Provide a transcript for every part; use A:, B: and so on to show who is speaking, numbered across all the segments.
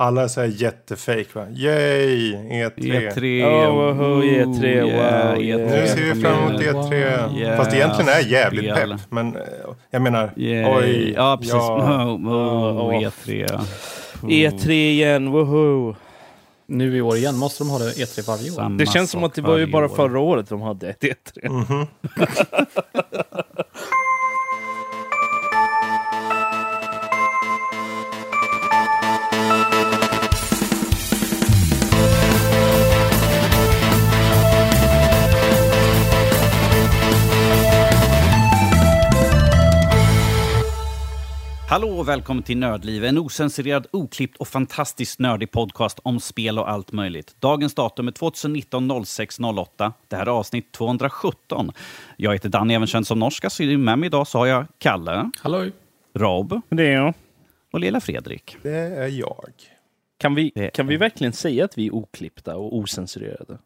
A: Alla är så här jättefake va? Yay! E3!
B: E3.
C: Oh, woho, E3, wow,
B: yeah,
C: yeah.
A: Nu ser vi fram emot E3.
B: Yeah,
A: Fast egentligen är jag jävligt
B: spel.
A: pepp. Men eh, jag menar,
B: Yay.
A: oj.
B: Ja, precis.
A: ja.
B: Oh, oh,
C: Oh.
B: E3.
C: E3 igen, woho!
D: Nu i år igen måste de ha det E3 varje år.
B: Samma
C: Det känns som att det var ju bara
B: år.
C: förra året de hade ett E3.
A: Mhm.
B: Hallå och välkommen till Nördliv, en osensurerad, oklippt och fantastiskt nördig podcast om spel och allt möjligt. Dagens datum är 2019 06 08. Det här är avsnitt 217. Jag heter Danny, även känd som Norska, så med mig idag så har jag Kalle,
D: Hallå?
B: Rob
C: Det är jag.
B: och lilla Fredrik.
A: Det är jag.
C: Kan vi,
B: Det-
C: kan vi verkligen säga att vi är oklippta och osensurerade?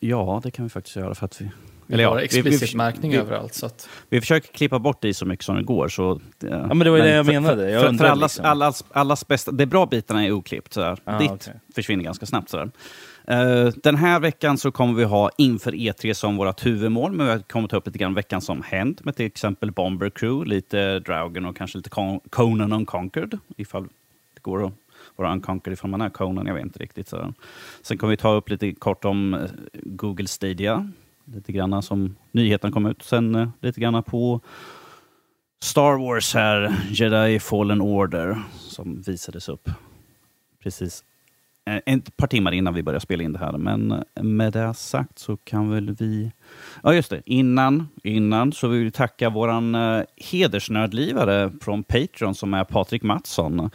B: Ja, det kan vi faktiskt göra för att vi...
D: Vi har
B: vi-
D: explicit
B: vi,
D: märkning
B: vi-
D: överallt. Så att,
B: vi försöker klippa bort det så mycket som det går. Så,
C: Ja, men det var ju det jag
B: för,
C: menade. Jag
B: för, för allas,
C: liksom.
B: allas, allas bästa, de bra bitarna är oklippt. Sådär.
C: Ah,
B: Ditt
C: okej.
B: försvinner ganska snabbt. Sådär. Eh, den här veckan så kommer vi ha inför E3 som vårt huvudmål, men vi kommer ta upp lite grann veckan som hänt med till exempel Bomber Crew, lite Dragon och kanske lite Con- Conan Unconquered, ifall det går att vara Unconquered ifall man är Conan, jag vet inte riktigt. Sen kommer vi ta upp lite kort om eh, Google Stadia, lite grann som nyheten kom ut. Sen eh, lite grann på Star Wars här, Jedi Fallen Order, som visades upp precis eh, ett par timmar innan vi började spela in det här. Men eh, med det sagt så kan väl vi... Ja, just det. Innan, innan så vill vi tacka vår eh, hedersnördlivare från Patreon som är Patrik Mattsson.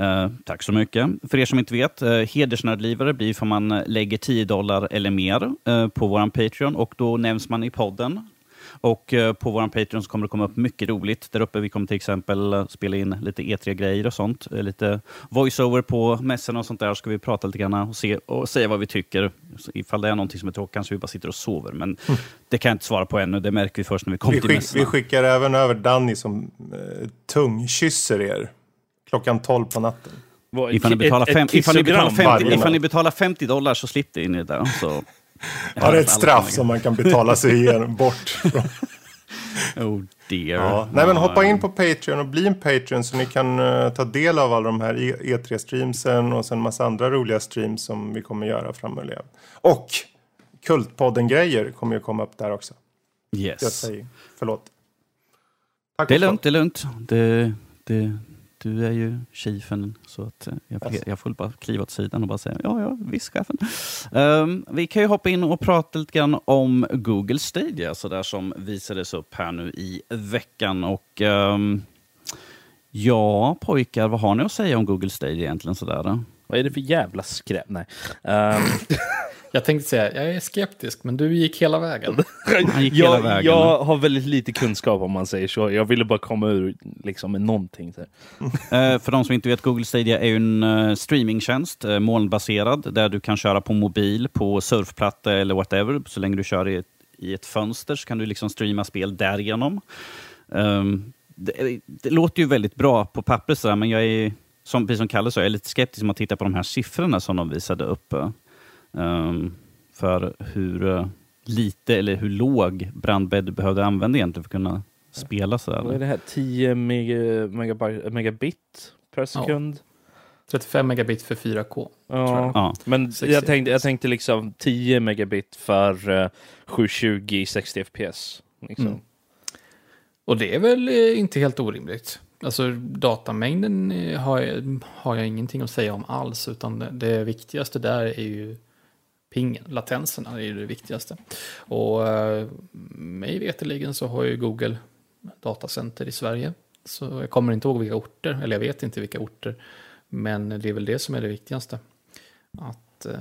B: Eh, tack så mycket. För er som inte vet, uh, hedersnördlivare blir för man eh, lägger 10 dollar eller mer eh, på våran Patreon och då nämns man i podden. Och eh, på vår Patreon kommer det komma upp mycket roligt. Där uppe vi kommer till exempel eh, spela in lite E3-grejer och sånt. Eh, Lite voiceover på mässorna och sånt där. Ska vi prata lite grann och, se, och säga vad vi tycker. Så ifall det är någonting som är tråkigt kanske vi bara sitter och sover. Men det kan jag inte svara på ännu. Det märker vi först när vi kommer
A: Vi,
B: till
A: skick,
B: mässorna.
A: vi skickar även över Danny som eh, tungkysser er klockan 12 på natten.
C: Vad-
B: Ifall ni,
C: ett-
B: betalar
C: ett
B: fem, ifall, ni betalar
C: kissogram
B: 50,
A: varje
B: ifall ni betalar 50 dollar så slipper ni det. där. Så,
A: Ja, det är ett straff som man kan betala sig igenom bort från.
B: Oh dear.
A: Ja. Nej, men hoppa in på Patreon och bli en Patreon så ni kan eh, ta del av alla de här E- E3-streamsen och sen massa andra roliga streams som vi kommer göra framöver. Och Kultpodden-grejer kommer ju komma upp där också. Jag
B: Yes.
A: säger förlåt. Tack
B: Det är lugnt, det är lugnt. Det, det, du är ju chefen, så att eh, jag, får- jag får bara kliva åt sidan och bara säga ja, ja, visst chefen. Ehm, vi kan ju hoppa in och prata lite grann om Google Stadia, så där som visades upp här nu i veckan. Och ehm, ja, pojkar, vad har ni att säga om Google Stadia egentligen? Sådär?
C: Vad är det för jävla skräp? Nej. Ehm,
D: jag tänkte säga, jag är skeptisk, men du gick hela vägen.
B: Han gick hela
C: jag,
B: vägen.
C: jag har väldigt lite kunskap om man säger så. Jag ville bara komma ur liksom, med någonting. Så.
B: Eh, för de som inte vet, Google Stadia är ju en uh, streamingtjänst, uh, molnbaserad, där du kan köra på mobil, på surfplatta eller whatever. Så länge du kör i ett, i ett fönster så kan du liksom streama spel därigenom. Um, det, det låter ju väldigt bra på pappret, sådär, men jag är, som, precis som Kalle sa, jag är lite skeptisk om att titta på de här siffrorna som de visade upp. Eh, ehm, för hur eh, lite eller hur låg brandbädd du behövde använda egentligen för att kunna spela sådär.
C: Vad är det här? 10 mega, megabyte, megabit per sekund?
D: 35 megabit för 4K.
C: Ja.
B: Ja.
C: Men
D: 60
C: jag tänkte, jag tänkte liksom 10 megabit för uh, 720 60 fps. Liksom.
D: Mm. Och det är väl eh, inte helt orimligt. Alltså datamängden eh, har jag, har jag ingenting att säga om alls, utan det, det viktigaste där är ju pingen, latenserna är ju det viktigaste. Och eh, mig veterligen så har ju Google datacenter i Sverige. Så jag kommer inte ihåg vilka orter, eller jag vet inte vilka orter. Men det är väl det som är det viktigaste. Att, eh,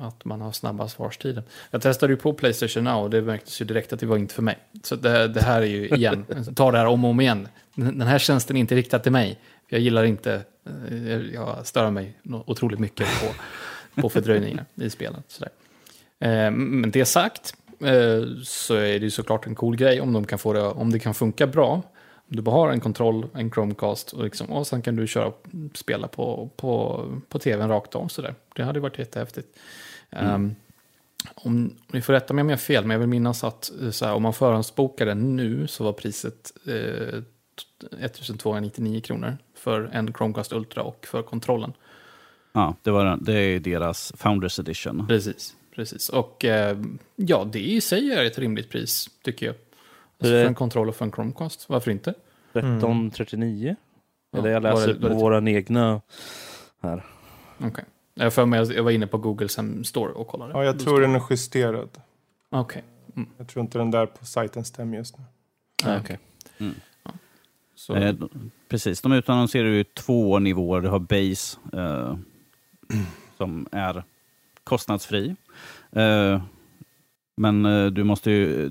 D: att man har snabba svarstider. Jag testade ju på Playstation Now och det märktes ju direkt att det var inte för mig. Så det, det här är ju igen, ta det här om och om igen. Den här tjänsten är inte riktad till mig. Jag gillar inte, eh, jag stör mig otroligt mycket på, på fördröjningar i spelet. Sådär. Eh, Men det sagt eh, så är det ju såklart en cool grej om, de kan få det, om det kan funka bra. Du bara har en kontroll, en Chromecast och, liksom, och sen kan du köra spela på, på, på tvn rakt om sådär. Det hade varit jättehäftigt. Um, om, ni får rätta mig om jag har fel, men jag vill minnas att eh, här, om man förhandsbokar den nu så var priset eh, 1299 kronor för en Chromecast Ultra och för kontrollen.
B: Ja, det, var, det är deras Founders Edition.
D: Precis, precis. Och eh, ja, det i sig är ett rimligt pris, tycker jag. Alltså för en kontroll och för en Chromecast, varför inte?
C: 1339?
D: Ja,
C: Eller jag
D: det-
C: läser på
D: det-
C: våran egna här.
D: Okej. Jag för mig, jag var inne på Googles hem store och kollade.
A: Ja, jag tror den är justerad.
D: Okej.
A: Jag tror inte den där på sajten stämmer just nu.
D: Nej,
C: okej.
D: Så,
B: Eh, d- precis, de utannonserar ju två nivåer. Du har Base, eh, som är kostnadsfri. Eh, men eh, du måste ju...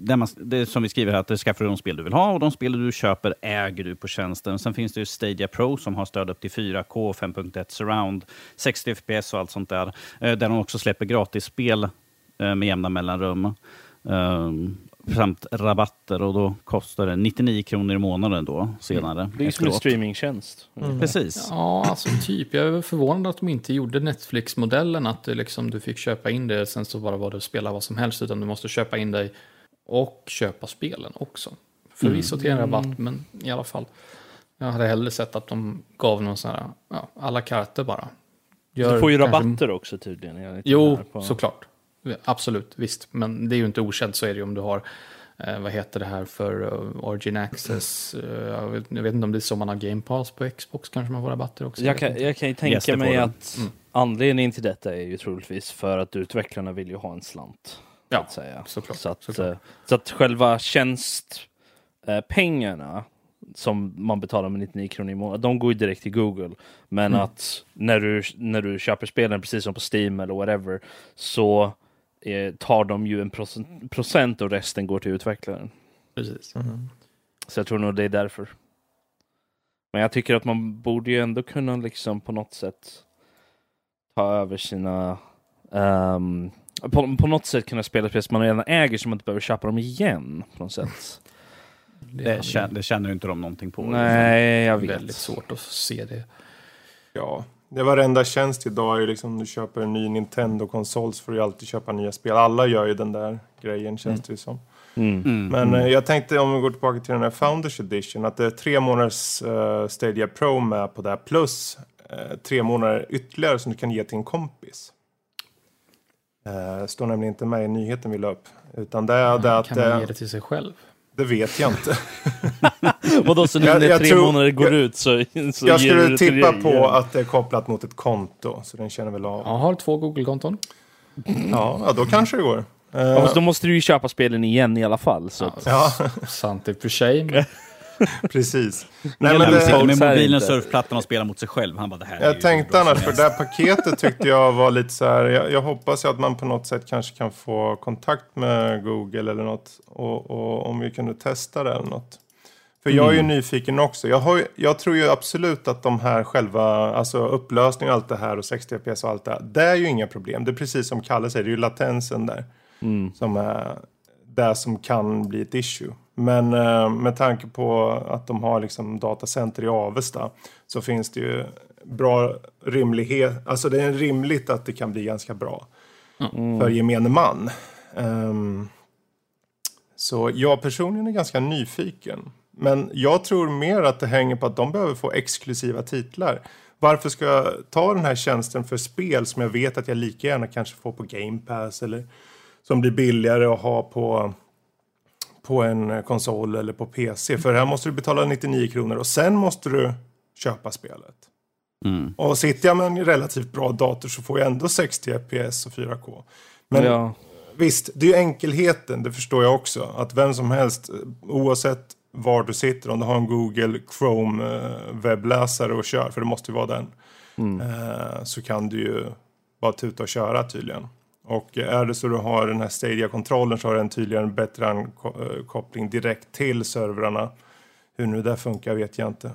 B: Det, man, det som vi skriver här, att det skaffar du de spel du vill ha och de spel du köper äger du på tjänsten. Sen finns det ju Stadia Pro som har stöd upp till 4K, 5.1 surround, 60 FPS och allt sånt där. Eh, där de också släpper gratisspel med jämna mellanrum. Um, rabatter och då kostar det 99 kronor i månaden då senare.
C: Det är ju som en streamingtjänst.
B: Precis.
D: Ja, alltså typ. Jag är förvånad att de inte gjorde Netflix-modellen, att liksom, du fick köpa in det, sen så bara var det att spela vad som helst, utan du måste köpa in dig och köpa spelen också. Förvisso till en rabatt, men i alla fall. Jag hade hellre sett att de gav någon sån här, ja, alla kartor bara. Gör
C: Du får ju
D: kanske-
C: rabatter också tydligen.
D: Jo,
C: på-
D: såklart. Absolut, visst. Men det är ju inte okänt, så är det ju om du har, eh, vad heter det här för uh, Origin Access? eh, jag, vet, jag vet inte om det är så man har Game Pass på Xbox, kanske man får rabatter också.
C: Jag kan, jag kan ju tänka
B: på
C: mig att
D: Mm.
C: anledningen till detta är ju troligtvis för att utvecklarna vill ju ha en slant. Så
D: Ja,
C: att säga.
D: såklart,
C: Så att,
D: såklart.
C: eh, så att själva tjänstpengarna pengarna som man betalar med 99 kronor i månaden, de går ju direkt till Google. Men
D: Mm.
C: att när du, när du köper spelen, precis som på Steam eller whatever, så eh, tar de ju en procent, procent och resten går till utvecklaren.
D: Precis.
C: Så jag tror nog det är därför. Men jag tycker att man borde ju ändå kunna liksom på något sätt ta över sina... ehm, på, på något sätt kunna spela spel som man redan äger så man inte behöver köpa dem igen. På något sätt.
B: Det, känner, det känner ju inte de någonting på.
C: Nej, jag
D: Det är
C: vet.
D: väldigt svårt att se det.
A: Ja, det varenda tjänst idag är ju liksom om du köper en ny Nintendo-konsol så får du alltid köpa nya spel. Alla gör ju den där grejen känns det ju som.
C: Mm.
B: Mm.
A: Men eh, jag tänkte om vi går tillbaka till den här Founders Edition att det är tre månaders eh, Stadia Pro med på det här plus eh, tre månader ytterligare som du kan ge till en kompis. Eh, står nämligen inte med i nyheten vi la upp. Utan det är det att,
D: kan man ge det till sig själv?
A: Det vet jag inte.
C: Vadå, så nu
A: Jag-
C: när
A: jag
C: tre
A: tror-
C: månader går
A: jag-
C: ut så, så
A: jag skulle
C: det
A: tippa
C: dig
A: på att det är kopplat mot ett konto. Så den känner väl av.
D: Jag har två Google-konton.
A: Ja, ja då kanske det går.
C: Ja, fast då måste du ju köpa spelen igen i alla fall. Så
A: ja,
D: Sant i och för sig.
A: precis. Nej, men
C: det-
B: med mobilen, surfplattan och spelar mot sig själv. Han bara, det här
A: jag tänkte annars, för det här paketet tyckte jag var lite så här. Jag, jag hoppas ju att man på något sätt kanske kan få kontakt med Google eller något. Och, och om vi kunde testa det eller något. För jag är ju nyfiken också. Jag, har, jag tror ju absolut att de här själva, alltså upplösning och allt det här och 60 fps och allt det här. Det är ju inga problem. Det är precis som Kalle säger, det är ju latensen där.
C: mm.
A: som är det som kan bli ett issue. Men eh, med tanke på att de har liksom datacenter i Avesta så finns det ju bra rimlighet. Alltså det är rimligt att det kan bli ganska bra för gemene man. Ehm, så jag personligen är ganska nyfiken. Men jag tror mer att det hänger på att de behöver få exklusiva titlar. Varför ska jag ta den här tjänsten för spel som jag vet att jag lika gärna kanske får på Game Pass eller som blir billigare att ha på, på en konsol eller på PC. För här måste du betala 99 kronor och sen måste du köpa spelet.
B: Mm.
A: Och sitter jag med en relativt bra dator så får jag ändå 60 FPS och 4K. Men
C: ja.
A: visst, det är ju enkelheten, det förstår jag också. Att vem som helst, oavsett var du sitter, om du har en Google Chrome eh, webbläsare och kör, för det måste ju vara den, eh, så kan du ju bara tuta och köra tydligen. Och är det så du har den här Stadia-kontrollen så har den tydligen en bättre ankoppling direkt till servrarna. Hur nu det funkar vet jag inte.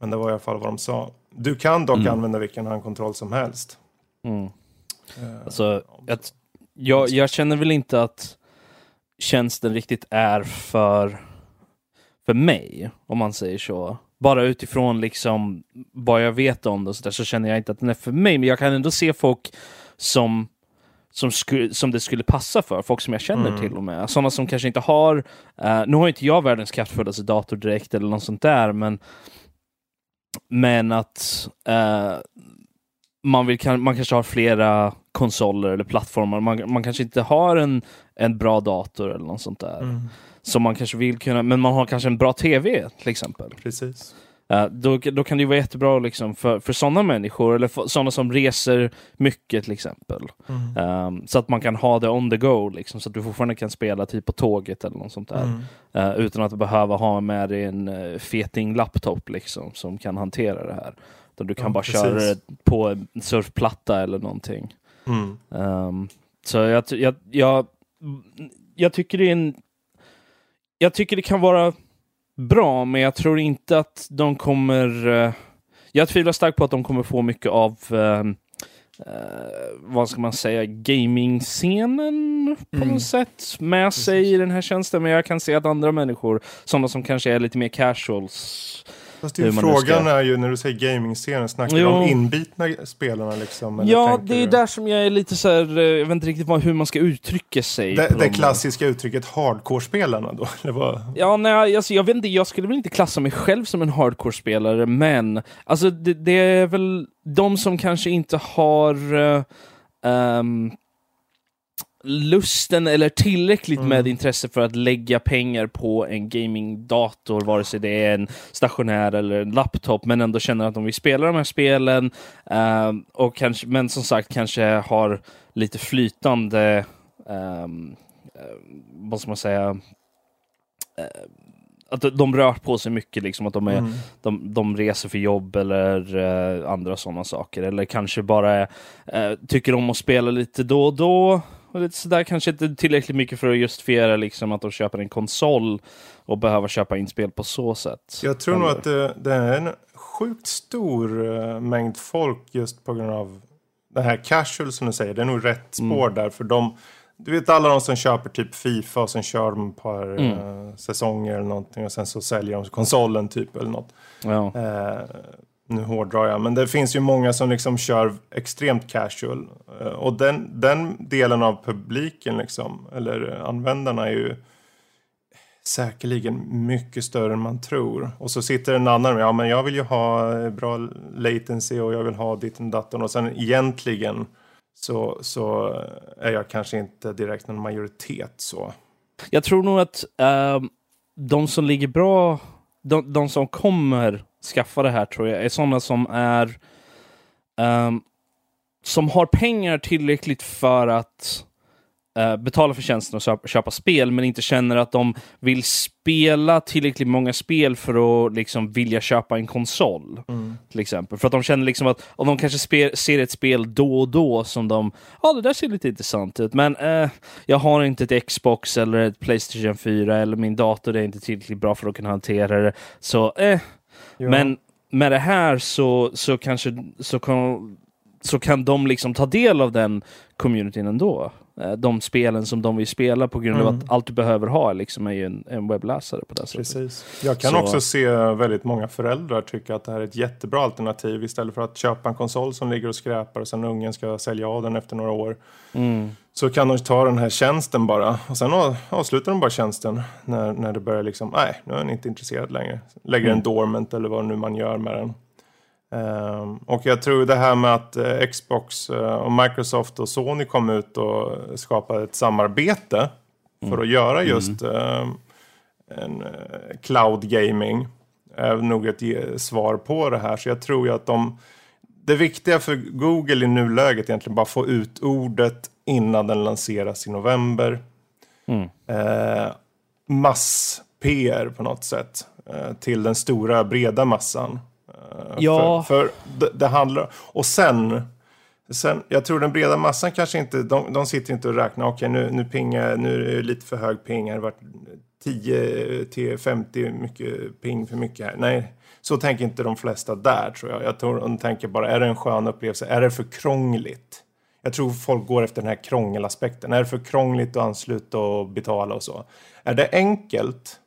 A: Men det var i alla fall vad de sa. Du kan dock använda vilken handkontroll som helst.
C: Mm.
A: Eh,
C: Alltså, jag, jag, jag känner väl inte att tjänsten riktigt är för, för mig, om man säger så. Bara utifrån liksom vad jag vet om det och så, där, så känner jag inte att den är för mig. Men jag kan ändå se folk som som, sku, som det skulle passa för, folk som jag känner
A: Mm.
C: till och med. Sådana som kanske inte har, eh, nu har inte jag världens kraftfullaste dator direkt eller något sånt där, men men att eh, man, vill, kan, man kanske har flera konsoler eller plattformar. Man, man kanske inte har en, en bra dator eller något sånt där.
A: Mm.
C: Som man kanske vill kunna, men man har kanske en bra TV till exempel.
A: Precis.
C: Eh, då, då kan det ju vara jättebra liksom, för, för sådana människor, eller sådana som reser mycket till exempel.
A: Mm.
C: Ehm, så att man kan ha det on the go, liksom, så att du fortfarande kan spela typ på tåget eller något sånt där.
A: Mm.
C: Eh, utan att behöva ha med dig en uh, feting laptop liksom, som kan hantera det här. Utan du kan
A: Ja,
C: bara
A: precis.
C: köra det på en surfplatta eller någonting.
A: Mm.
C: Ehm, så jag, jag, jag, jag tycker det är en... Jag tycker det kan vara bra, men jag tror inte att de kommer... eh, jag tvivlar starkt på att de kommer få mycket av eh, vad ska man säga, gaming-scenen på
D: Mm.
C: något sätt med sig i den här tjänsten. Men jag kan se att andra människor, sådana som kanske är lite mer casuals,
A: Fast det är ju frågan
C: ska-
A: är ju när du säger gaming-scenen, snackar du om inbitna spelarna liksom?
C: Ja, det är
A: du-
C: där som jag är lite så här, eh, jag vet inte riktigt vad, hur man ska uttrycka sig.
A: Det, det klassiska uttrycket hardcore-spelarna då? Eller vad?
C: Ja, nej, alltså, jag vet inte, jag skulle väl inte klassa mig själv som en hardcore-spelare, men alltså det, det är väl de som kanske inte har ehm, lusten eller tillräckligt
A: Mm.
C: med intresse för att lägga pengar på en gamingdator, vare sig det är en stationär eller en laptop, men ändå känner att de vill spela de här spelen. ehm, och kanske, men som sagt kanske har lite flytande, um, vad ska man säga, eh, att de- rör på sig mycket, liksom, att de, är,
A: Mm.
C: de, de reser för jobb eller eh, andra sådana saker. Eller kanske bara eh, tycker om att spela lite då och då. Lite sådär, kanske inte tillräckligt mycket för att justifiera liksom, att de köper en konsol och behöver köpa in spel på så sätt.
A: Jag tror nog
C: Eller-
A: att det, det är en sjukt stor eh, mängd folk just på grund av det här casual som du säger. Det är nog rätt spår
C: Mm.
A: där för de du vet alla de som köper typ Fifa och sen kör de ett par
C: Mm.
A: eh, säsonger eller någonting och sen så säljer de konsolen typ eller något.
C: Ja.
A: Eh, nu hårdrar jag, men det finns ju många som liksom kör extremt casual. Eh, och den, den delen av publiken, liksom, eller användarna, är ju säkerligen mycket större än man tror. Och så sitter en annan, ja men jag vill ju ha bra latency och jag vill ha ditten datorn. Och sen egentligen så, så är jag kanske inte direkt en majoritet så.
C: Jag tror nog att ehm, de som ligger bra, de, de som kommer skaffa det här tror jag, är sådana som är ehm, som har pengar tillräckligt för att eh, betala för tjänsten och köpa, köpa spel, men inte känner att de vill spela tillräckligt många spel för att liksom vilja köpa en konsol. Till exempel. För att de känner liksom att om de kanske spe, ser ett spel då och då som de, ja det där ser lite intressant ut, men eh, jag har inte ett Xbox eller ett Playstation 4 eller min dator är inte tillräckligt bra för att kunna hantera det. Så eh,
A: Ja.
C: men med det här så, så kanske så kan, så kan de liksom ta del av den communityn ändå. Eh, De spelen som de vill spela på grund av
A: Mm.
C: att allt du behöver ha liksom är ju en, en webbläsare på det sättet.
A: Precis. Jag kan
C: Så-
A: också se väldigt många föräldrar tycka att det här är ett jättebra alternativ istället för att köpa en konsol som ligger och skräpar och sen ungen ska sälja av den efter några år.
C: Mm.
A: Så kan de ta den här tjänsten bara och sen av- avslutar de bara tjänsten när, när det börjar liksom, nej, nu är den inte intresserad längre. Lägger
C: Mm.
A: en dormant eller vad nu man gör med den. Ehm, och jag tror det här med att eh, Xbox eh, och Microsoft och Sony kom ut och skapade ett samarbete för att göra just ehm, en eh, cloud gaming är nog ett svar på det här. Så jag tror ju att de... Det viktiga för Google i nuläget är egentligen bara få ut ordet innan den lanseras i november.
C: Mm.
A: Eh, Mass-PR på något sätt eh, till den stora breda massan. Eh,
C: Ja.
A: För, för det, det handlar... Och sen... Sen, jag tror den breda massan kanske inte, de, de sitter inte och räknar, okej nu, nu pingar, nu är det lite för hög ping, här, det har varit 10 till 50 mycket ping för mycket här. Nej, så tänker inte de flesta där tror jag. Jag tror de tänker bara, är det en skön upplevelse? Är det för krångligt? Jag tror folk går efter den här krångelaspekten. Är det för krångligt att ansluta och betala och så? Är det enkelt?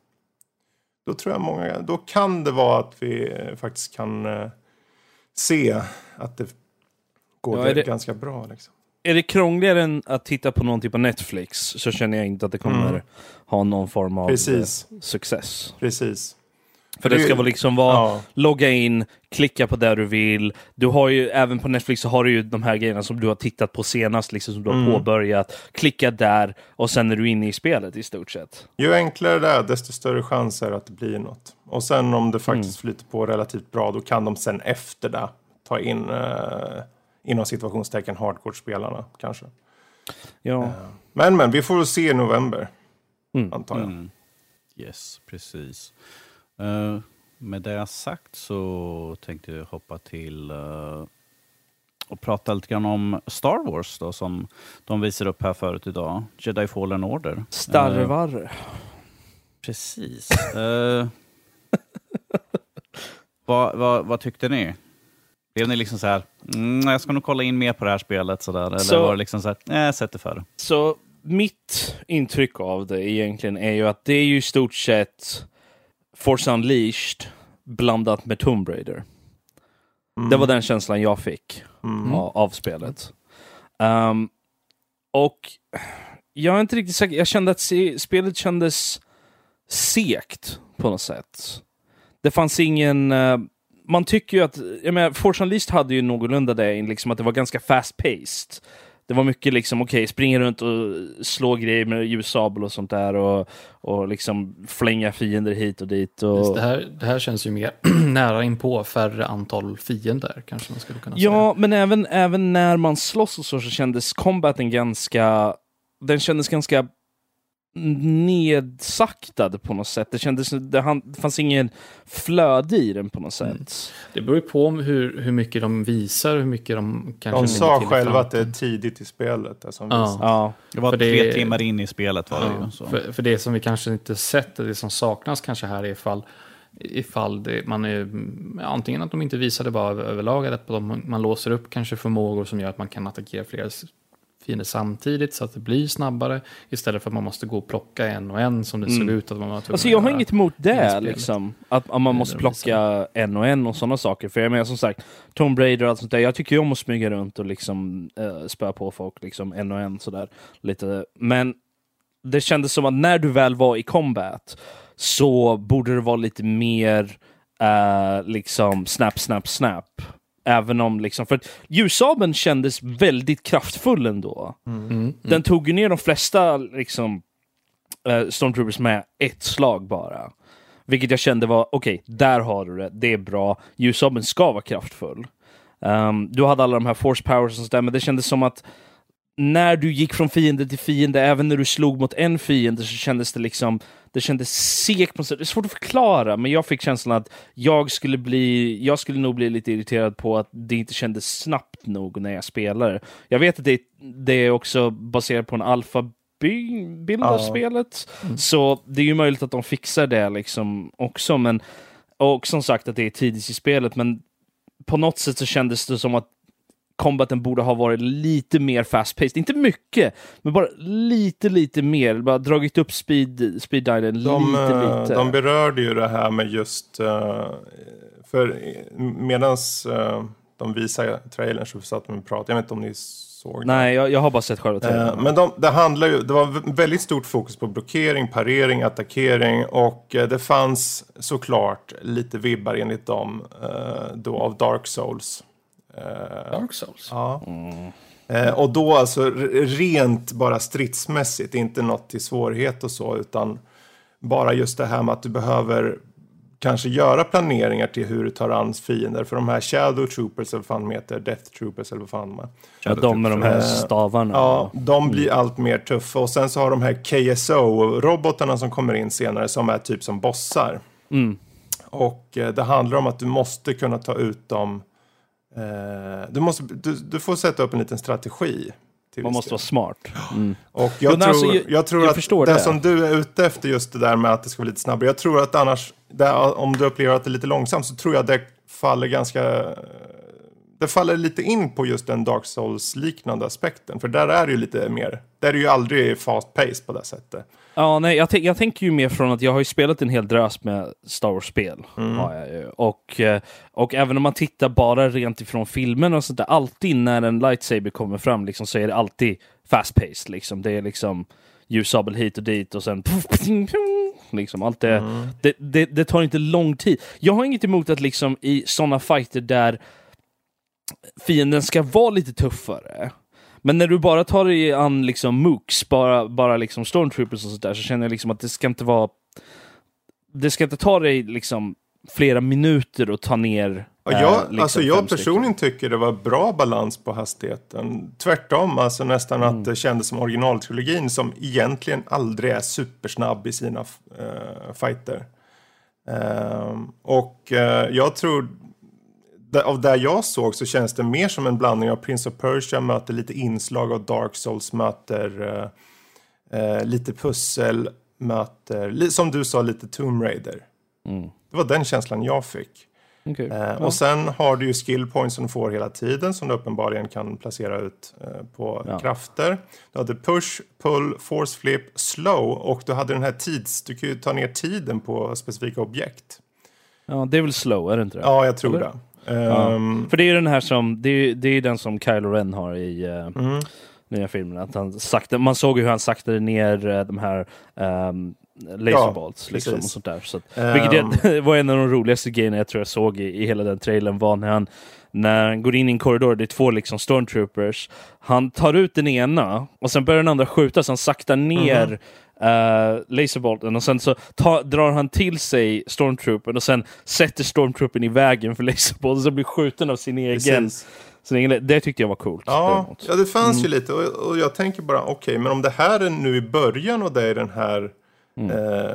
A: Då tror jag många, då kan det vara att vi eh, faktiskt kan eh, se att det går
C: Ja, det-
A: ganska bra. Liksom.
C: Är det krångligare än att titta på någonting på Netflix så känner jag inte att det kommer
A: Mm.
C: ha någon form av
A: Precis.
C: eh, success.
A: Precis.
C: För det ska väl liksom vara
A: Ja.
C: logga in, klicka på där du vill. Du har ju, även på Netflix så har du ju de här grejerna som du har tittat på senast, liksom som du har
A: Mm.
C: påbörjat. Klicka där och sen är du inne i spelet i stort sett.
A: Ju enklare det är, desto större chans är att det blir något. Och sen om det faktiskt
C: Mm.
A: flyter på relativt bra, då kan de sen efter det ta in eh, inom situationstecken hardcore-spelarna kanske.
C: Ja.
A: Men men, vi får se i november,
C: Mm.
A: antar jag.
B: Mm. Yes, precis. Eh, med det sagt så tänkte jag hoppa till eh, och prata lite grann om Star Wars då, som de visar upp här förut idag. Jedi Fallen Order. Eh,
C: Starvar.
B: precis. Vad, vad, vad tyckte ni? Blev ni liksom så här, mm, jag ska nog kolla in mer på det här spelet sådär? Eller
C: Så-
B: var det liksom så här, nej, jag sätter för det.
C: Så mitt intryck av det egentligen är ju att det är ju i stort sett Force Unleashed blandat med Tomb Raider. Det var den känslan jag fick
A: Mm.
C: av, av spelet. Ehm, och jag är inte riktigt säker, jag kände att se, spelet kändes sekt på något sätt. Det fanns ingen... eh, man tycker ju att, jag menar, Force Unleashed hade ju någorlunda det, liksom att det var ganska fast paced. Det var mycket liksom, okej, springa runt och slå grejer med ljussabel och sånt där och, och liksom flänga fiender hit och dit. Och...
D: Just Det, här, det här känns ju mer nära in på färre antal fiender, kanske man skulle kunna
C: Ja, men även, även när man slåss och så, så kändes combaten ganska... Den kändes ganska nedsaktad på något sätt. Det, kändes, det, han, det fanns ingen flöde i den på något sätt.
D: Mm. Det beror ju på hur, hur mycket de visar, hur mycket de kanske...
A: De sa själva att det är tidigt i spelet. Det som
D: Ja.
C: Ja,
B: Det var
D: För det-
B: tre timmar in i spelet var det ju.
D: Ja,
B: Så.
D: för, för det som vi kanske inte sett, det som saknas kanske här är ifall, ifall det, man är, mm, antingen att de inte visade bara över- överlag, eller att de, man låser upp kanske förmågor som gör att man kan attackera flera fiender samtidigt så att det blir snabbare istället för att man måste gå och plocka en och en som det
C: Mm.
D: såg ut att man var
C: Alltså jag har inget emot det, liksom. Att, att man måste plocka en och en och sådana saker. För jag menar som sagt, Tomb Raider och allt sånt där. Jag tycker ju om att smyga runt och liksom uh, spöa på folk, liksom en och en sådär. Lite. Men det kändes som att när du väl var i combat så borde det vara lite mer eh, liksom snap, snap, snap. Även om liksom, för att ljussabeln kändes väldigt kraftfull ändå.
D: Mm.
C: Den tog ju ner de flesta liksom, eh, Stormtroopers med ett slag bara. Vilket jag kände var, okej, där har du det, det är bra. Ljussabeln ska vara kraftfull. Um, du hade alla de här force powers och sådär, men det kändes som att när du gick från fiende till fiende, även när du slog mot en fiende, så kändes det liksom det kändes segt på något sätt. Det är svårt att förklara, men jag fick känslan att jag skulle bli, jag skulle nog bli lite irriterad på att det inte kändes snabbt nog när jag spelade. Jag vet att det, det är också baserat på en alfa bild av
A: Ja.
C: spelet, så det är ju möjligt att de fixar det liksom också, men och som sagt att det är tidigt i spelet, men på något sätt så kändes det som att combaten borde ha varit lite mer fast-paced. Inte mycket, men bara lite, lite mer. Bara dragit upp speed, speed dialen
A: De,
C: lite,
A: eh,
C: lite.
A: de berörde ju det här med just... eh, för medans uh, de visar trailern så satt de och pratade. Jag vet inte om ni såg det.
C: Nej, jag, jag har bara sett själva
A: Eh,
C: trailern.
A: Men de, det handlar ju, det var vä- väldigt stort fokus på blockering, parering, attackering och eh, det fanns såklart lite vibbar enligt dem eh, då av Dark Souls. Eh,
D: Dark Souls.
A: Ja. Eh, och då alltså rent bara stridsmässigt, inte något till svårighet och så, utan bara just det här med att du behöver kanske göra planeringar till hur du tar an fiender. För de här Shadow Troopers, eller vad fan de heter, Death Troopers, eller vad fan de är.
C: Ja, de med de här
A: Eh,
C: stavarna.
A: Ja, de blir allt mer tuffa. Och sen så har de här KSO-robotarna som kommer in senare som är typ som bossar.
C: Mm.
A: Och det handlar om att du måste kunna ta ut dem. Eh, du, måste, du, du får sätta upp en liten strategi.
C: Man måste vara smart. Mm.
A: Och jag
C: Jo,
A: tror,
C: alltså, jag-
A: jag tror
C: jag
A: att det,
C: det.
A: som du är ute efter, just det där med att det ska vara lite snabbare. Jag tror att annars, där, om du upplever att det är lite långsamt, så tror jag det faller ganska... det faller lite in på just den Dark Souls-liknande aspekten. För där är det ju lite mer, där är det ju aldrig fast pace på det sättet.
C: Ja, nej, jag, jag tänker ju mer från att jag har ju spelat en hel drös med Star Wars-spel.
A: Mm.
C: Har jag ju. Och, eh, och även om man tittar bara rent ifrån filmen och sånt där, alltid när en lightsaber kommer fram liksom, så är det alltid fast-paced. Liksom. Det är liksom ljussabel hit och dit och sen puff, ping, ping, liksom allt det,
A: Mm.
C: det, det, det tar inte lång tid. Jag har inget emot att liksom i sådana fighter där fienden ska vara lite tuffare. Men när du bara tar dig an liksom mooks, bara, bara liksom stormtroopers och sådär, så känner jag liksom att det ska inte vara... Det ska inte ta dig liksom flera minuter att ta ner...
A: Ja,
C: eh,
A: jag,
C: liksom
A: alltså jag personligen tycker det var bra balans på hastigheten. Tvärtom, alltså nästan
C: Mm.
A: att det kändes som originaltrilogin som egentligen aldrig är supersnabb i sina uh, fighter. Ehm, och eh, jag tror, av det jag såg så känns det mer som en blandning av Prince of Persia möter lite inslag av Dark Souls möter eh, eh, lite pussel möter, som du sa, lite Tomb Raider.
C: Mm.
A: Det var den känslan jag fick.
C: Okej.
A: Eh,
C: Ja.
A: Och sen har du ju skill points som du får hela tiden som du uppenbarligen kan placera ut eh, på
C: Ja.
A: krafter. Du hade push, pull, force flip, slow och du hade den här tids... Du kan ju ta ner tiden på specifika objekt.
C: ja, det är väl slow, är det inte det?
A: Ja, jag tror
C: Eller?
A: det.
C: Ja.
A: Ehm,
C: För det är ju den här som, det är, det är den som Kylo Ren har i uh,
A: mm,
C: nya filmen. Att han sakta, man såg ju hur han saktade ner eh, de här um, laserbolts. liksom, och sånt där. Så att,
A: Ehm.
C: vilket det, var en av de roligaste grejerna jag tror jag såg i, i hela den trailern var när han när han går in i en korridor, det är två liksom stormtroopers. Han tar ut den ena och sen börjar den andra skjuta så han saktar ner
A: Mhm.
C: Eh, laserbolten och sen så ta, drar han till sig stormtroopern och sen sätter stormtroopern i vägen för laserbolten så blir skjuten av sin egen. Sin egen det tyckte jag var coolt.
A: Ja,
C: däremot.
A: ja, det fanns
C: Mm.
A: ju lite och, och jag tänker bara okej, men om det här är nu i början och det är den här
C: Mm.
A: eh,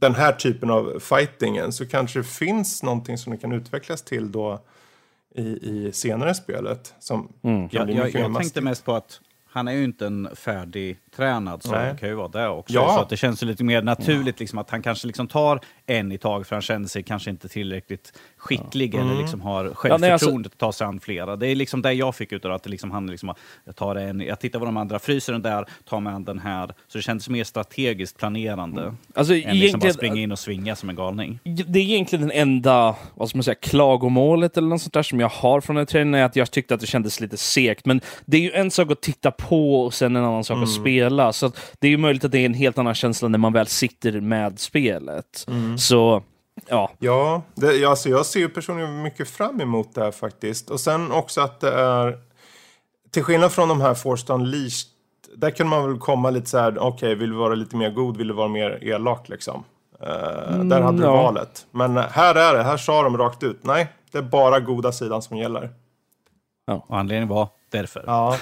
A: den här typen av fightingen så kanske det finns någonting som det kan utvecklas till då i, i senare spelet som
C: Mm.
A: kan
B: Jag,
A: bli
B: jag, jag tänkte mest på att han är ju inte en färdigtränad så
A: Nej.
B: han kan ju vara det också.
A: Ja.
B: Så att det känns lite mer naturligt liksom, att han kanske liksom tar en i taget för han känner sig kanske inte tillräckligt skicklig
A: Mm.
B: eller liksom har
C: nej,
B: självförtroende
C: alltså-
B: att ta sig an flera. Det är liksom det jag fick ut av det, att det liksom, han liksom, jag, tar en, jag tittar på de andra, fryser den där, tar an den här. Så det känns mer strategiskt planerande
C: Alltså,
B: än liksom bara
C: egentligen,
B: springa in och svinga som en galning.
C: det är egentligen den enda, vad ska man säga, klagomålet eller något sånt där som jag har från den trailern är att jag tyckte att det kändes lite segt. Men det är ju en sak att titta på och sen en annan sak att spela. Så att det är ju möjligt att det är en helt annan känsla när man väl sitter med spelet. Så, ja.
A: Ja, det, ja, alltså jag ser ju personligen mycket fram emot det här faktiskt. Och sen också att det är, till skillnad från de här Forced Unleashed, där kan man väl komma lite så här, okej, vill du vara lite mer god, vill du vara mer elak liksom? Eh, där hade du
C: ja.
A: valet. Men här är det, här sa de rakt ut, nej, det är bara goda sidan som gäller.
B: Och anledningen var därför.
A: Ja,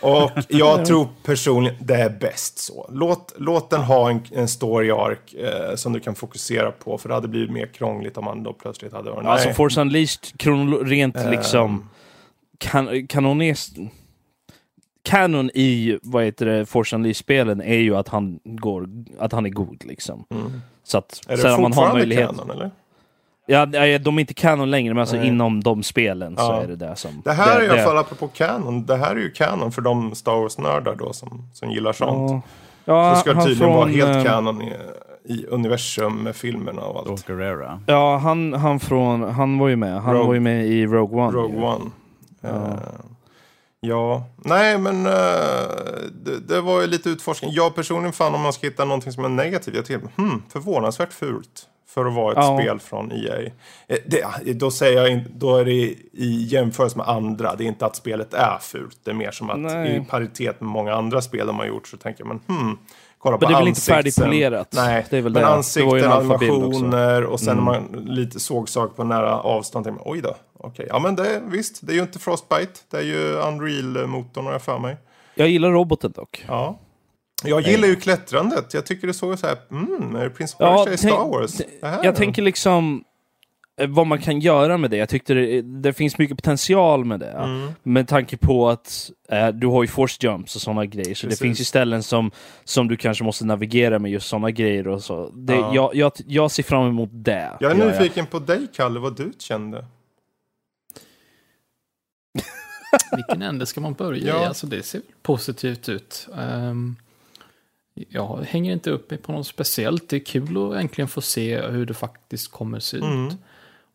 A: och jag tror personligen det är bäst så. Låt, låt den ha en, en story arc eh, som du kan fokusera på, för det hade blivit mer krångligt om man då plötsligt hade
C: Alltså
A: nej.
C: Force Unleashed, kronolo- rent
A: Ehm.
C: liksom, kan, kanonist... Canon i vad heter det, Force Unleashed-spelen är ju att han, går, att han är god. liksom.
A: Mm.
C: Så att
A: Är det
C: om man har
A: fortfarande
C: möjlighet...
A: kanon eller?
C: Ja, de är inte kanon längre, men alltså
A: Nej.
C: inom de spelen så
A: Ja.
C: är det det som...
A: Det här är i
C: det-
A: alla fall apropå kanon. Det här är ju kanon för de Star Wars-nördar då som, som gillar sånt.
C: Ja, ja
A: Så ska det tydligen vara helt
C: eh,
A: kanon i, i universum med filmerna och allt.
B: Guerrera.
C: Ja, han, han från... Han var ju med. Han
A: Rogue-
C: var ju med i Rogue One.
A: Rogue
C: ju.
A: One.
C: Ja.
A: Eh, ja, nej men eh, det, det var ju lite utforskning. Jag personligen fann om man ska hitta någonting som är negativt. Jag tycker, hmm, förvånansvärt fult. För att vara ett
C: Ja.
A: spel från EA. Eh, Det, då säger jag då är det i jämförelse med andra. Det är inte att spelet är fult. Det är mer som att
C: Nej.
A: i paritet med många andra spel de har gjort så tänker man, hmm, kolla på
C: Men det är väl inte färdigpolerat?
A: Nej,
C: det är väl
A: men
C: det.
A: ansikten,
C: det
A: animationer och sen
C: Mm.
A: när man lite såg saker på nära avstånd. Tänkte man, Oj då, okej. Ja men det, visst, det är ju inte Frostbite. Det är ju Unreal-motorn har jag för mig.
C: Jag gillar roboten dock.
A: Ja. Jag gillar ju klättrandet. Jag tycker det såg så här, mm, är det Prince
C: Ja,
A: Persia i Star Wars?
C: Jag
A: då?
C: tänker liksom eh, vad man kan göra med det. Jag tyckte det, det finns mycket potential med det.
A: Mm.
C: Med tanke på att eh, du har ju force jumps och sådana grejer. Så
A: Precis.
C: det finns ju ställen som, som du kanske måste navigera med just sådana grejer och så. Det,
A: Ja.
C: jag, jag, jag ser fram emot det.
A: Jag är
C: gör
A: nyfiken på dig, Kalle, vad du kände.
D: vilken ände ska man börja
A: Ja.
D: i? Alltså det ser positivt ut. Um, jag hänger inte upp mig på något speciellt. Det är kul att äntligen få se hur det faktiskt kommer se ut.
A: Mm.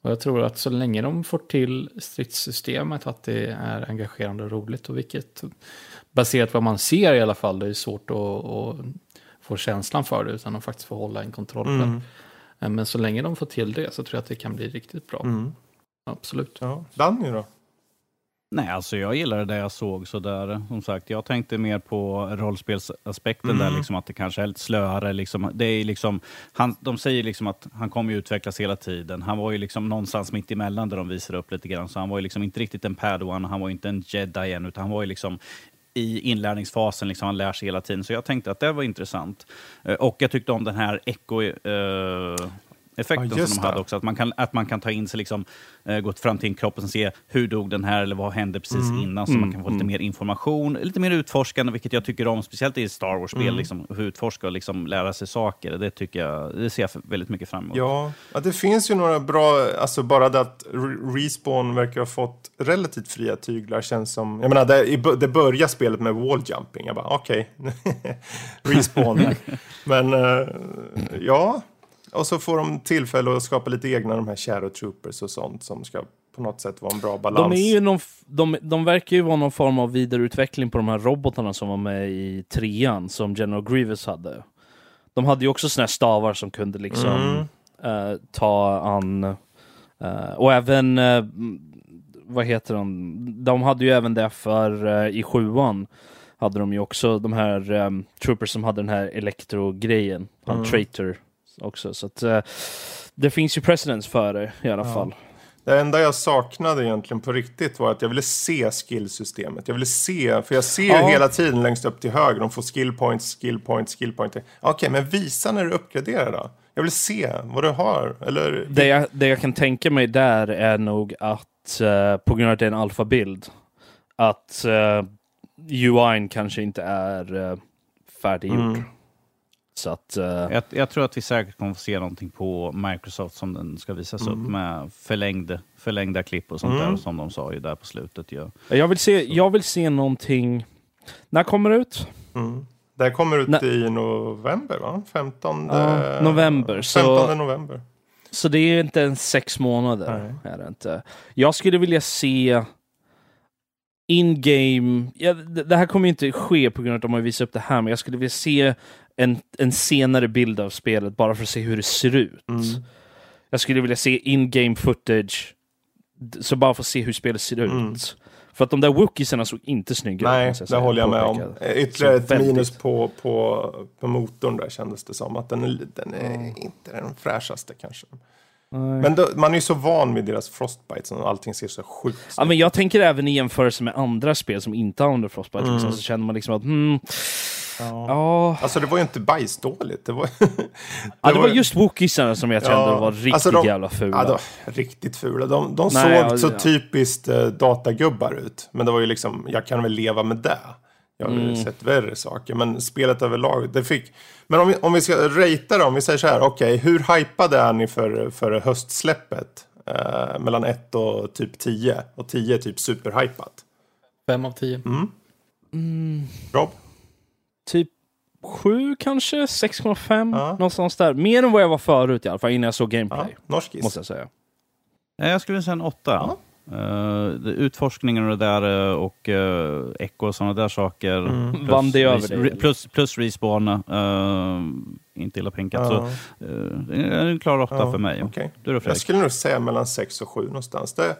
D: Och jag tror att så länge de får till stridssystemet att det är engagerande och roligt och vilket baserat på vad man ser i alla fall, det är svårt att, att få känslan för det utan att faktiskt få hålla en kontroll.
A: Mm.
D: Eh, Men så länge de får till det så tror jag att det kan bli riktigt bra.
A: Mm.
D: Absolut.
A: Ja. Danny då?
B: Nej, alltså jag gillade det jag såg. Så där, som sagt, jag tänkte mer på rollspelsaspekten
A: Mm.
B: där, liksom, att det kanske är lite slöare. Liksom, det är liksom, han, de säger liksom att han kommer ju utvecklas hela tiden. Han var ju liksom någonstans mitt emellan där de visar upp lite grann. Så han var ju liksom inte riktigt en padawan, han var inte en jedi än, utan han var ju liksom i inlärningsfasen, liksom, han lär sig hela tiden. Så jag tänkte att det var intressant. Eh, Och jag tyckte om den här echo... Eh, effekten
A: Ja,
B: som de hade också. Att man kan, att man kan ta in sig, liksom, eh, gå fram till en kropp och se hur dog den här eller vad hände precis
A: Mm.
B: innan. Så man kan få lite mer information, lite mer utforskande, vilket jag tycker om. Speciellt i Star Wars-spel,
A: Mm.
B: liksom, hur utforska och liksom, lära sig saker. Det, tycker jag, det ser jag väldigt mycket fram emot.
A: Ja, ja, det finns ju några bra, alltså bara det att Re- Respawn verkar ha fått relativt fria tyglar känns som, jag menar det, det börjar spelet med walljumping, jag bara okej, Respawn. Men eh, ja, och så får de tillfälle att skapa lite egna, de här Shadow Troopers och sånt som ska på något sätt vara en bra balans.
C: De, är ju någon, de, de verkar ju vara någon form av vidareutveckling på de här robotarna som var med i trean, som General Grievous hade. De hade ju också såna här stavar som kunde liksom
A: Mm.
C: eh, ta an... eh, och även, mm, vad heter de? De hade ju även det för i sjuan. Hade de ju också de här um, troopers som hade den här elektrogrejen. Han
A: Mm.
C: traitor också. Så att eh, det finns ju precedence för det i alla
A: Ja.
C: fall.
A: Det enda jag saknade egentligen på riktigt var att jag ville se skillsystemet. Jag ville se, för jag ser ju
C: Ja.
A: hela tiden längst upp till höger, de får skill points, skill points, skill points. Okej, men visa när du uppgraderar då. Jag vill se vad du har. Eller,
C: Det jag, det jag kan tänka mig där är nog att eh, på grund av att det är en alfabild att uh, UI'n kanske inte är uh, färdiggjord.
A: Mm.
C: Så att... eh,
B: Jag, jag tror att vi säkert kommer få se någonting på Microsoft som den ska visas upp
A: Mm.
B: med förlängd, förlängda klipp och sånt
A: Mm.
B: där som de sa ju där på slutet. Ja.
C: jag, vill se, jag vill se någonting... När kommer det ut?
A: Mm. Det kommer ut
C: Nej.
A: i november, va? 15
C: Ja, november, så-
A: 15 november.
C: Så det är inte ens sex månader.
A: Nej.
C: Är det inte. Jag skulle vilja se in-game... Ja, det, här kommer ju inte ske på grund av att de har visat upp det här, men jag skulle vilja se en, en senare bild av spelet bara för att se hur det ser ut.
A: Mm.
C: Jag skulle vilja se in-game footage, så bara för att se hur spelet ser ut.
A: Mm.
C: För att de där wookiesarna såg inte snygga
A: Nej,
C: måste jag
A: det
C: säga.
A: håller jag med om. Eh, Ytterligare ett
C: väldigt.
A: minus på, på, på motorn där kändes det som. Att den är, den är
C: Mm.
A: inte den fräschaste kanske.
C: Nej.
A: Men då, man är ju så van vid deras frostbites och allting ser så sjukt
C: Ja, men jag tänker även i jämförelse med andra spel som inte har under Frostbite,
A: Mm.
C: liksom, så känner man liksom att hmm,
A: Ja.
C: ja,
A: Alltså det var ju inte bajsdåligt. Det var,
C: Ja, det var just Wookiesarna som jag kände
A: Ja,
C: var riktigt
A: alltså de-
C: jävla fula.
A: ja, de, riktigt fula. De, de
C: Nej,
A: såg
C: ja,
A: så
C: ja.
A: typiskt eh, datagubbar ut. Men det var ju liksom, jag kan väl leva med det. Jag har ju
C: Mm.
A: sett värre saker. Men spelet överlag, det fick... Men om vi, om vi ska ratea då, om vi säger så här, okej, hur hypade är ni för, för höstsläppet? Eh, mellan 1 och typ 10. Och 10 är typ superhypat.
D: Fem av tio.
A: Mm.
C: Mm,
A: Rob?
C: typ 7 kanske, 6,5
A: Ja.
C: någonstans där. Mer än vad jag var förut i alla fall, innan jag såg
A: Ja,
C: gameplay.
A: norsk giss.
C: Måste jag säga.
B: Nej, Jag skulle säga en åtta.
A: Ja.
B: Det- utforskningen och det där eh, och uh, echo och sådana där saker.
A: Mm.
B: Plus
C: Vann det över dig,
B: re-? Plus, plus respawn. eh, inte illa pinkat. Så, eh, det är en klar åtta för mig.
A: okej.
B: Du då
A: Jag skulle nog säga mellan 6 och 7 någonstans. Det är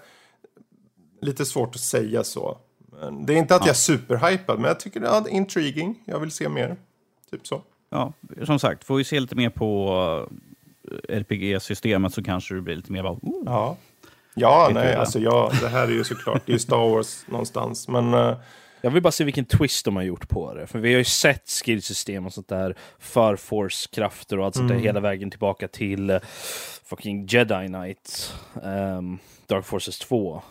A: lite svårt att säga så. Det är inte att
B: Ja.
A: jag är superhypad, men jag tycker det är intriguing. Jag vill se mer. Typ så.
B: Ja, som sagt, får vi se lite mer på RPG-systemet så kanske det blir lite mer bara... Oh.
A: Ja, ja nej,
B: det?
A: alltså ja, det här är ju såklart, det är Star Wars någonstans. Men eh,
C: Jag vill bara se vilken twist de har gjort på det. För vi har ju sett skillsystem och sånt där för force-krafter och allt sånt där
A: Mm.
C: hela vägen tillbaka till eh, fucking Jedi Knight, ehm, Dark Forces 2,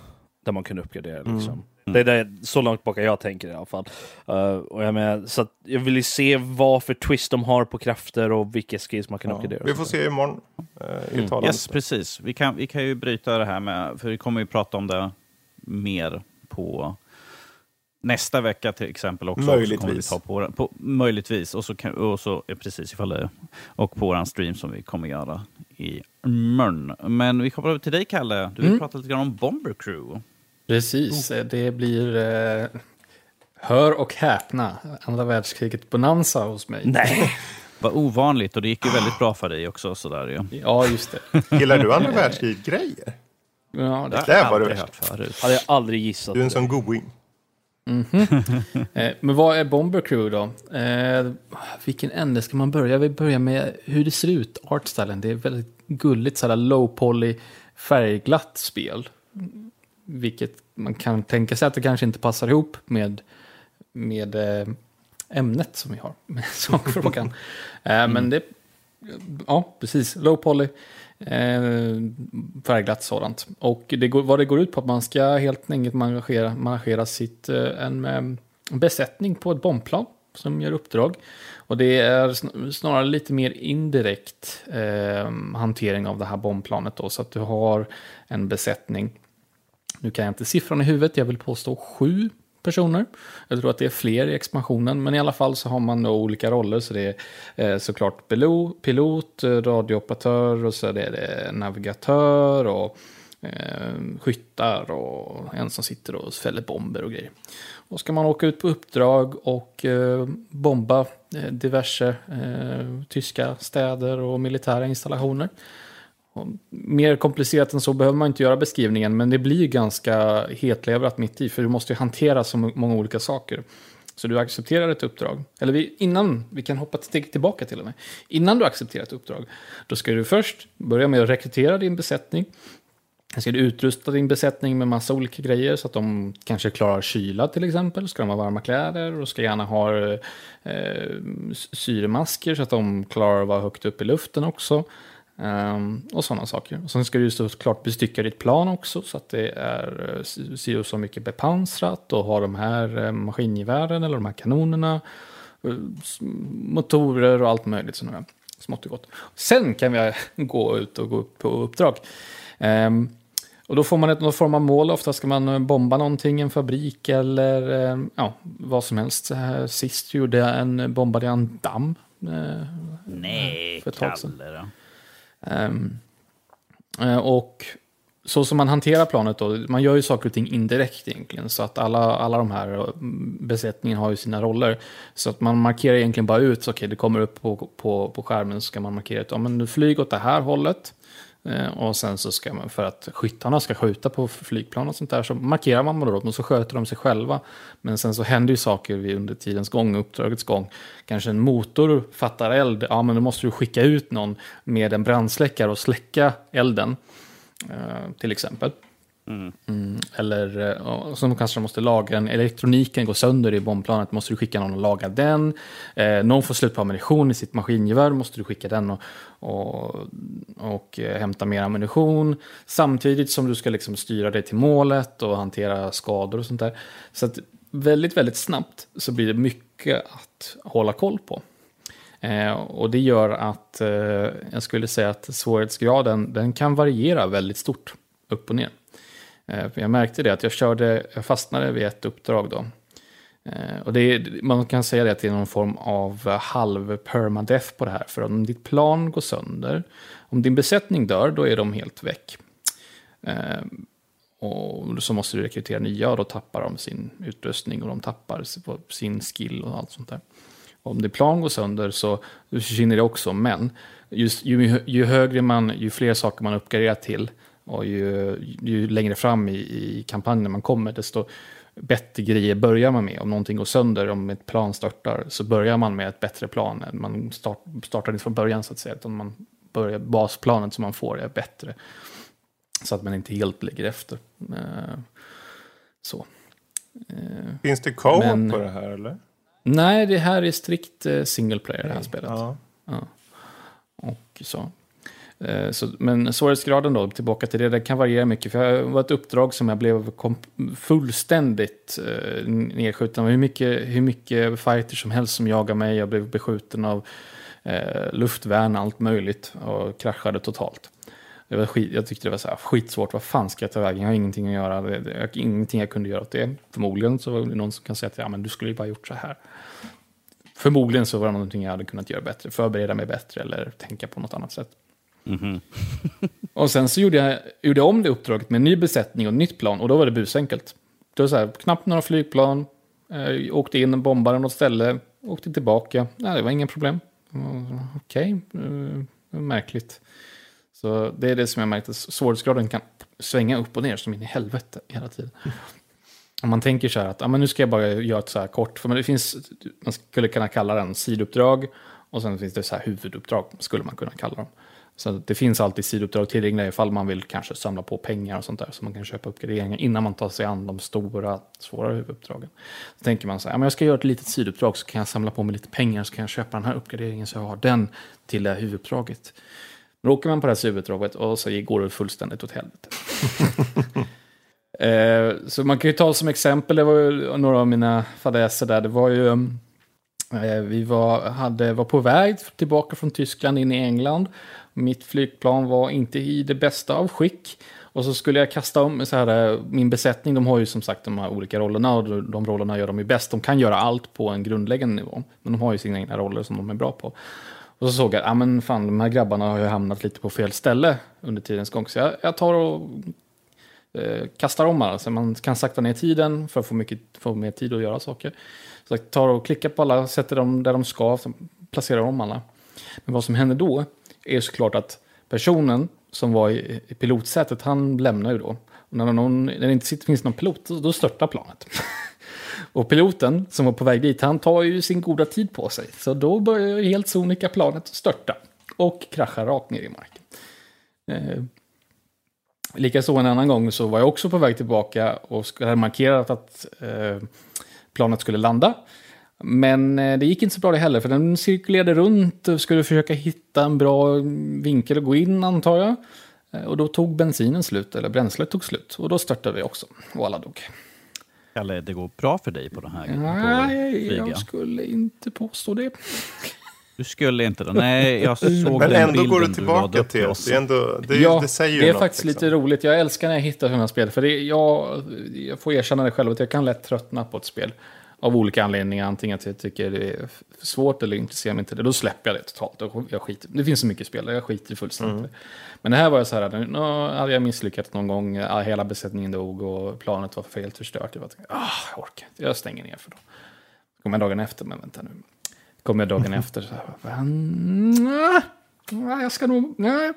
C: där man kunde uppgradera
A: Mm.
C: Liksom. Det är det, så långt bak jag tänker i alla fall. Eh, och jag, menar, så att jag vill ju se vad för twist de har på krafter och vilka skills man kan
A: ja,
C: uppgradera.
A: vi får se imorgon. Uh,
C: Mm.
B: Yes, precis. Vi kan, vi kan ju bryta det här med, för vi kommer ju prata om det mer på nästa vecka till exempel också.
A: Möjligtvis.
B: Så kommer vi ta på, på, möjligtvis. Och så, kan, och så precis ifall det, och på vår stream som vi kommer göra i mörn. Men vi kommer över till dig, Kalle. Du vill
D: Mm.
B: prata lite grann om Bomber Crew.
D: Precis, det blir... Eh, hör och häpna, andra världskriget bonanza hos mig.
C: Nej.
B: Vad ovanligt och det gick ju väldigt bra för dig också. Sådär, ja.
D: Ja, just det.
A: Gillar du andra världskriget-grejer?
D: Ja, det.
B: Har
A: Det
B: jag
A: var det
B: aldrig
A: värsta.
B: hört förut.
C: Hade jag aldrig gissat.
A: Du är en sån going.
D: Eh, men vad är Bomber Crew då? Eh, vilken ände ska man börja? Jag vill börja med hur det ser ut, artstylen. Det är väldigt gulligt, sådär low poly, färgglatt spel. Vilket man kan tänka sig att det kanske inte passar ihop med, med eh, ämnet som vi har, med sakfrågan. eh, Men det, ja precis, low poly. Eh, färgglatt sådant. Och det vad det går ut på att man ska helt enkelt managera, managera sitt, en besättning på ett bombplan som gör uppdrag. Och det är sn- snarare lite mer indirekt eh, hantering av det här bombplanet då. Så att du har en besättning. Nu kan jag inte siffran i huvudet, jag vill påstå sju personer. Jag tror att det är fler i expansionen, men i alla fall så har man då olika roller. Så det är eh, såklart pilot, eh, radiooperatör och så är det navigatör och eh, skyttar och en som sitter och fäller bomber och grejer. Och ska man åka ut på uppdrag och eh, bomba eh, diverse eh, tyska städer och militära installationer. Mer komplicerat än så behöver man inte göra beskrivningen, men det blir ganska hetleverat mitt i, för du måste ju hantera så många olika saker. Så du accepterar ett uppdrag, eller vi, innan, vi kan hoppa ett steg tillbaka till och med. Innan du accepterar ett uppdrag, då ska du först börja med att rekrytera din besättning. Sen ska du utrusta din besättning med massa olika grejer så att de kanske klarar kyla till exempel. Ska de ha varma kläder och ska gärna ha eh, syremasker så att de klarar att vara högt upp i luften också. Ehm, och sådana saker. Och sen ska du såklart bestycka ditt plan också så att det är eh, si och så mycket bepansrat och ha de här eh, maskingevären eller de här kanonerna. eh, Motorer och allt möjligt sådana. Smått och gott. Sen kan vi gå ut och gå upp på uppdrag. Ehm, och då får man ett, någon form av mål. Ofta ska man eh, bomba någonting, en fabrik eller eh, ja, vad som helst. Sist gjorde jag en, bombade jag en damm. eh,
B: Nej. Kalle då.
D: Ehm, eh, och så som man hanterar planet då, man gör ju saker och ting indirekt egentligen. Så att alla, alla de här eh, besättningen har ju sina roller. Så att man markerar egentligen bara ut, så okej det kommer upp på, på, på skärmen så ska man markera ut, ja men flyg åt det här hållet. Eh, och sen så ska man, för att skyttarna ska skjuta på flygplan och sånt där, så markerar man med dem och så sköter de sig själva. Men sen så händer ju saker under tidens gång, uppdragets gång. Kanske en motor fattar eld, ja men då måste du skicka ut någon med en brandsläckare och släcka elden. Eh, till exempel. Mm, eller eh, så kanske de måste laga den. Elektroniken går sönder i bombplanet. Måste du skicka någon och laga den. Eh, någon får slut på ammunition i sitt maskingevär. Måste du skicka den och, och, och eh, hämta mer ammunition. Samtidigt som du ska liksom styra dig till målet och hantera skador och sånt där. Så att väldigt, väldigt snabbt så blir det mycket att hålla koll på. Eh, och det gör att eh, jag skulle säga att svårighetsgraden den kan variera väldigt stort upp och ner. Eh, jag märkte det att jag körde, jag fastnade vid ett uppdrag då. Eh, och det är, man kan säga det att det är någon form av eh, halv permadeath på det här. För om ditt plan går sönder, om din besättning dör, då är de helt väck. Och så måste du rekrytera nya och då tappar de sin utrustning och de tappar sin skill och allt sånt där. Om din plan går sönder så försvinner det också, men just, ju, ju högre man, ju fler saker man uppgraderar till och ju, ju längre fram i, i kampanjen man kommer, desto bättre grejer börjar man med. Om någonting går sönder, om ett plan startar, så börjar man med ett bättre plan. Man start, startar inte från början så att säga, utan man börjar, basplanet som man får är bättre. Så att man inte helt ligger efter. Eh, Så. Eh,
A: Finns det co-op på det här eller?
D: Nej, det här är strikt eh, single player det här spelet.
A: Ja.
D: Och så. Eh, så, men svårighetsgraden då, tillbaka till det, det kan variera mycket. För jag var ett uppdrag som jag blev fullständigt eh, nedskjuten. av. hur mycket, hur mycket fighters som helst som jagade mig. Jag blev beskjuten av eh, luftvärn, allt möjligt och kraschade totalt. Det var skit, jag tyckte det var så här, skitsvårt. Vad fan ska jag ta vägen? Jag har ingenting att göra. Det, det, jag, ingenting jag kunde göra åt det. Förmodligen så var det någon som kan säga att ja, men du skulle ju bara gjort så här. Förmodligen så var det någonting jag hade kunnat göra bättre. Förbereda mig bättre eller tänka på något annat sätt.
B: Mhm.
D: Och sen så gjorde jag, gjorde jag om det uppdraget med en ny besättning och nytt plan. Och då var det busenkelt. Det var så här, knappt några flygplan. Eh, åkte in, bombade något ställe. Åkte tillbaka. Nej, det var inga problem. Okej, eh, märkligt. Så det är det som jag märkt, att svårighetsgraden kan svänga upp och ner som in i helvete hela tiden. Om man tänker så här att ah, men nu ska jag bara göra ett så här kort, för det finns, man skulle kunna kalla den sidouppdrag och sen finns det så här huvuduppdrag, skulle man kunna kalla dem. Så det finns alltid sidouppdrag tillgängliga ifall man vill kanske samla på pengar och sånt där, så man kan köpa uppgraderingar innan man tar sig an de stora, svåra huvuduppdragen. Så tänker man så här, ah, men jag ska göra ett litet sidouppdrag så kan jag samla på mig lite pengar, så kan jag köpa den här uppgraderingen så jag har den till det här huvuduppdraget. Då åker man på det här huvuduppdraget och så går det fullständigt åt helvete. Eh, så man kan ju ta som exempel, det var ju några av mina fadäser där, det var ju, eh, vi var, hade, var på väg tillbaka från Tyskland in i England. Mitt flygplan var inte i det bästa av skick. Och så skulle jag kasta om så här, eh, min besättning, de har ju som sagt de här olika rollerna och de rollerna gör de ju bäst. De kan göra allt på en grundläggande nivå, men de har ju sina egna roller som de är bra på. Och så såg jag, ja men fan de här grabbarna har ju hamnat lite på fel ställe under tidens gång. Så jag, jag tar och eh, kastar om alla. Så man kan sakta ner tiden för att få, mycket, få mer tid att göra saker. Så jag tar och klickar på alla, sätter dem där de ska, placerar om alla. Men vad som händer då är såklart att personen som var i, i pilotsätet, han lämnar ju då. Och när, någon, när det inte sitter, finns någon pilot, då störtar planet. Och piloten som var på väg dit, han tar ju sin goda tid på sig. Så då börjar ju helt sonika planet störta. Och kraschar rakt ner i marken. Eh, Likaså en annan gång så var jag också på väg tillbaka och hade markerat att eh, planet skulle landa. Men eh, det gick inte så bra det heller, för den cirkulerade runt och skulle försöka hitta en bra vinkel att gå in antar jag. Eh, och då tog bensinen slut, eller bränslet tog slut. Och då störtade vi också, och alla dog.
B: Kalle, det går bra för dig på den här
D: Nej, jag skulle inte påstå det.
B: Du skulle inte det? Nej, jag såg
A: Men
B: den
A: ändå
B: bilden
A: går du
B: du
A: tillbaka
B: upp
A: till
B: oss.
A: det. är ändå, det,
D: ja,
A: det säger ju
D: det är
A: något,
D: faktiskt
A: liksom.
D: lite roligt. Jag älskar när jag hittar sådana spel. För det, jag, jag får erkänna det själv att jag kan lätt tröttna på ett spel. Av olika anledningar. Antingen att jag tycker det är för svårt eller intresserar mig inte. det. Då släpper jag det totalt. Jag skiter. Det finns så mycket spel jag skiter fullständigt.
A: Mm.
D: Men det här var jag så här, nu hade jag misslyckats någon gång. ja, Hela besättningen dog och planet var helt förstört. Jag var ah, jag orkar inte. Jag stänger ner för då. Kommer dagen efter, men vänta nu. Kommer dagen efter så här, "Mm, nej, jag ska nog, nej, jag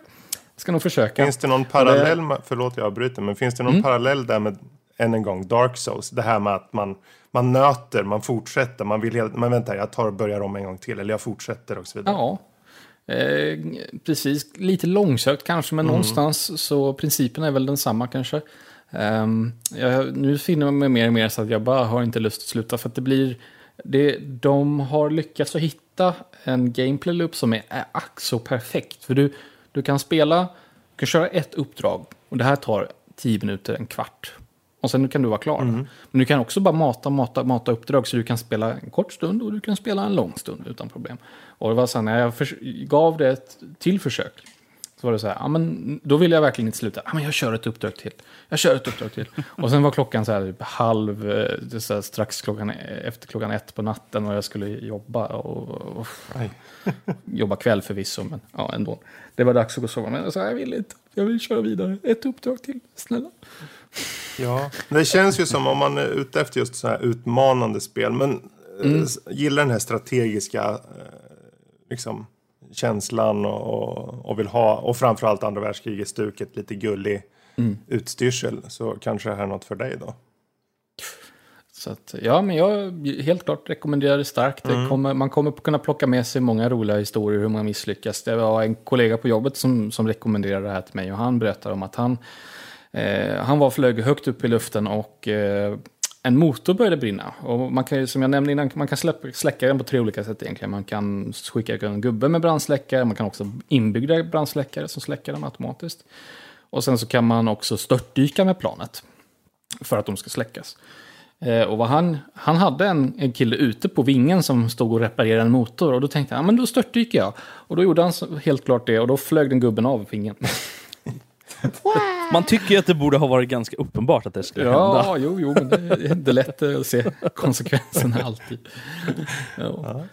D: ska nog försöka.
A: Finns det någon parallell, med, förlåt jag avbryter, men finns det någon parallell där med, än en gång, Dark Souls? Det här med att man, man nöter, man fortsätter, man vill, men vänta, jag tar och börjar om en gång till, eller jag fortsätter och så vidare.
D: Ja, eh, precis. Lite långsökt kanske, men någonstans så principen är väl densamma kanske. Ehm, jag, nu finner jag mig mer och mer så att jag bara har inte lust att sluta för att det blir... Det, de har lyckats att hitta en gameplay loop som är, är ack så perfekt. För du, du kan spela, du kan köra ett uppdrag och det här tar tio minuter, en kvart. Och sen kan du vara klar. Men du kan också bara mata, mata, mata uppdrag så du kan spela en kort stund och du kan spela en lång stund utan problem. Och det var så här, när jag gav det ett till försök så var det så här, ja, men då vill jag verkligen inte sluta. Ja, men jag kör ett uppdrag till. Jag kör ett uppdrag till. Och sen var klockan så här typ halv, eh, så här, strax klockan, efter klockan ett på natten och jag skulle jobba. Och, och, jobba kväll förvisso, men ja, ändå. Det var dags att gå och sova. Men jag sa, jag vill inte. Jag vill köra vidare. Ett uppdrag till, snälla.
A: Ja, det känns ju som om man är ute efter just så här utmanande spel. Men
D: Mm.
A: eh, s- gillar den här strategiska eh, liksom, känslan och, och, vill ha, och framförallt andra världskriget-stuket, lite gullig
D: Mm.
A: utstyrsel. Så kanske det här är något för dig då.
D: Så att, ja, men jag helt klart rekommenderar det starkt. Det kommer, man kommer kunna plocka med sig många roliga historier hur man misslyckas. Det var en kollega på jobbet som, som rekommenderade det här till mig och han berättade om att han, eh, han var flög högt upp i luften och eh, en motor började brinna. Och man kan som jag nämnde innan, man kan släppa, släcka den på tre olika sätt egentligen. Man kan skicka en gubbe med brandsläckare, man kan också inbyggda brandsläckare som släcker den automatiskt. Och sen så kan man också störtdyka med planet för att de ska släckas. Eh, och vad han, han hade en, en kille ute på vingen som stod och reparerade en motor. Och då tänkte han, ja men då störtdyker jag. Och då gjorde han helt klart det och då flög den gubben av vingen.
C: Man tycker ju att det borde ha varit ganska uppenbart att det skulle hända.
D: Ja, jo, jo, men det är inte lätt att se konsekvenserna alltid. Ja.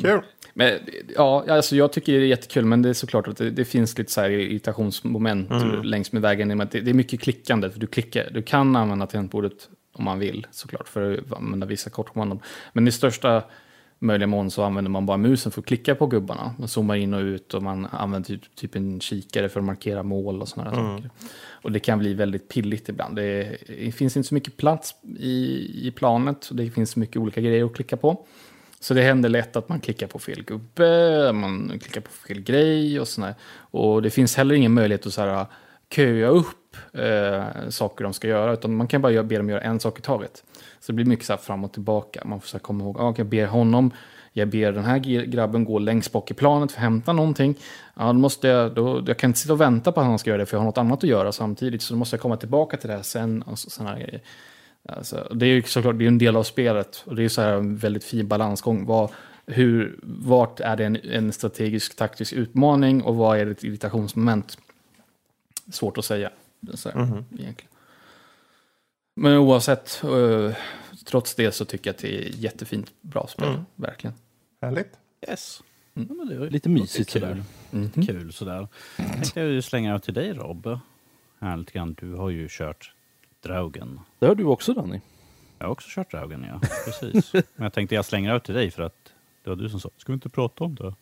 A: Kul.
D: Men ja, alltså jag tycker det är jättekul, men det är såklart att det, det finns lite så här irritationsmoment längs med vägen. Det, det är mycket klickande, för du, klickar, du kan använda tangentbordet om man vill såklart, för att använda vissa kortkommandon. Men i största möjliga mån så använder man bara musen för att klicka på gubbarna. Man zoomar in och ut och man använder typ, typ en kikare för att markera mål och sådana saker. Och det kan bli väldigt pilligt ibland. Det, det finns inte så mycket plats i, i planet och det finns så mycket olika grejer att klicka på. Så det händer lätt att man klickar på fel gubbe, man klickar på fel grej och sådär. Och det finns heller ingen möjlighet att så här, köa upp eh, saker de ska göra, utan man kan bara be dem göra en sak i taget. Så det blir mycket så här fram och tillbaka. Man får så komma ihåg, ah, jag ber honom, jag ber den här grabben gå längst bak i planet för att hämta någonting. Ja, då måste jag, då, jag kan inte sitta och vänta på att han ska göra det, för jag har något annat att göra samtidigt. Så då måste jag komma tillbaka till det här sen. Och så, grejer. Alltså, det är ju såklart det är en del av spelet och det är så här en väldigt fin balansgång. Vad, hur, vart är det en, en strategisk taktisk utmaning och vad är det ett irritationsmoment? Svårt att säga. Så här, egentligen. Men oavsett, eh, trots det så tycker jag att det är jättefint, bra spel. Verkligen.
A: Härligt.
B: Yes. Ja, men det var
C: Lite mysigt
B: kul.
C: sådär.
D: Mhm.
B: Kul sådär. Jag tänkte ju slänga över till dig Rob. Här lite grann. Du har ju kört Draugen.
C: Det har du också Danny.
B: Jag har också kört Draugen, ja. Precis. Men jag tänkte jag slänger över till dig för att det var du som sa, ska vi inte prata om det?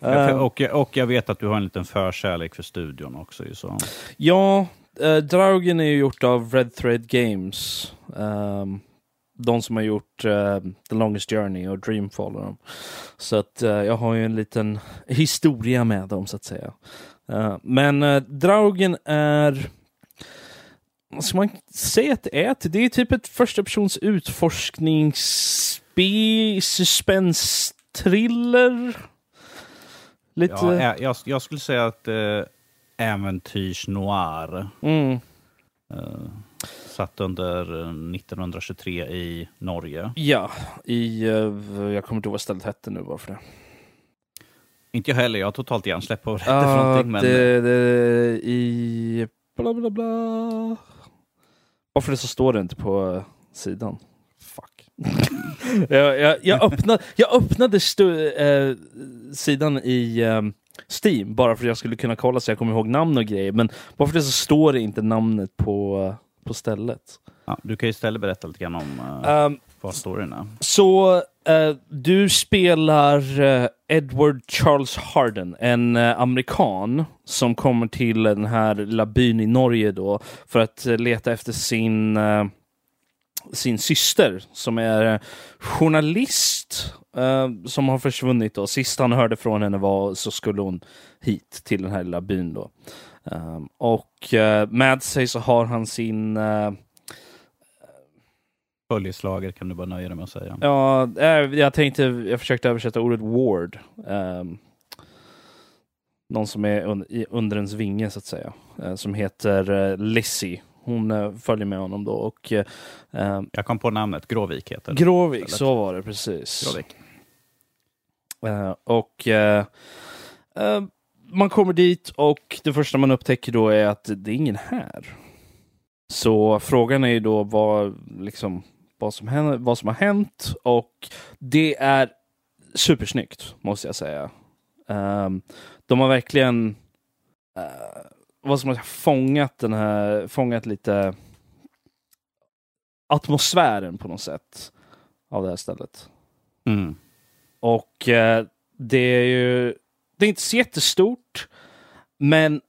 B: Jag-
C: Eh,
B: och, och jag vet att du har en liten förkärlek för studion också. Så.
C: Ja, uh, Draugen är ju gjort av Red Thread Games. Ehm, de som har gjort eh, The Longest Journey och Dreamfall. och dem. Så att eh, jag har ju en liten historia med dem så att säga. Eh, men uh, Draugen är... Vad ska man säga att det är? Det är typ ett första persons utforskningsspel, suspense-thriller. Lite...
B: Ja, jag, jag skulle säga att eh, äventyrs-noir
C: mm.
B: Eh, satt under eh, 1923 i Norge.
C: Ja, i... eh, jag kommer inte ihåg vad stället hette nu bara för det.
B: Inte jag heller, jag har totalt hjärnsläpp på vad det hette för
C: Ja,
B: någonting. Men
C: det, det, i... Bla, bla, bla. Varför det så står det inte på eh, sidan? Fuck. jag, jag, jag öppnade, jag öppnade stu, eh, sidan i eh, Steam bara för att jag skulle kunna kolla så jag kommer ihåg namn och grejer. Men varför det så står det inte namnet på, på stället.
B: ja, du kan ju istället berätta lite grann om eh,
C: Um,
B: är.
C: Så eh, du spelar eh, Edward Charles Harden, en eh, amerikan som kommer till den här lilla byn i Norge då för att leta efter sin, sin syster som är journalist som har försvunnit. Då. Sist han hörde från henne var så skulle hon hit till den här lilla byn. Då. Um, och eh, med sig så har han sin eh,
B: Följeslager kan du bara nöja dig med att säga.
C: Ja, eh, jag tänkte, jag försökte översätta ordet ward. Um, någon som är un, i, under ens vinge så att säga. eh, som heter uh, Lizzie. Hon eh, följer med honom då. Och eh, ehm,
B: Jag kom på namnet, Gråvik heter det.
C: Gråvik,
B: Eller-
C: så var det precis.
B: Gråvik.
C: Och man kommer dit och det första man upptäcker då är att det är ingen här. Så frågan är ju då vad, liksom, vad, som, händer, vad som har hänt och det är supersnyggt måste jag säga. Ehm, de har verkligen eh, vad som har fångat den här, fångat lite atmosfären på något sätt av det här stället.
B: Mm.
C: Och eh, det är ju det är inte så jättestort, men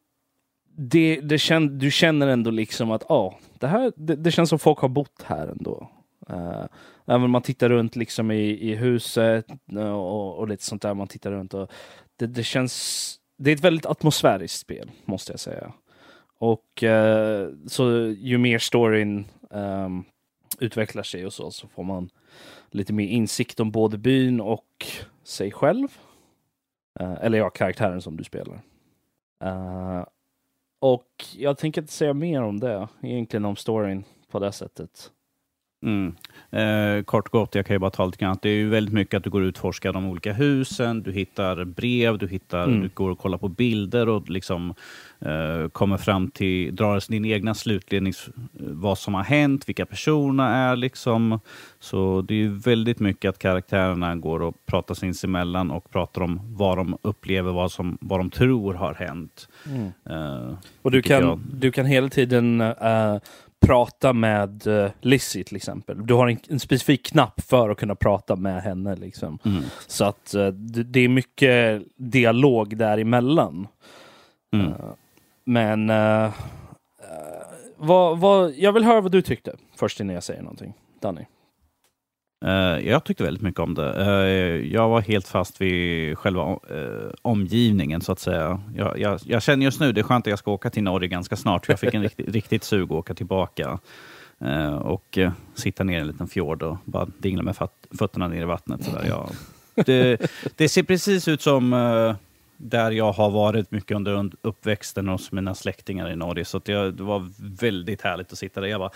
C: det, det kän, du känner ändå liksom att ah, det, här, det, det känns som folk har bott här ändå. Uh, även om man tittar runt liksom i, i huset eh, och, och lite sånt där, man tittar runt och det, det känns, det är ett väldigt atmosfäriskt spel, måste jag säga. Och uh, så ju mer storyn um, utvecklar sig och så, så får man lite mer insikt om både byn och sig själv. Eh, eller ja, karaktären som du spelar. Eh, och jag tänker inte säga mer om det, egentligen om storyn på det sättet.
B: Mm. Eh, kort gott, jag kan ju bara ta lite grann. Det är ju väldigt mycket att du går och utforskar de olika husen, du hittar brev, du, hittar,
C: Mm.
B: du går och kollar på bilder och liksom eh, kommer fram till, drar din egna slutledning, vad som har hänt, vilka personerna är. Liksom. Så det är ju väldigt mycket att karaktärerna går och pratar sinsemellan och pratar om vad de upplever, vad, som, vad de tror har hänt. Eh,
C: Och du kan,
B: jag-
C: du kan hela tiden eh, prata med uh, Lizzie till exempel. Du har en, en specifik knapp för att kunna prata med henne. Liksom.
B: mm.
C: Så att eh, det, det är mycket dialog däremellan.
B: Mm.
C: Eh, men eh, eh, vad, vad, jag vill höra vad du tyckte först innan jag säger någonting. Danny.
B: Eh, jag tyckte väldigt mycket om det. Eh, jag var helt fast vid själva eh, omgivningen så att säga. Jag, jag, jag känner just nu, det är skönt att jag ska åka till Norge ganska snart, för jag fick en riktigt, riktigt sug att åka tillbaka. Och sitta ner i en liten fjord och bara dingla med fötterna ner i vattnet. Så. Jag, det, det ser precis ut som där jag har varit mycket under und- uppväxten hos mina släktingar i Norge. Så jag, det var väldigt härligt att sitta där. Jag bara,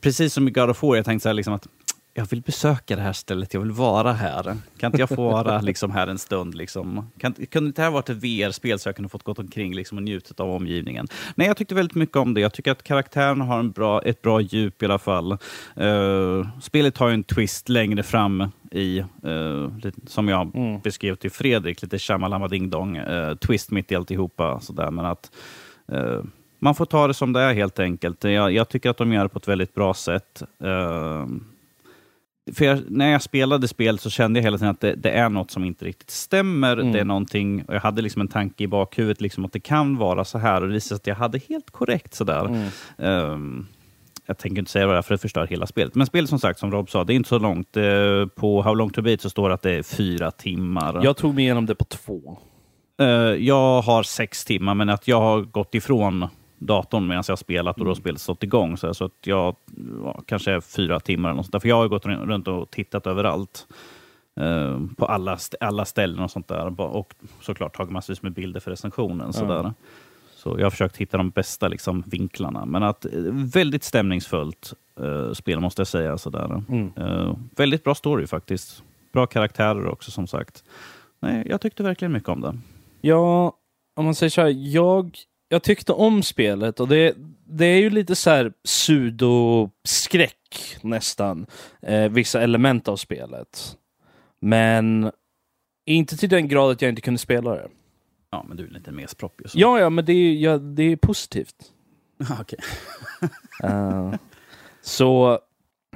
B: precis som i God of War, jag tänkte så här liksom att jag vill besöka det här stället, jag vill vara här. Kan inte jag få vara liksom här en stund? Liksom? Kan, kunde inte det här varit ett VR-spel så jag kunde fått gått omkring liksom, och njutit av omgivningen? Nej, jag tyckte väldigt mycket om det. Jag tycker att karaktären har en bra, ett bra djup i alla fall. Eh, spelet har ju en twist längre fram i, lite, som jag
C: Mm.
B: beskrev till Fredrik, lite shamalama ding dong, eh, twist mitt i alltihopa. Sådär, men att eh, man får ta det som det är helt enkelt. Jag, jag tycker att de gör det på ett väldigt bra sätt. För jag, när jag spelade spel så kände jag hela tiden att det, det är något som inte riktigt stämmer.
C: Mm.
B: Det är någonting, och jag hade liksom en tanke i bakhuvudet liksom att det kan vara så här och det visade sig att jag hade helt korrekt sådär.
C: Mm.
B: Ehm, jag tänker inte säga vad det är för det förstör hela spelet. Men spelet som sagt, som Rob sa, det är inte så långt. Eh, på How long to beat så står det att det är fyra timmar.
C: Jag tog mig igenom det på två.
B: Eh, jag har sex timmar, men att jag har gått ifrån datorn medan jag har spelat och då har spelet stått igång. Så, så att jag ja, kanske är fyra timmar eller något sånt där. För jag har gått runt och tittat överallt. eh, på alla, st- alla ställen och sånt där. Och såklart tagit massvis med bilder för recensionen. Så, där. så jag har försökt hitta de bästa liksom, vinklarna. Men att eh, väldigt stämningsfullt eh, spel måste jag säga. Så där.
C: Mm.
B: Eh, väldigt bra story faktiskt. Bra karaktärer också som sagt. Nej, jag tyckte verkligen mycket om det.
C: Ja, om man säger så här, jag, jag tyckte om spelet och det, det är ju lite så här pseudoskräck nästan, eh, vissa element av spelet. Men inte till den grad att jag inte kunde spela det.
B: Ja, men du är lite mer spropp ju. så.
C: Ja, ja, men det är, ja, det är positivt.
B: Okej.
C: Eh, så,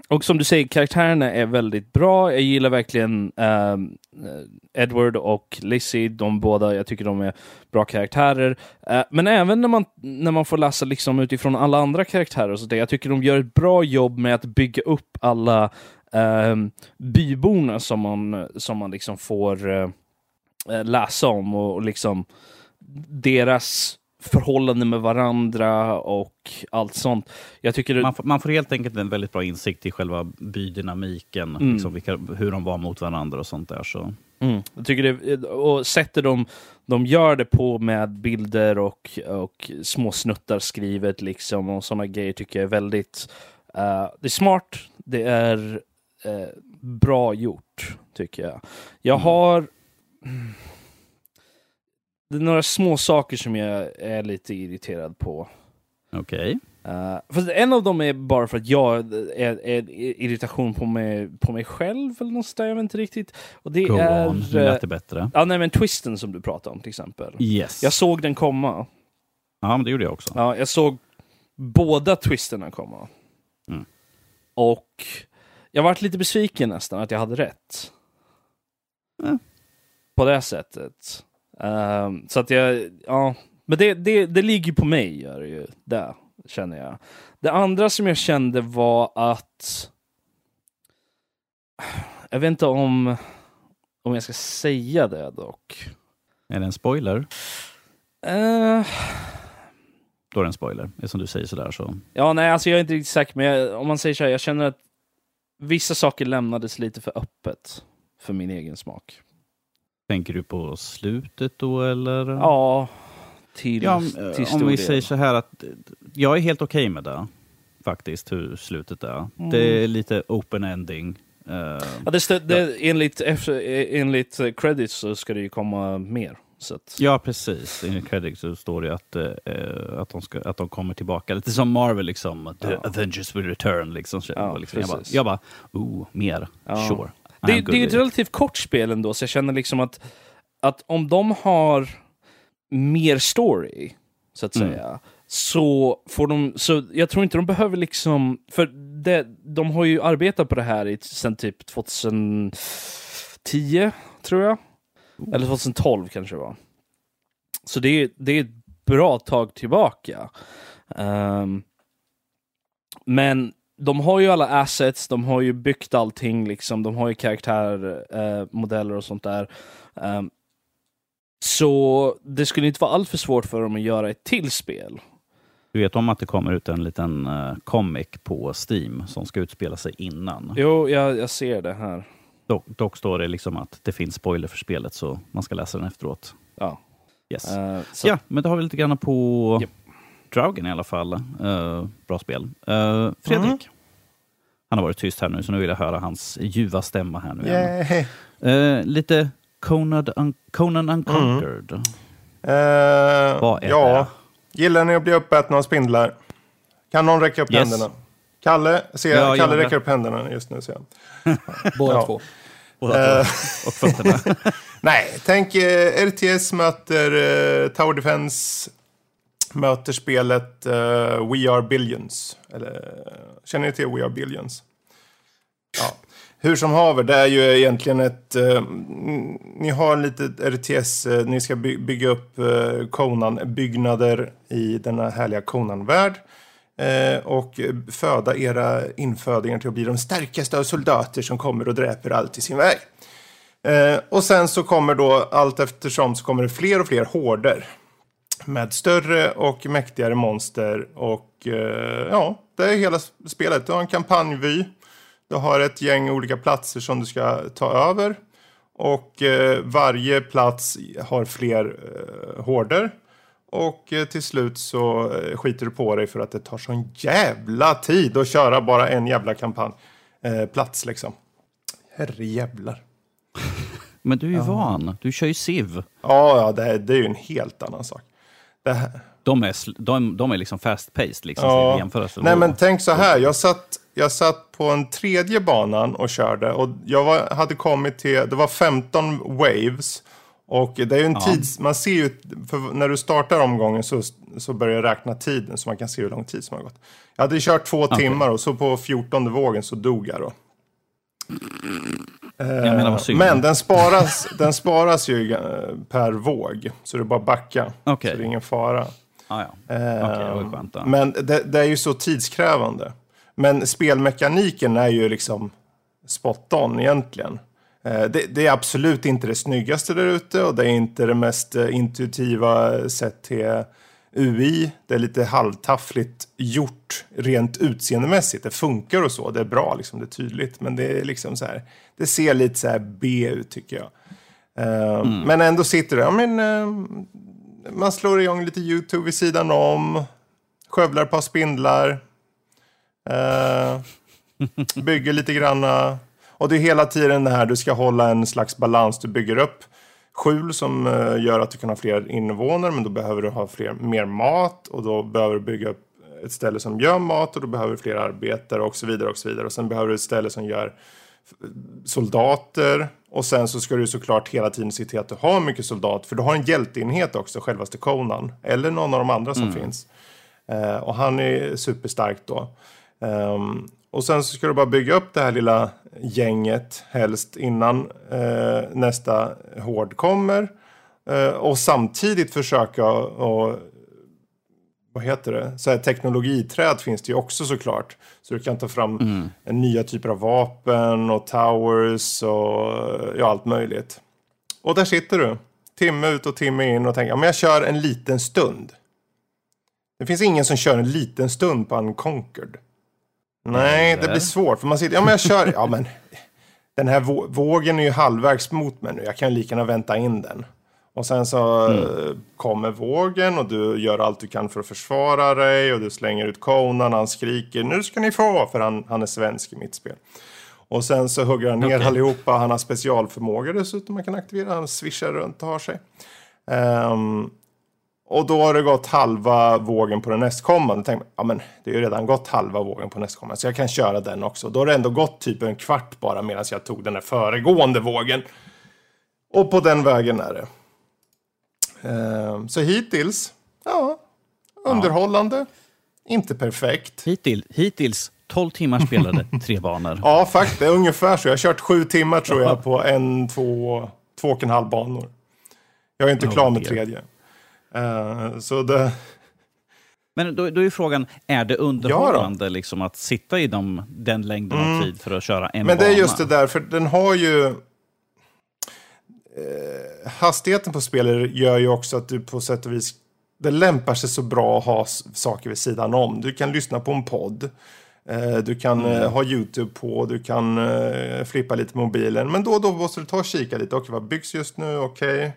C: och som du säger, karaktärerna är väldigt bra. Jag gillar verkligen ehm, eh, Edward och Lizzie, de båda. Jag tycker de är bra karaktärer. Eh, men även när man, när man får läsa liksom utifrån alla andra karaktärer, och så där, jag tycker de gör ett bra jobb med att bygga upp alla um, byborna som man, som man liksom får eh, eh, läsa om och, och liksom deras förhållande med varandra och allt sånt. Jag tycker
B: Man, får, man får helt enkelt en väldigt bra insikt i själva bydynamiken,
C: Mm.
B: liksom vilka, hur de var mot varandra och sånt där. Så.
C: Mm. Jag tycker det, och sättet de, de gör det på med bilder och, och små snuttar skrivet liksom och sådana grejer tycker jag är väldigt eh, det är smart, det är eh, bra gjort tycker jag. Jag
B: Mm.
C: har det är några små saker som jag är lite irriterad på.
B: Okej.
C: Uh, fast en av dem är bara för att jag är, är irritation på mig, på mig själv eller något där, jag vet inte riktigt. Och det
B: Go
C: är...
B: on. Nu
C: eh,
B: lät det bättre.
C: Ja, nej men twisten som du pratade om till exempel.
B: Yes.
C: Jag såg den komma.
B: Ja, men det gjorde jag också.
C: Ja, jag såg båda twisterna komma.
B: Mm.
C: Och jag varit lite besviken nästan att jag hade rätt.
B: Mm.
C: På det sättet. Ehm, så att jag, ja. Men det, det, det ligger på mig, gör det ju. Det känner jag. Det andra som jag kände var att... Jag vet inte om, om jag ska säga det dock.
B: Är det en spoiler?
C: Eh,
B: Då är det en spoiler. Det är som du säger sådär så.
C: Ja, nej, alltså jag är inte riktigt säker, men jag, om man säger så här, jag känner att vissa saker lämnades lite för öppet för min egen smak.
B: Tänker du på slutet då eller?
C: Ja, till,
B: Ja,
C: till
B: om vi säger så här att jag är helt okej med det. faktiskt hur slutet är. Det är lite open ending. Eh,
C: Ja, det, stö- det, enligt, efter, enligt eh, credits så ska det ju komma mer. Så att,
B: Ja, precis. I credits så står det att, eh, att, de ska, att de kommer tillbaka. Lite som Marvel, liksom. The
C: Ja.
B: Avengers will return. Liksom.
C: Ja,
B: liksom. Jag, bara, jag bara, oh, mer.
C: Ja.
B: Sure.
C: Det, det är ett relativt kort spel ändå, så jag känner liksom att, att om de har mer story, så att
B: Mm.
C: säga, så får de, så jag tror inte de behöver liksom, för det, de har ju arbetat på det här i, sen typ 2010, tror jag. Eller 2012 kanske det var. Så det är, det är ett bra tag tillbaka. Ehm, men de har ju alla assets, de har ju byggt allting, liksom. de har ju karaktärmodeller eh, och sånt där. Ehm, så det skulle inte vara allt för svårt för dem att göra ett till spel.
B: Du vet om att det kommer ut en liten uh, comic på Steam som ska utspela sig innan.
C: Jo, jag, jag ser det här.
B: Dock, dock står det liksom att det finns spoiler för spelet, så man ska läsa den efteråt.
C: Ja.
B: Yes.
C: Eh, så,
B: Ja, men då har vi lite grann på
C: Japp.
B: Draugen i alla fall. Eh, bra spel. Uh, Fredrik.
A: Mm.
B: Han har varit tyst här nu, så nu vill jag höra hans ljuva stämma här nu igen.
A: Yay.
B: Eh, lite Conan, un Conan Unconquered.
A: Eh,
B: Vad är
A: ja, gillar ni att bli uppätna av spindlar? Kan någon räcka upp
B: Yes.
A: händerna? Kalle, ser
B: Ja,
A: Kalle räcker upp händerna just nu. Ser jag.
D: Båda
A: Ja.
D: två.
B: Båda två. Och fötterna.
A: Nej, tänk eh, RTS möter eh, Tower Defense möter spelet uh, We Are Billions. Eller, känner ni till We Are Billions? Ja. Hur som haver, det är ju egentligen ett... Uh, ni har en litet RTS, uh, eh, ni ska by- bygga upp uh, Conan-byggnader i denna härliga Conan-värld. Och föda era infödingar till att bli de starkaste av soldater som kommer och dräper allt i sin väg. Och sen så kommer då allt eftersom så kommer det fler och fler horder. Med större och mäktigare monster och eh, ja, det är hela spelet. Du har en kampanjvy. Du har ett gäng olika platser som du ska ta över. Och eh, varje plats har fler eh, horder. Och till slut så skiter du på dig för att det tar sån jävla tid att köra bara en jävla kampanj. Eh, plats liksom. Herre jävlar.
B: Men du är ju van. Du kör ju Civ.
A: Ja, ja det, det är ju en helt annan sak.
B: De är, de, de är liksom fast-paced liksom,
A: Ja.
B: i jämförelse.
A: Nej, men tänk så här. Jag satt, jag satt på en tredje banan och körde och jag var, hade kommit till, det var 15 waves. Och det är ju en
B: Ja.
A: tids, man ser ju, när du startar omgången så, så börjar jag räkna tiden så man kan se hur lång tid som har gått. Jag hade kört två timmar och så på 14 vågen så dog jag då.
B: Menar.
A: Men den sparas, den sparas ju eh, per våg. Så det är bara att backa.
B: Okej.
A: Så det är ingen fara.
B: Ah, ja.
A: Eh,
B: var skönt.
A: Men det, det är ju så tidskrävande. Men spelmekaniken är ju liksom spot on egentligen. Eh, det, det är absolut inte det snyggaste där ute och det är inte det mest intuitiva sett till UI. Det är lite halvtaffligt gjort rent utseendemässigt. Det funkar och så, det är bra, liksom, det är tydligt. Men det är liksom så här, det ser lite så här B ut tycker jag. Eh, Men ändå sitter det, ja men eh, man slår igång lite YouTube vid sidan om. Skövlar ett par spindlar. Eh, bygger lite granna. Och det är hela tiden det här, du ska hålla en slags balans. Du bygger upp skjul som eh, gör att du kan ha fler invånare. Men då behöver du ha fler, mer mat. Och då behöver du bygga upp ett ställe som gör mat. Och då behöver du fler arbetare och så vidare. Och så vidare. Och sen behöver du ett ställe som gör soldater. Och sen så ska du såklart hela tiden se till att du har mycket soldat. För du har en hjälteenhet också, självaste Conan. Eller någon av de andra som finns. Eh, och han är superstark då. Ehm, och sen så ska du bara bygga upp det här lilla gänget helst innan eh, nästa hård kommer. Eh, och samtidigt försöka och vad heter det? Så här, teknologiträd finns det ju också såklart. Så du kan ta fram nya typer av vapen och towers och ja, allt möjligt. Och där sitter du. Timme ut och timme in och tänker, ja, men jag kör en liten stund. Det finns ingen som kör en liten stund på Unconquered. Nej, det blir svårt. För man sitter, ja men jag kör, ja men. Den här vå- vågen är ju halvvägs mot mig nu. Jag kan lika gärna vänta in den. Och sen så mm. kommer vågen och du gör allt du kan för att försvara dig och du slänger ut konan, han skriker nu ska ni få, för han, han är svensk i mitt spel. Och sen så hugger han ner okay. allihopa, han har specialförmågor dessutom man kan aktivera, han svischar runt och har sig. Um, och då har det gått halva vågen på den nästkommande. Tänk, ja men det är ju redan gått halva vågen på nästkommande, så jag kan köra den också. Då har det ändå gått typ en kvart bara medan jag tog den där föregående vågen. Och på den vägen är det. Uh, så hittills, ja, underhållande. Ja. Inte perfekt.
B: Hittills, hittills 12 timmar spelade, tre banor.
A: ja, faktiskt. Ungefär så. Jag har kört sju timmar tror jag på en, två, två och en halv banor. Jag är inte klar med tredje. Uh, så det...
B: Men då, då är frågan, är det underhållande ja liksom, att sitta i dem, den längden av mm. tid för att köra en
A: Men
B: bana?
A: det är just det där, för den har ju... Eh, hastigheten på spelet gör ju också att du på sätt och vis... Det lämpar sig så bra att ha saker vid sidan om. Du kan lyssna på en podd. Eh, du kan mm. eh, ha YouTube på, du kan eh, flippa lite mobilen. Men då och då måste du ta och kika lite. Okej, okay, vad byggs just nu? Okej. Okay.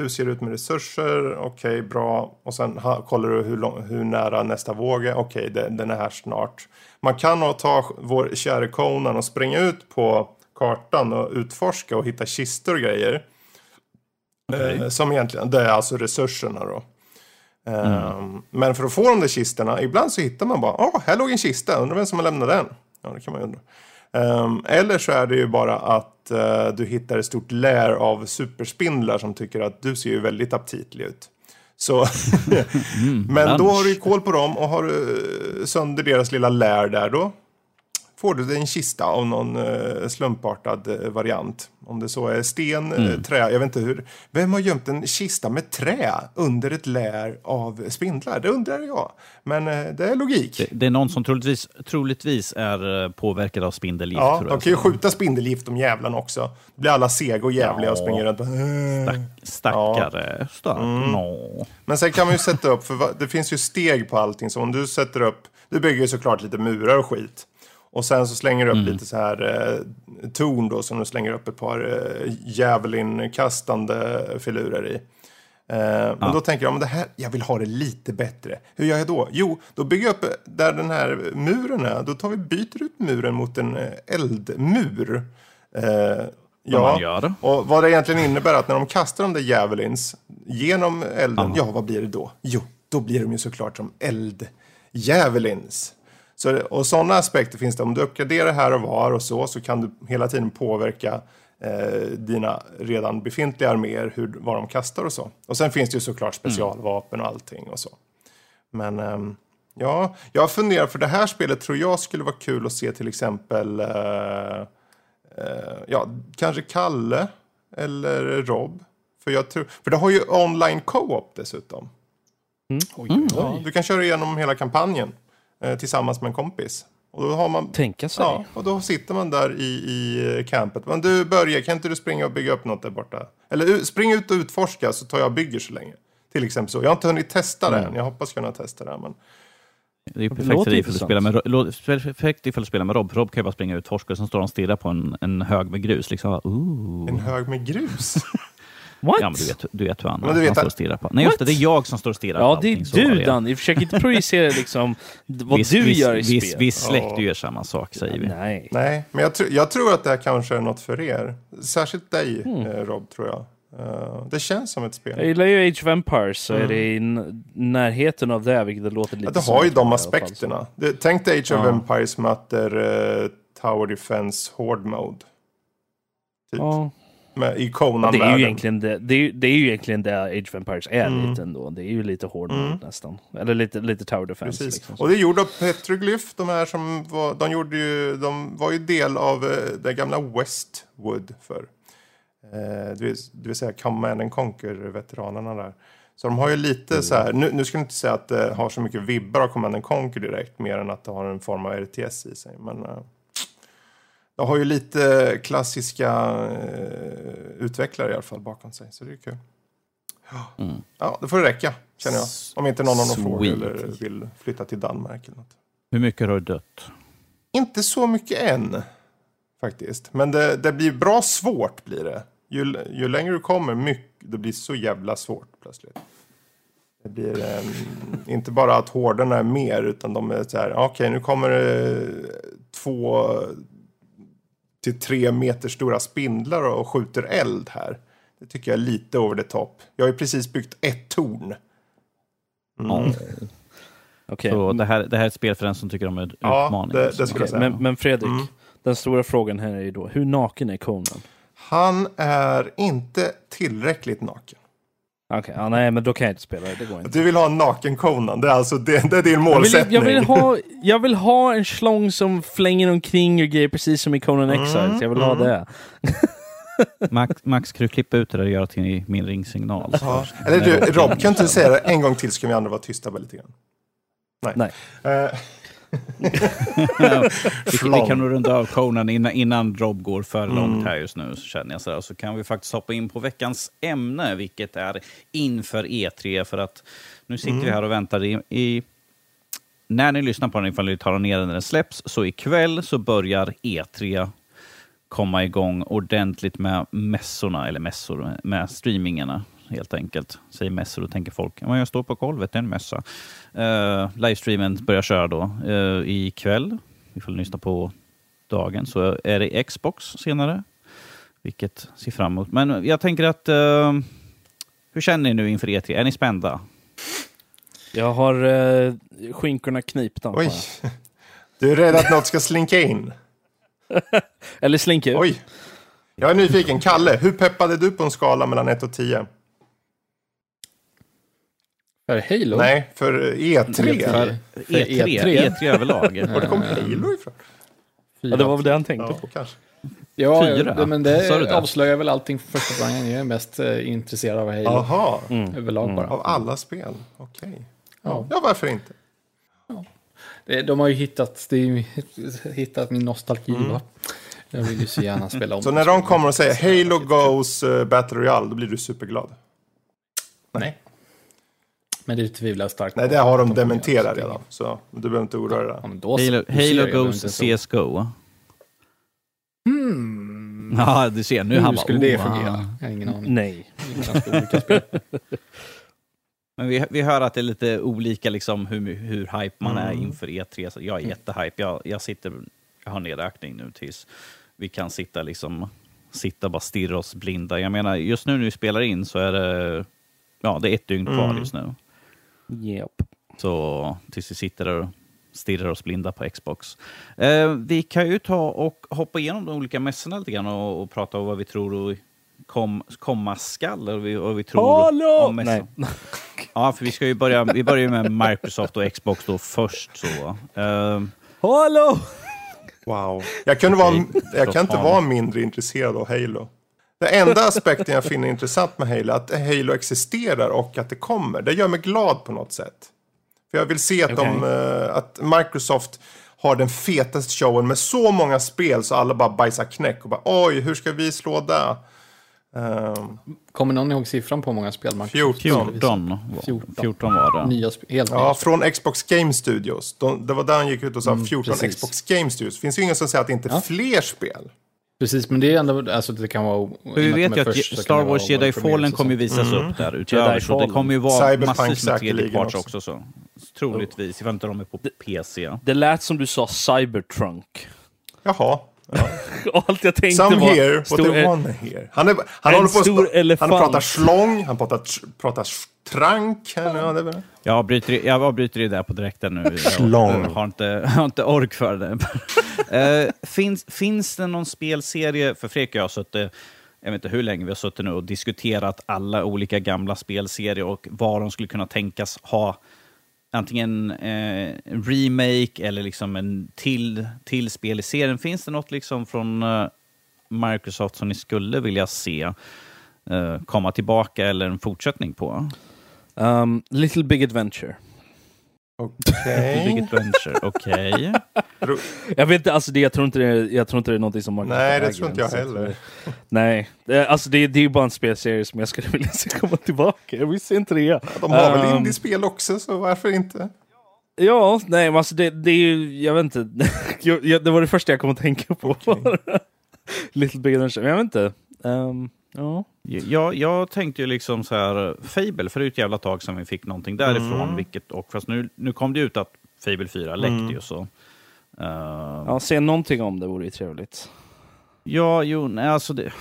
A: Hur ser det ut med resurser? Okej, okay, bra. Och sen ha, kollar du hur, lång, hur nära nästa våg är. Okej, okay, den, den är här snart. Man kan ta vår käre Conan och springa ut på kartan och utforska och hitta kistor och grejer. Okay. Eh, som egentligen, det är alltså resurserna då. Mm. Um, men för att få de där kistorna, ibland så hittar man bara, åh, oh, här låg en kista, undrar vem som har lämnat den? Ja, det kan man ju undra. Um, eller så är det ju bara att uh, du hittar ett stort lär av superspindlar som tycker att du ser ju väldigt aptitlig ut. Så, mm, men då har du ju koll på dem och har uh, sönder deras lilla lär där då får du en kista av någon uh, slumpartad uh, variant. Om det så är sten, mm. uh, trä, jag vet inte hur. Vem har gömt en kista med trä under ett lär av spindlar? Det undrar jag. Men det är logik.
B: Det, det, är någon som troligtvis, troligtvis är påverkad av spindelgift.
A: Ja, de kan ju skjuta spindelgift de jävlarna också. Då blir alla sega och jävliga ja. och springer runt.
B: Stack, stackare. Ja. Stack. Mm. No.
A: Men sen kan man ju sätta upp, för det finns ju steg på allting. Så om du sätter upp, du bygger ju såklart lite murar och skit. Och sen så slänger du upp mm. lite så här eh, torn då som du slänger upp ett par eh, djävulinkastande filurer i. Eh, ja. Men då tänker jag, men det här, jag vill ha det lite bättre. Hur gör jag då? Jo, då bygger jag upp eh, där den här muren är. Då tar vi, byter ut muren mot en eh, eldmur. Eh, ja, och vad det egentligen innebär att när de kastar de där djävulins genom elden, ja. ja vad blir det då? Jo, då blir de ju såklart som eldjävulins. Så, och sådana aspekter finns det. Om du uppgraderar här och var och så, så kan du hela tiden påverka eh, dina redan befintliga arméer, hur, vad de kastar och så. Och sen finns det ju såklart specialvapen och allting och så. Men eh, ja, jag funderar, för det här spelet tror jag skulle vara kul att se till exempel, eh, eh ja, kanske Kalle eller Rob. För, jag tror, för det har ju online co-op dessutom. Mm. Oj, oj. Ja, du kan köra igenom hela kampanjen tillsammans med en kompis. Och då har man,
C: Tänka sig.
A: Ja, och då sitter man där i, i campet. Men du Börje, kan inte du springa och bygga upp något där borta? Eller spring ut och utforska så tar jag och bygger så länge. Till exempel så. Jag har inte hunnit testa det mm. än. Jag hoppas kunna testa det. Men...
B: Det är perfekt för dig ifall du spelar med, perfekt ifall du spelar med Rob. Rob kan ju bara springa ut, forska och sen står han och stirrar på en, en hög med grus. Liksom.
A: En hög med grus?
B: What? Ja, men du vet, du vet hur han, han står och stirrar på. Nej, just det, det är jag som står och stirrar
C: ja, på Ja, det är du Danny. Försök inte projicera liksom vad viss, du viss, gör i
B: viss, spel. Viss släkt oh. gör samma sak, säger vi.
C: Nej,
A: Nej men jag, tr jag tror att det här kanske är något för er. Särskilt dig, mm. eh, Rob, tror jag. Uh, det känns som ett spel.
C: Jag gillar ju Age of Empires, så mm. är det i närheten av det, vilket det låter lite
A: ja, Det har ju de aspekterna. Det, tänk dig Age of Empires möter uh, Tower Defense Horde Mode. Typ. Ja med, i Conan
C: det är, ju egentligen det, det, är, det är ju egentligen det Age of Empires är mm. lite ändå. Det är ju lite hård mm. nästan. Eller lite, lite Tower Defense. Liksom.
A: Och det är gjort av Petroglyph. De här som var, de gjorde ju, de var ju del av uh, den gamla Westwood för. Uh, det, vill, det vill säga Command and Conquer-veteranerna där. Så de har ju lite mm. så här, nu, nu ska jag inte säga att det har så mycket vibbar av Command and Conquer direkt, mer än att det har en form av RTS i sig. Men uh, jag har ju lite klassiska eh, utvecklare i alla fall bakom sig, så det är kul. Ja, mm. ja det får det räcka, känner jag. Om inte någon av dem får eller vill flytta till Danmark eller något.
B: Hur mycket har du dött?
A: Inte så mycket än, faktiskt. Men det, det blir bra svårt, blir det. Ju, ju längre du kommer, mycket det blir så jävla svårt plötsligt. Det blir eh, inte bara att hårdarna är mer utan de är så här, okej nu kommer det två till tre meter stora spindlar och skjuter eld här. Det tycker jag är lite over the top. Jag har ju precis byggt ett torn.
B: Ja.
C: Okej,
B: Så det här, det här är ett spel för den som tycker om en
A: Ja,
B: utmaning.
A: det- det skulle jag
C: okej,
A: säga.
C: men, men Fredrik,
A: Mm.
C: den stora frågan här är ju då, hur naken är Conan?
A: Han är inte tillräckligt naken.
C: Okej, ja, nej men då kan jag inte spela det, det går inte.
A: Du vill ha en naken Conan, det är alltså det, det är din
C: Jag vill,
A: målsättning.
C: jag, vill ha, jag vill ha en slong som flänger omkring och grejer precis som i Conan Exiles. Jag vill ha
A: mm.
C: det.
B: Max, Max, kan du klippa ut det där och göra till min ringsignal?
A: Ja. Eller du, Rob, kan inte du säga det en gång till så kan vi andra vara tysta bara lite grann? Nej.
C: Nej.
A: Eh,
B: vi, vi kan nog runda av Conan innan, innan Rob går för långt här just nu, så känner jag. Så, där. så kan vi faktiskt hoppa in på veckans ämne, vilket är inför E3. För att nu sitter vi här och väntar i, i... När ni lyssnar på den, ifall ni tar ner den när den släpps, så ikväll så börjar E3 komma igång ordentligt med mässorna, eller mässor, med streamingarna helt enkelt. Säger mässor, då tänker folk, ja, jag står på golvet, det är en mässa. Uh, livestreamen börjar köra då uh, ikväll, ifall ni lyssnar på dagen, så är det Xbox senare, vilket ser fram emot. Men jag tänker att, uh, hur känner ni nu inför E3? Är ni spända?
C: Jag har uh, skinkorna knipta.
A: oj. Du är rädd att något ska slinka in?
C: Eller slinka ut.
A: Oj. Jag är nyfiken. Kalle, hur peppade du på en skala mellan 1 och 10?
D: För Halo?
A: Nej, för E3.
D: För
B: E3,
D: E3.
B: E3 överlag.
A: Var det kom Halo ifrån?
C: Ja, det var väl det han tänkte
A: Ja,
C: på.
A: kanske.
D: Ja,
B: Fyra.
D: det, men det
B: det?
D: avslöjar väl allting för första gången. Jag är mest eh, intresserad av Halo
A: Jaha,
D: överlag bara.
A: av alla spel. Okej.
D: Ja.
A: Ja, varför inte?
D: Det- De har ju hittat, det är ju, hittat min nostalgi va? Jag vill ju så gärna spela om
A: Så
D: det.
A: när de kommer och säger Halo Goes uh, Battle Royale, då blir du superglad?
D: Nej. Men det tvivlar jag starkt
A: Nej, det har de dementerat redan. Så du behöver inte oroa dig
D: Ja, men då.
B: Halo, Halo
D: behöver
B: Goes
D: inte så.
B: CSGO.
D: Hmm.
B: Ja, du ser. Nu
D: Hur
B: han bara,
D: skulle det
B: oh,
D: fungera? Jag har ingen aning.
C: Nej.
B: Men vi, vi hör att det är lite olika liksom, hur, hur hype man är
A: Mm.
B: inför E3. Så jag är jättehype. Jag, jag, sitter, jag har nedräkning nu tills vi kan sitta liksom sitta bara stirra oss blinda. Jag menar, just nu när vi spelar in så är det, ja, det är ett dygn kvar
A: Mm.
B: just nu.
C: Yep.
B: Så tills vi sitter där och stirrar oss blinda på Xbox. Eh, vi kan ju ta och hoppa igenom de olika mässorna lite grann och, och prata om vad vi tror och kom, komma skall och vi, och vi tror
C: Hallå!
B: om mässan.
C: Nej.
B: Ja, för vi ska ju börja, vi börjar med Microsoft och Xbox då först. Så. Eh,
C: Hallå!
A: Wow. Jag, kunde vara, jag kan inte vara mindre intresserad av Halo. Det enda aspekten jag finner intressant med Halo att Halo existerar och att det kommer. Det gör mig glad på något sätt. För jag vill se att, de, eh, att Microsoft har den fetaste showen med så många spel så alla bara bajsar knäck och bara oj, hur ska vi slå det? Um,
D: Kommer någon ihåg siffran på hur många spel man
A: 14.
B: 14, var-
D: 14.
B: 14 var det.
D: Nya sp- helt
A: ja,
D: nya
A: från Xbox Game Studios. De, det var där han gick ut och sa 14
D: precis.
A: Xbox Game Studios. Det finns ju ingen som säger att det inte är
D: Ja.
A: fler spel.
D: Precis, men det är ändå, alltså det kan vara...
B: För vi vet ju att Star Wars Jedi Fallen kommer ju visas upp där utöver,
C: Jedi
B: så det kommer ju vara
A: Cyberpunk
B: massvis med
A: säkerligen
B: tredjeparts
A: också.
B: också. så. Troligtvis, ifall inte de är på PC.
C: Det lät som du sa Cybertrunk.
A: Jaha.
C: Allt jag tänkte
A: Some
C: var...
A: here, what
C: stor-
A: they want here. Han, är, han håller på att
C: stor elefant.
A: Han pratar slång, han pratar, pratar trank.
B: Jag avbryter, jag avbryter det där på direkten nu. Jag,
A: Slång.
B: jag har, inte, har inte ork för det. Eh, finns, finns det någon spelserie, för Fredrik och jag har suttit, jag vet inte hur länge vi har suttit nu och diskuterat alla olika gamla spelserier och vad de skulle kunna tänkas ha antingen eh, en remake eller liksom en till, till spel i serien. Finns det något liksom från eh, Microsoft som ni skulle vilja se eh, komma tillbaka eller en fortsättning på?
C: Um, Little Big Adventure.
A: Okej.
B: Big Adventure, okej.
C: Jag vet inte, alltså det, jag, tror inte det, jag tror inte det är någonting som Microsoft
A: Nej, det
C: äger
A: tror inte jag
C: ens, så
A: heller.
C: Nej, det, alltså det, det är ju bara en spelserie som jag skulle vilja se komma tillbaka. Jag vill se en trea.
A: De har väl
C: Um,
A: indiespel också, så varför inte?
C: Ja, nej men alltså det, det är ju, jag vet inte. jag, jag, det var det första jag kom att tänka på. Little Big Adventure, men jag vet inte. Um, Ja.
B: Jag, jag tänkte ju liksom så här, Fable, för det är ju ett jävla tag sedan vi fick någonting därifrån.
A: Mm.
B: Vilket, och fast nu, nu kom det ut att Fable 4 läckte
A: Mm.
B: ju så. Uh,
C: ja, se någonting om det vore ju trevligt.
B: Ja, jo, nej, alltså det...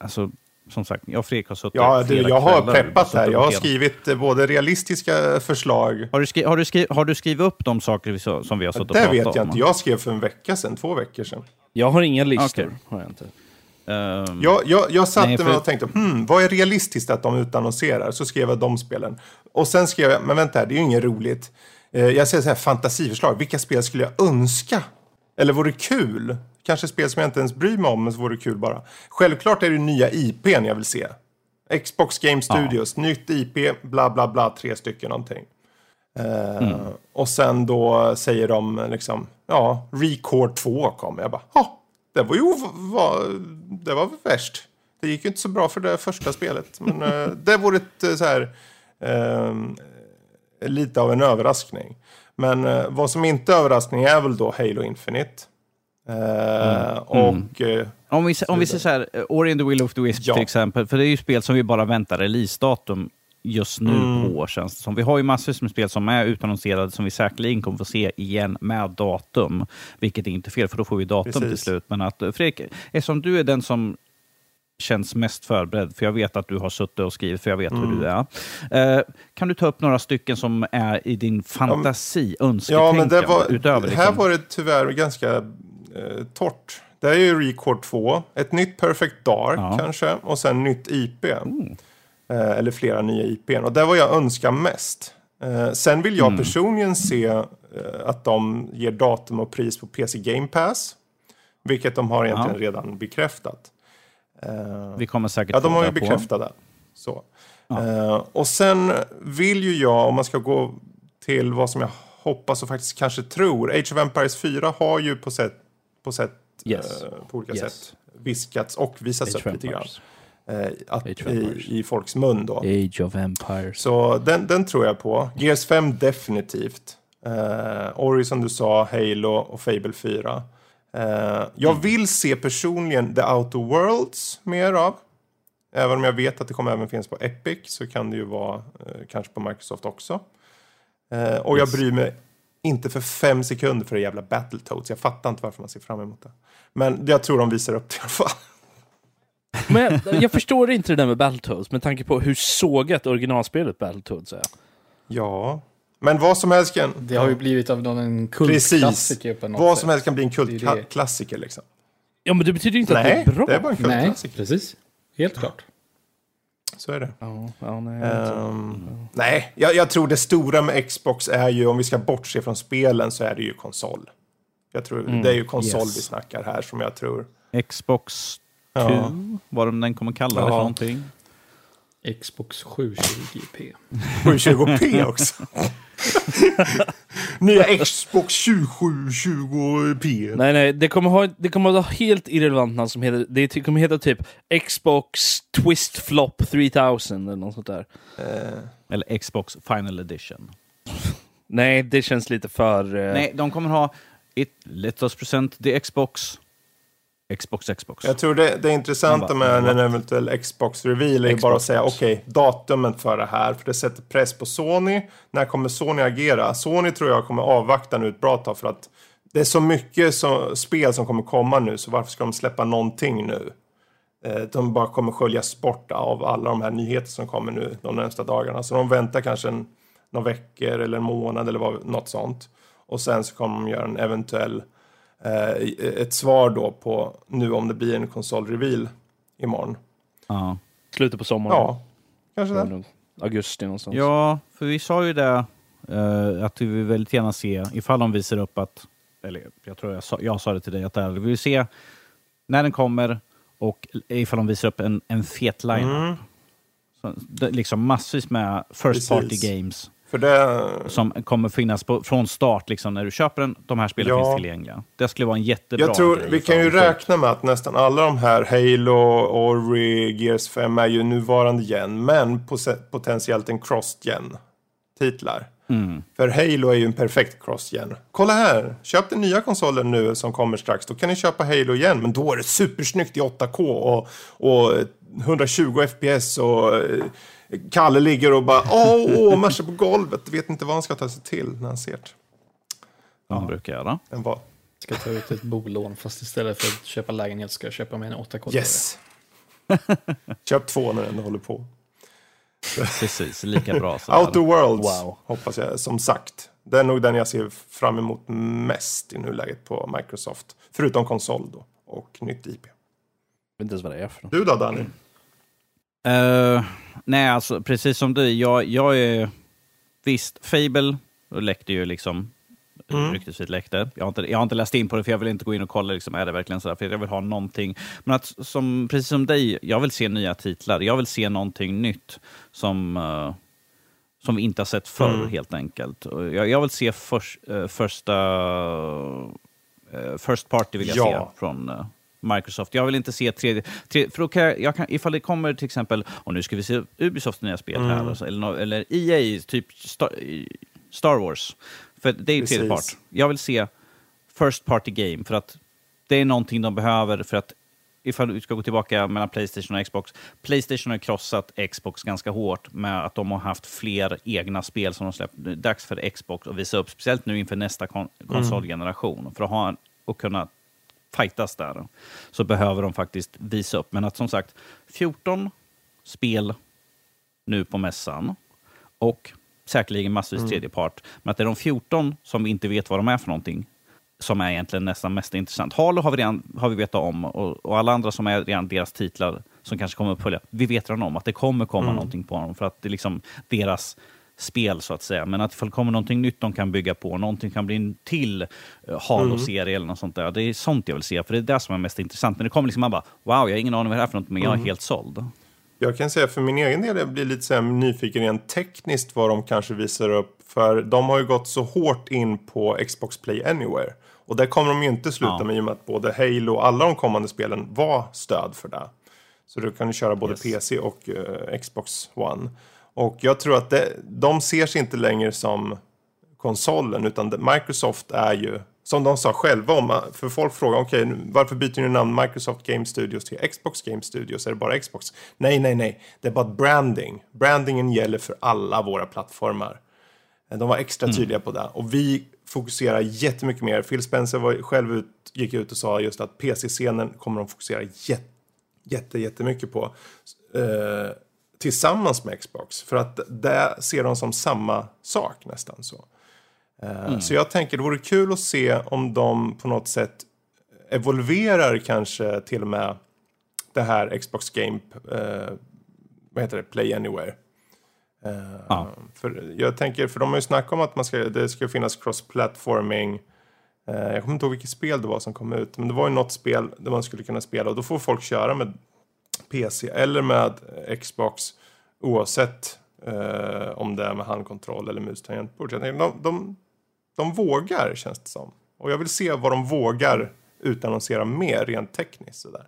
B: Alltså, som sagt, jag och Fredrik har suttit
A: Ja, du, jag har
B: kvällar
A: peppat
B: suttit
A: här.
B: och
A: Jag har skrivit eh, både realistiska förslag.
B: Har du, skri, har, du skri, har du skrivit upp de saker vi, så- som vi har suttit och
A: Det
B: pratat
A: vet
B: om?
A: jag inte. Jag skrev för en vecka sedan, två veckor sedan.
C: Jag har inga listor.
B: Okej.
C: Har jag inte.
B: Ehm,
A: Jag, jag, jag satte
B: Nej, för-
A: mig och tänkte, hmm, vad är realistiskt att de utannonserar? Så skrev jag de spelen. Och sen skrev jag, men vänta här, det är ju inget roligt. Eh, jag säger så här, fantasiförslag. Vilka spel skulle jag önska? Eller vore kul? Kanske spel som jag inte ens bryr mig om, men så vore kul bara. Självklart är det nya IPn jag vill se. Xbox Game Studios, nytt IP, bla bla bla, tre stycken någonting. Eh, Och sen då säger de liksom, ja, Record 2 kommer. Jag bara, ja, det var ju var, det var värst. Det gick ju inte så bra för det första spelet. Men eh, det vore ett eh, så här, eh, lite av en överraskning. Men eh, vad som inte är överraskning är väl då Halo Infinite. Eh, Och eh,
B: Om vi, om vi säger så här, Ori and the Will of the Wisps
A: Ja.
B: till exempel, för det är ju spel som vi bara väntar releasedatum just nu
A: Mm.
B: på, känns det som. Vi har ju massor med spel som är utannonserade som vi säkerligen kommer få se igen med datum, vilket är inte fel, för då får vi datum till
A: Precis.
B: slut. Men att, Fredrik, eftersom du är den som känns mest förberedd, för jag vet att du har suttit och skrivit, för jag vet hur
A: Mm.
B: du är. Eh, kan du ta upp några stycken som är i din fantasi, önsketänkande,
A: Ja, men det var,
B: utöver
A: här
B: liksom,
A: var det tyvärr ganska eh, torrt. Det är ju Record 2, ett nytt Perfect Dark
B: Ja.
A: kanske, och sen nytt IP. Eh, eller flera nya IPn. Och det var jag önskar mest. Eh, sen vill jag
B: Mm.
A: personligen se eh, att de ger datum och pris på PC Game Pass. Vilket de har egentligen redan bekräftat. Eh,
B: vi kommer säkert
A: Ja, de har ju bekräftat det. Så. Eh, och sen vill ju jag, om man ska gå till vad som jag hoppas och faktiskt kanske tror. Age of Empires 4 har ju på sätt, på, sätt,
C: Yes.
A: eh, på olika
C: Yes.
A: sätt viskats och visats
C: Age
A: upp lite grann. Eh, att, i. I folks mun då.
C: Age of Empires.
A: Så den, den tror jag på. Gears 5 definitivt. Eh, Ori som du sa, Halo och Fable 4. Eh, jag
C: Mm.
A: vill se personligen The Outer Worlds mer av. Även om jag vet att det kommer även finnas på Epic så kan det ju vara eh, kanske på Microsoft också. Eh, och jag bryr mig inte för fem sekunder för det jävla Battletoads. Jag fattar inte varför man ser fram emot det. Men jag tror de visar upp det i alla fall.
C: Men jag förstår inte det där med Battletoads med tanke på hur sågat originalspelet Battletoads är.
A: Ja, men vad som helst kan...
D: Det har ju blivit av någon en kultklassiker på något
A: Vad
D: sätt.
A: som helst kan bli en kultklassiker liksom.
C: Ja, men det betyder ju inte att det
A: Nej,
C: är bra.
A: det är bara en
D: Nej,
A: kultklassiker.
D: precis. Helt klart.
A: Så är det.
C: Ja, ja, nej, jag inte.
A: Ehm, nej, jag, jag tror det stora med Xbox är ju, om vi ska bortse från spelen, så är det ju konsol. Jag tror
C: Mm,
A: det är ju konsol
B: yes.
A: vi snackar här som jag tror.
B: Xbox 2,
A: Ja.
B: vad de den kommer kalla det
A: Ja.
B: för någonting.
D: Xbox 720p.
A: 720p också. Nya Xbox 2720p.
C: Nej, nej, det kommer, ha, det kommer ha helt irrelevant namn som heter, det kommer heta typ Xbox Twist Flop 3000 eller något sånt där.
A: Eh,
B: Eller Xbox Final Edition.
C: Nej, det känns lite för... eh,
B: Nej, de kommer ha It Let Us Present the Xbox. Xbox, Xbox.
A: jag tror det, det intressanta med en eventuell Xbox-reveal är
C: Xbox
A: bara att säga okej, datumet för det här. För det sätter press på Sony. När kommer Sony agera? Sony tror jag kommer avvakta nu ett bra tag för att det är så mycket så, spel som kommer komma nu, så varför ska de släppa någonting nu? Eh, De bara kommer sköljas bort av alla de här nyheter som kommer nu de närmsta dagarna. Så de väntar kanske en, några veckor eller en månad eller vad, något sånt. Och sen så kommer de göra en eventuell ett svar då på nu om det blir en konsolreveal imorgon.
B: Ja.
C: Slutet på sommaren.
A: Ja, kanske det.
C: Augusti någonstans.
B: ja, för vi sa ju det eh, att vi vill väldigt gärna se ifall de visar upp att, eller jag tror jag sa, jag sa det till dig, att det här, vi vill se när den kommer och ifall de visar upp en, en fet line
A: Mm.
B: Så, det, liksom massvis med first
A: Precis.
B: party games
A: det,
B: som kommer finnas på, från start liksom, när du köper den. De här spelen
A: Ja.
B: finns tillgängliga. Det skulle vara en jättebra
A: jag tror vi kan ju räkna med att nästan alla de här Halo, Ori, Gears 5 är ju nuvarande gen, men potentiellt en cross-gen titlar.
B: Mm.
A: För Halo är ju en perfekt cross-gen. Kolla här, köp den nya konsolen nu som kommer strax. Då kan ni köpa Halo igen, men då är det supersnyggt i 8K och, och 120 FPS och eh, Kalle ligger och bara åh, åh marscha på golvet. Vet inte vad han ska ta sig till när han ser det.
B: Vad han brukar göra.
A: En vad?
D: Ska ta ut ett bolån fast istället för att köpa lägenhet ska jag köpa med en 8K.
A: Yes! Köp två när den håller på.
B: Precis, lika bra. Så
A: Outer Worlds,
C: Wow.
A: hoppas jag, som sagt. Det är nog den jag ser fram emot mest i nuläget på Microsoft. Förutom konsol då, och nytt IP.
C: Jag vet inte ens vad det är för något.
A: Du då, Danny?
B: Eh, nej, alltså precis som du. Jag, jag är... Visst, Fable läckte ju liksom.
A: Mm.
B: Ryktesvis läckte. Jag har, inte, jag har inte läst in på det för jag vill inte gå in och kolla, liksom, är det verkligen så här? För jag vill ha någonting. Men att, som, precis som dig, jag vill se nya titlar. Jag vill se någonting nytt som, eh, som vi inte har sett förr,
A: Mm.
B: helt enkelt. Jag, jag vill se förs, eh, första... eh, first party vill jag
A: Ja.
B: se från Microsoft. Jag vill inte se tredje... tredje för då kan jag, jag kan, ifall det kommer till exempel, och nu ska vi se Ubisofts nya spel här,
A: Mm.
B: och så, eller, eller EA, typ Star, Star Wars. För det är ju tredje part. Jag vill se First Party Game, för att det är någonting de behöver för att ifall vi ska gå tillbaka mellan Playstation och Xbox. Playstation har krossat Xbox ganska hårt med att de har haft fler egna spel som de släppt. Det är dags för Xbox att visa upp, speciellt nu inför nästa kon- konsolgeneration. För att ha och kunna fightas där så behöver de faktiskt visa upp. Men att som sagt, 14 spel nu på mässan och säkerligen massvis tredje part. Men att det är de 14 som vi inte vet vad de är för någonting som är egentligen nästan mest intressant. Halo har vi, redan, har vi vetat om och, och alla andra som är redan deras titlar som kanske kommer att följa. Vi vet redan om att det kommer komma någonting på dem för att det är liksom deras spel så att säga. Men att ifall det kommer någonting nytt de kan bygga på, någonting kan bli en till uh, Halo-serie eller något sånt där. Det är sånt jag vill se, för det är det som är mest intressant. När det kommer liksom man bara, wow, jag har ingen aning vad det är för något, men jag är helt såld.
A: Jag kan säga för min egen del, jag blir lite så här nyfiken rent tekniskt vad de kanske visar upp. För de har ju gått så hårt in på Xbox Play Anywhere. Och där kommer de ju inte sluta
B: Ja.
A: med i och med att både Halo och alla de kommande spelen var stöd för det. Så du kan ju köra både
B: Yes.
A: PC och eh, Xbox One. Och jag tror att det, de ser sig inte längre som konsolen utan Microsoft är ju som de sa själva om, för folk frågar okej nu, varför byter ni namn Microsoft Game Studios till Xbox Game Studios? Är det bara Xbox? Nej, nej, nej. Det är bara branding. Brandingen gäller för alla våra plattformar. De var extra tydliga på det. Och vi fokuserar jättemycket mer. Phil Spencer var själv ut, gick ut och sa just att PC-scenen kommer de fokusera jätte, jätte, jättemycket på. Eh, tillsammans med Xbox. För att det ser de som samma sak nästan så. Eh, Så jag tänker det vore kul att se om de på något sätt evolverar kanske till och med det här Xbox Game, eh, vad heter det, Play Anywhere. Eh,
B: Ja.
A: För jag tänker, för de har ju snackat om att man ska, det ska finnas cross-platforming. Eh, jag kommer inte ihåg vilket spel det var som kom ut, men det var ju något spel där man skulle kunna spela och då får folk köra med PC eller med Xbox oavsett eh, om det är med handkontroll eller mus tangentbord. Så jag tänker, de, de, de vågar känns det som. Och jag vill se vad de vågar utannonsera mer rent tekniskt. Sådär.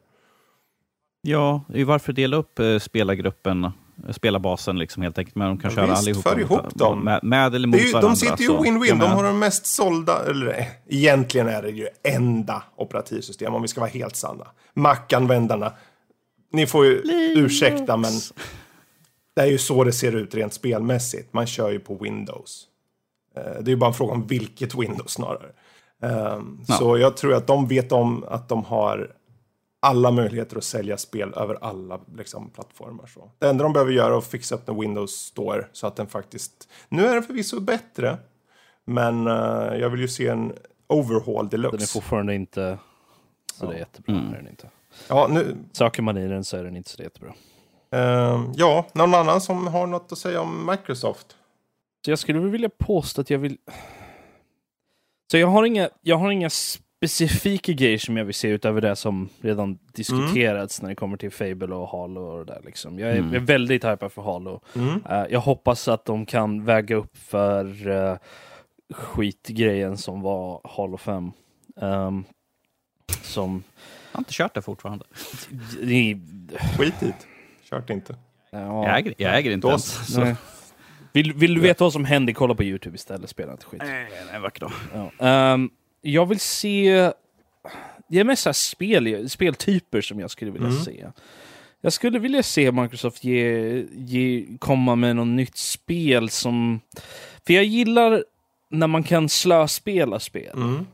B: Ja, varför dela upp eh, spelargruppen, eh, spelarbasen liksom helt enkelt, men de kan
A: Ja,
B: köra
A: visst,
B: allihopa.
A: för ihop dem.
B: Med, med eller mot
A: ju,
B: varandra.
A: de sitter ju win-win. De har de mest sålda, eller eh, egentligen är det ju enda operativsystem om vi ska vara helt sanna. Mac-användarna, ni får ju ursäkta men det är ju så det ser ut rent spelmässigt. Man kör ju på Windows. Eh, Det är ju bara en fråga om vilket Windows snarare. Ehm,
B: Ja.
A: Så jag tror att de vet om att de har alla möjligheter att sälja spel över alla liksom, plattformar. Så. Det enda de behöver göra är att fixa upp en Windows Store så att den faktiskt... Nu är den förvisso bättre, men eh, jag vill ju se en overhaul
C: Den är
A: deluxe.
C: fortfarande inte så
A: Ja.
C: det är jättebra.
B: Mm.
C: Är den inte.
A: Ja, nu,
C: Söker man i den så är den inte så jättebra.
A: ehm, ja, någon annan som har något att säga om Microsoft?
C: Så jag skulle vilja påstå att jag vill... Så jag har inga, jag har inga specifika grejer som jag vill se utöver det som redan diskuterats när det kommer till Fable och Halo och det där liksom. Jag är,
B: Mm.
C: jag är väldigt hypad för Halo.
A: Mm.
C: Eh, jag hoppas att de kan väga upp för uh, skitgrejen som var Halo 5. Ehm, som...
B: Jag har inte kört det fortfarande.
A: Skit i det. Kört inte.
C: Ja,
B: Jag äger, jag äger inte
A: Då-
B: ens.
C: Vill, vill du veta vad som händer, kolla på YouTube istället. Spela inte skit.
B: Nej, nej, vacker dag.
C: Ja. Ehm, jag vill se... Det är mest spel, speltyper som jag skulle vilja
A: Mm.
C: se. Jag skulle vilja se Microsoft ge, ge, komma med något nytt spel som... För jag gillar när man kan slöspela spel.
A: Mm.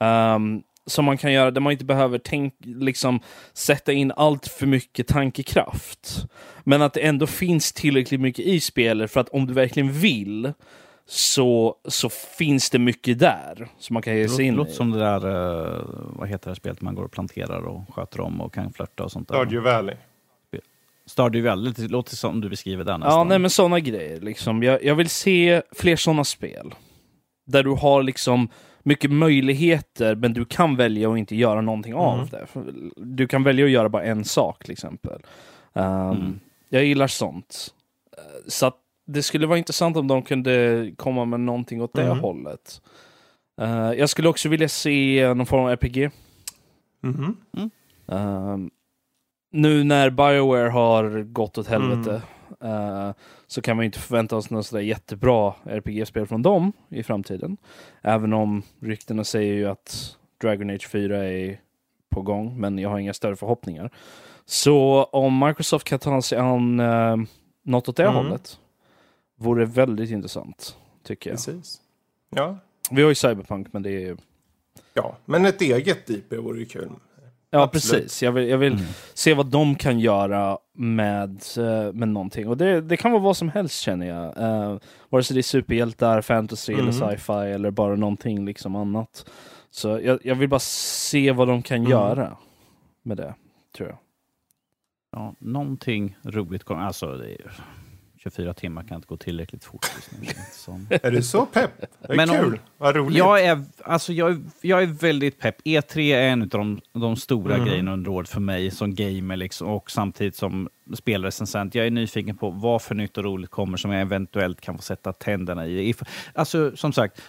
C: Ehm, som man kan göra där man inte behöver tänk, liksom, sätta in allt för mycket tankekraft. Men att det ändå finns tillräckligt mycket i spelet för att om du verkligen vill så, så finns det mycket där som man kan ge sig
B: Det
C: in
B: låter
C: i.
B: som det där, eh, vad heter det spelet man går och planterar och sköter om och kan flörta och sånt där.
A: Stardew Valley.
B: Stardew Valley, det låter som du beskriver där nästan.
C: Ja, nej men sådana grejer. Liksom. Jag, jag vill se fler sådana spel. Där du har liksom mycket möjligheter, men du kan välja att inte göra någonting av
A: Mm.
C: det. För Du kan välja att göra bara en sak till exempel. Um,
B: Mm.
C: Jag gillar sånt. Eh, Så att det skulle vara intressant om de kunde komma med någonting åt det
A: Mm.
C: hållet. Eh, jag skulle också vilja se någon form av RPG.
A: Mhm.
C: Ehm, nu när Bioware har gått åt helvete Eh, så kan man ju inte förvänta oss något sådär jättebra RPG-spel från dem i framtiden. Även om ryktena säger ju att Dragon Age 4 är på gång, men jag har inga större förhoppningar. Så om Microsoft kan ta sig an uh, något åt det
A: Mm.
C: hållet vore väldigt intressant, tycker jag.
A: Precis. Ja.
C: Vi har ju Cyberpunk, men det är ju...
A: ja, men ett eget IP vore ju kul.
C: Ja,
A: Absolut.
C: precis. Jag vill, jag vill
B: Mm.
C: se vad de kan göra med, eh, med någonting. Och det, det kan vara vad som helst känner jag. Uh, vare sig det är superhjältar, fantasy eller
A: Mm.
C: sci-fi eller bara någonting liksom annat. Så jag, jag vill bara se vad de kan
A: Mm.
C: göra med det, tror jag.
B: Ja, någonting roligt kommer. Alltså, det är, 24 timmar kan inte gå tillräckligt fort. just nu.
A: Är du så pepp? Det är
B: Men om-
A: kul. Vad roligt.
B: Jag är, alltså jag, är- jag är väldigt pepp. E3 är en av de, de stora
A: Mm.
B: grejerna under året för mig som gamer liksom, och samtidigt som spelrecensent. Jag är nyfiken på vad för nytt och roligt kommer som jag eventuellt kan få sätta tänderna i. If- Alltså, som sagt,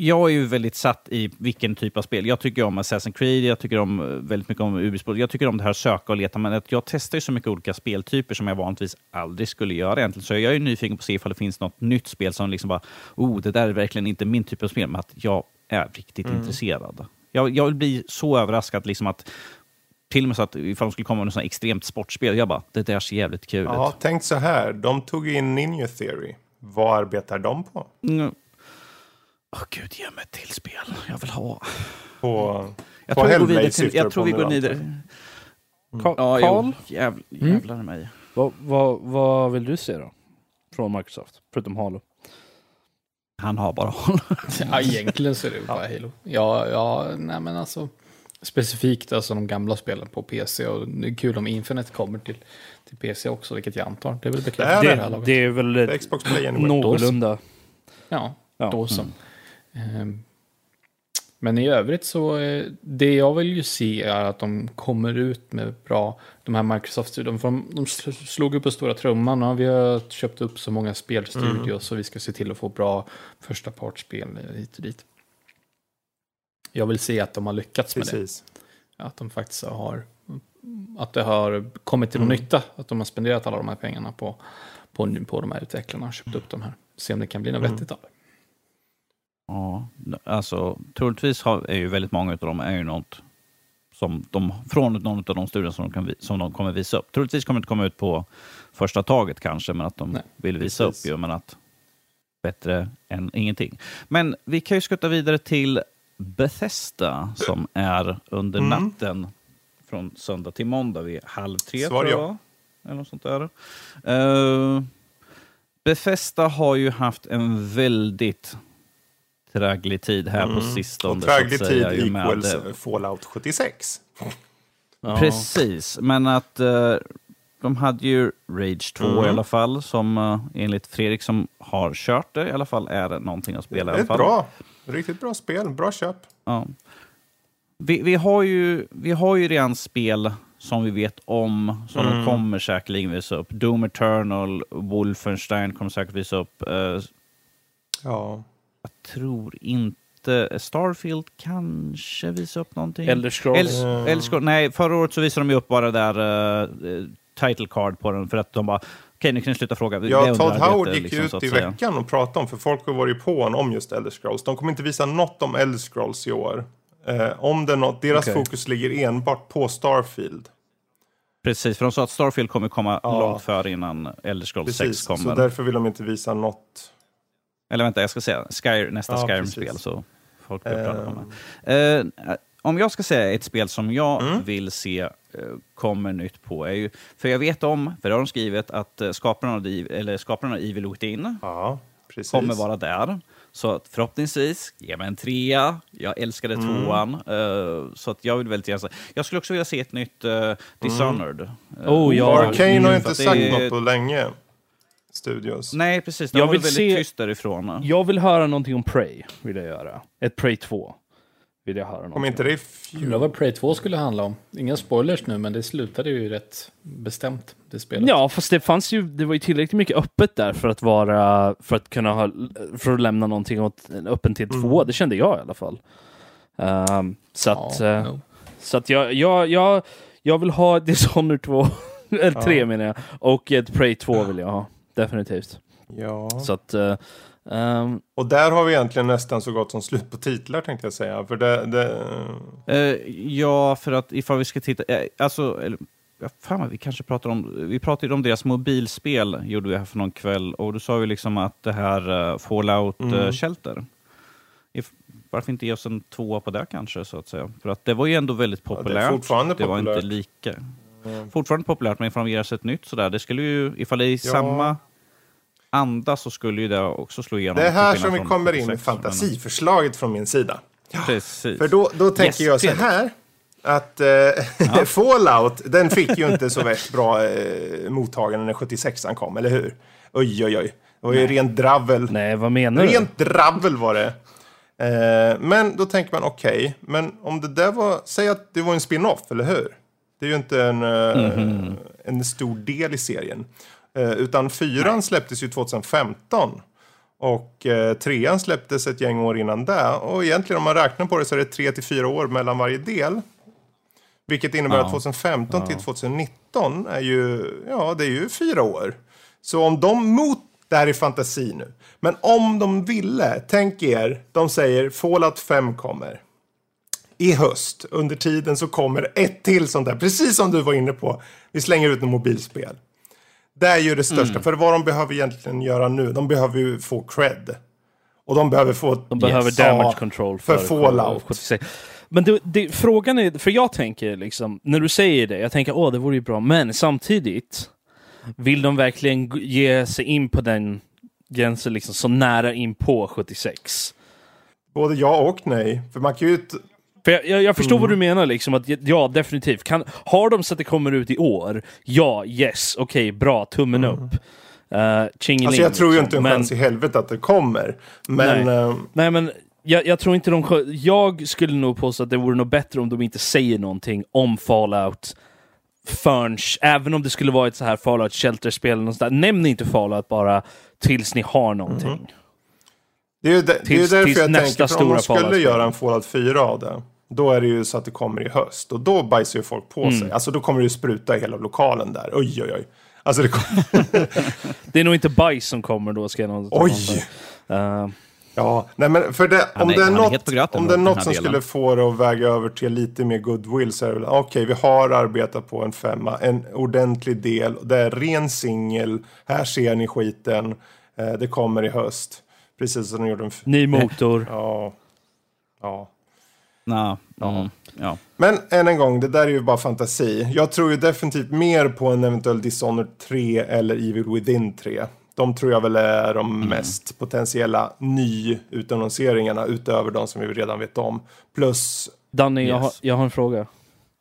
B: jag är ju väldigt satt i vilken typ av spel. Jag tycker om Assassin's Creed, jag tycker om eh, väldigt mycket om Ubisoft. Jag tycker om det här söka och leta, men att jag testar ju så mycket olika speltyper som jag vanligtvis aldrig skulle göra egentligen. Så jag är nyfiken på att se ifall det finns något nytt spel som liksom bara, oh, det där är verkligen inte min typ av spel, men att jag är riktigt
A: Mm.
B: intresserad. Jag, jag bli så överraskad liksom att till och med så att ifall de skulle komma med något extremt sportspel, jag bara, det där ser jävligt kul
A: Ja,
B: ut.
A: tänk så här. De tog in Ninja Theory. Vad arbetar de på?
B: Mm. Åh gud, ge mig ett till spel. Jag vill ha.
A: På,
B: Jag
A: på
B: tror vi går vidare till, jag tror vi går vidare.
C: Ka-
B: Ja,
C: Carl,
B: jo, jäv,
D: Mm.
B: jävlar i mig.
C: vad, vad, vad vill du se då? Från Microsoft, förutom Halo?
B: Han har bara
D: Ja, egentligen så är det bara Halo. Ja, ja, nej men alltså. Specifikt alltså de gamla spelen på PC och det är kul om Infinite kommer till, till PC också, vilket jag antar. Det är väl bekräftat
A: Det
D: det här
C: Det,
D: laget.
C: det är väl
A: Det är Xbox Play Anyway.
C: någorlunda.
D: Ja,
C: Ja.
D: då så. Ehm, Men i övrigt så, eh, det jag vill ju se är att de kommer ut med bra, de här Microsoft, de, de, slog upp på stora trumman och vi har köpt upp så många spelstudios så vi ska se till att få bra första partsspel hit och dit. Jag vill se att de har lyckats med det.
A: Precis.
D: Att de faktiskt har, att det har kommit till
A: Mm.
D: nytta. Att de har spenderat alla de här pengarna på, på, på de här utvecklarna och köpt upp de här. Se om det kan bli något
A: Mm.
D: vettigt av det.
B: Ja, alltså troligtvis har, är ju väldigt många av dem är ju något som de, från någon av de studier som de, kan, som de kommer visa upp. Troligtvis kommer det inte komma ut på första taget kanske, men att de
D: Nej,
B: vill visa
A: precis.
B: upp ju, men att bättre än ingenting. Men vi kan ju skutta vidare till Bethesda som är under
A: Mm.
B: natten från söndag till måndag vid halv tre.
A: Svar ja.
B: Eller något sånt där. Uh, Bethesda har ju haft en väldigt tragglig tid här på
A: Mm.
B: sistone.
A: Och tragglig tid
B: med,
A: equals
B: eh,
A: Fallout 76.
C: Ja.
B: Precis, men att eh, de hade ju Rage 2
A: Mm.
B: i alla fall, som eh, enligt Fredrik som har kört det i alla fall är någonting att spela. i
A: Det är
B: alla
A: ett
B: fall.
A: bra, riktigt bra spel. Bra köp.
B: Ja. Vi, vi, har ju, vi har ju redan spel som vi vet om, som de
A: Mm.
B: kommer säkerligen visa upp. Doom Eternal, Wolfenstein kommer säkert visa upp. Eh,
A: Ja.
B: Jag tror inte... Starfield kanske visa upp någonting?
C: Elder Scrolls.
B: Els-
A: Mm.
B: Elder Scrolls- nej, förra året så visade de ju upp bara där uh, title card på den för att de bara Okej, nu kan ni sluta fråga.
A: Ja, Todd Howard gick
B: liksom,
A: ut
B: att
A: i
B: säga.
A: veckan och pratade om, för folk har varit på honom om just Elder Scrolls. De kommer inte visa något om Elder Scrolls i år. Eh, om det något, deras
C: Okej.
A: fokus ligger enbart på Starfield.
B: Precis, för de sa att Starfield kommer komma
A: Ja.
B: långt före innan Elder Scrolls 6
A: Precis,
B: kommer.
A: så därför vill de inte visa något.
B: Eller vänta, jag ska säga Sky, nästa
A: Ja,
B: Skyrim-spel. Så folk blir upprörda på mig. Eh, om jag ska säga ett spel som jag
A: Mm.
B: vill se eh, kommer nytt på. Är ju, för jag vet om, för det har de skrivit, att eh, skaparna av, eller skaparna av Evil Within
A: Ja, precis.
B: kommer vara där. Så att förhoppningsvis, ge mig en trea. Jag älskade
A: Mm.
B: tvåan. eh, så att jag vill väldigt gärna se. Jag skulle också vilja se ett nytt uh, Dishonored. Eh,
C: Oh, ja.
A: Arcane har inte sagt
B: är-
A: något på länge. Studios.
B: Nej, precis. De
C: Jag vill
B: väldigt
C: se-
B: tysta därifrån.
C: Jag vill höra någonting om Prey, vill jag göra. Ett Prey 2. Vill jag höra någonting
A: Kommer inte det i
D: Undrar vad Prey 2 skulle handla om. Inga spoilers nu, men det slutade ju rätt bestämt, det spelet.
C: Ja, fast det fanns ju, det var ju tillräckligt mycket öppet där för att vara, för att kunna ha, för att lämna någonting åt, öppen till två. Det kände jag i alla fall. Ehm, så att,
D: Ja,
C: eh,
D: no.
C: så att jag, jag, jag, jag vill ha Dishonored 2, eller 3
A: Ja.
C: menar jag, och ett Prey 2 vill jag ha. Definitivt.
A: Ja.
C: Så att, ehm,
A: Och där har vi egentligen nästan så gott som slut på titlar tänkte jag säga. För det, det,
B: Eh, ja, för att ifall vi ska titta... eh, alltså, eller, ja, fan vad vi kanske pratar om... Vi pratade om deras mobilspel, gjorde vi här för någon kväll. Och då sa vi liksom att det här uh, Fallout
A: Mm.
B: Shelter. If, varför inte ge oss en tvåa på det kanske, så att säga? För att det var ju ändå väldigt
A: Ja, det är
B: populärt.
A: fortfarande
B: det var inte
A: populärt.
B: lika...
A: Mm.
B: Fortfarande populärt, men ifall de ger oss ett nytt sådär, det skulle ju... Ifall det är i
A: Ja.
B: samma anda så skulle ju det också slå igenom.
A: det är här som vi kommer in med
B: 76, men-
A: fantasiförslaget från min sida.
B: Precis.
A: För då, då tänker
B: Yes,
A: jag så här. Att eh, Fallout, den fick ju inte så värst bra eh, mottagande när 76an kom, eller hur? Oj, oj, oj. Det var ju rent dravel.
C: nej, vad menar du?
A: Rent dravel var det. Eh, men då tänker man, okej, men om det där var, säg att det var en spin-off, eller hur? Det är ju inte en, eh, en stor del i serien. Eh, utan fyran släpptes ju 2015. Och eh, trean släpptes ett gäng år innan det. Och egentligen om man räknar på det så är det tre till fyra år mellan varje del. Vilket innebär
B: Ja.
A: att 2015 till 2019 är ju, ja det är ju fyra år. Så om de mot, det här är fantasi nu, men om de ville, tänk er, de säger Fallout 5 kommer. I höst, under tiden så kommer ett till sånt där, precis som du var inne på. Vi slänger ut en mobilspel. Det är ju det största,
C: Mm.
A: för vad de behöver egentligen göra nu, de behöver ju få cred. Och de behöver få...
C: De behöver damage control
A: för
C: för,
A: Fallout.
C: 76. Men det, det, frågan är, för jag tänker liksom, när du säger det, jag tänker åh det vore ju bra, men samtidigt vill de verkligen ge sig in på den gränsen liksom så nära in på 76?
A: Både ja och nej. För man kan ju...
C: För jag, jag, jag förstår
A: Mm.
C: vad du menar, liksom, att ja, definitivt. Kan, har de så att det kommer ut i år? Ja, yes, okej, bra, tummen upp. Uh,
A: Mm. Alltså jag tror ju inte en
C: men,
A: chans i helvete att det kommer. Men...
C: Nej.
A: eh,
C: Nej, men jag, jag tror inte de... Jag skulle nog påstå att det vore nog bättre om de inte säger någonting om Fallout förrän, även om det skulle vara ett så här Fallout Shelter-spel, eller något sånt där. nämn inte Fallout bara tills ni har någonting.
A: Mhm. Det är ju, de, det är
C: Tills-
A: därför
C: tills
A: jag
C: nästa
A: tänker, för om de skulle göra en Fallout 4 av det, då är det ju så att det kommer i höst. Och då bajsar ju folk på
C: Mm.
A: sig. Alltså då kommer det ju spruta i hela lokalen där. Oj, oj, oj. Alltså det.
C: Det är nog inte bajs som kommer då, ska jag nog
A: Oj!
C: Uh,
A: Ja, nej men för det, om
B: är-
A: det är något,
B: gröten
A: om det är något som
B: delen.
A: skulle få det att väga över till lite mer goodwill så är det väl, okej, vi har arbetat på en femma, en ordentlig del, det är ren singel, här ser ni skiten, eh, det kommer i höst. Precis som de gjorde en...
C: ny motor.
A: Ja. Ja.
B: Nå, mm, ja.
A: Men än en gång, det där är ju bara fantasi. Jag tror ju definitivt mer på en eventuell Dishonored 3 eller Evil Within 3. De tror jag väl är de
B: Mm.
A: mest potentiella nyutannonseringarna utöver de som vi redan vet om. Plus,
C: Danny, jag,
B: Yes.
C: har, jag har en fråga.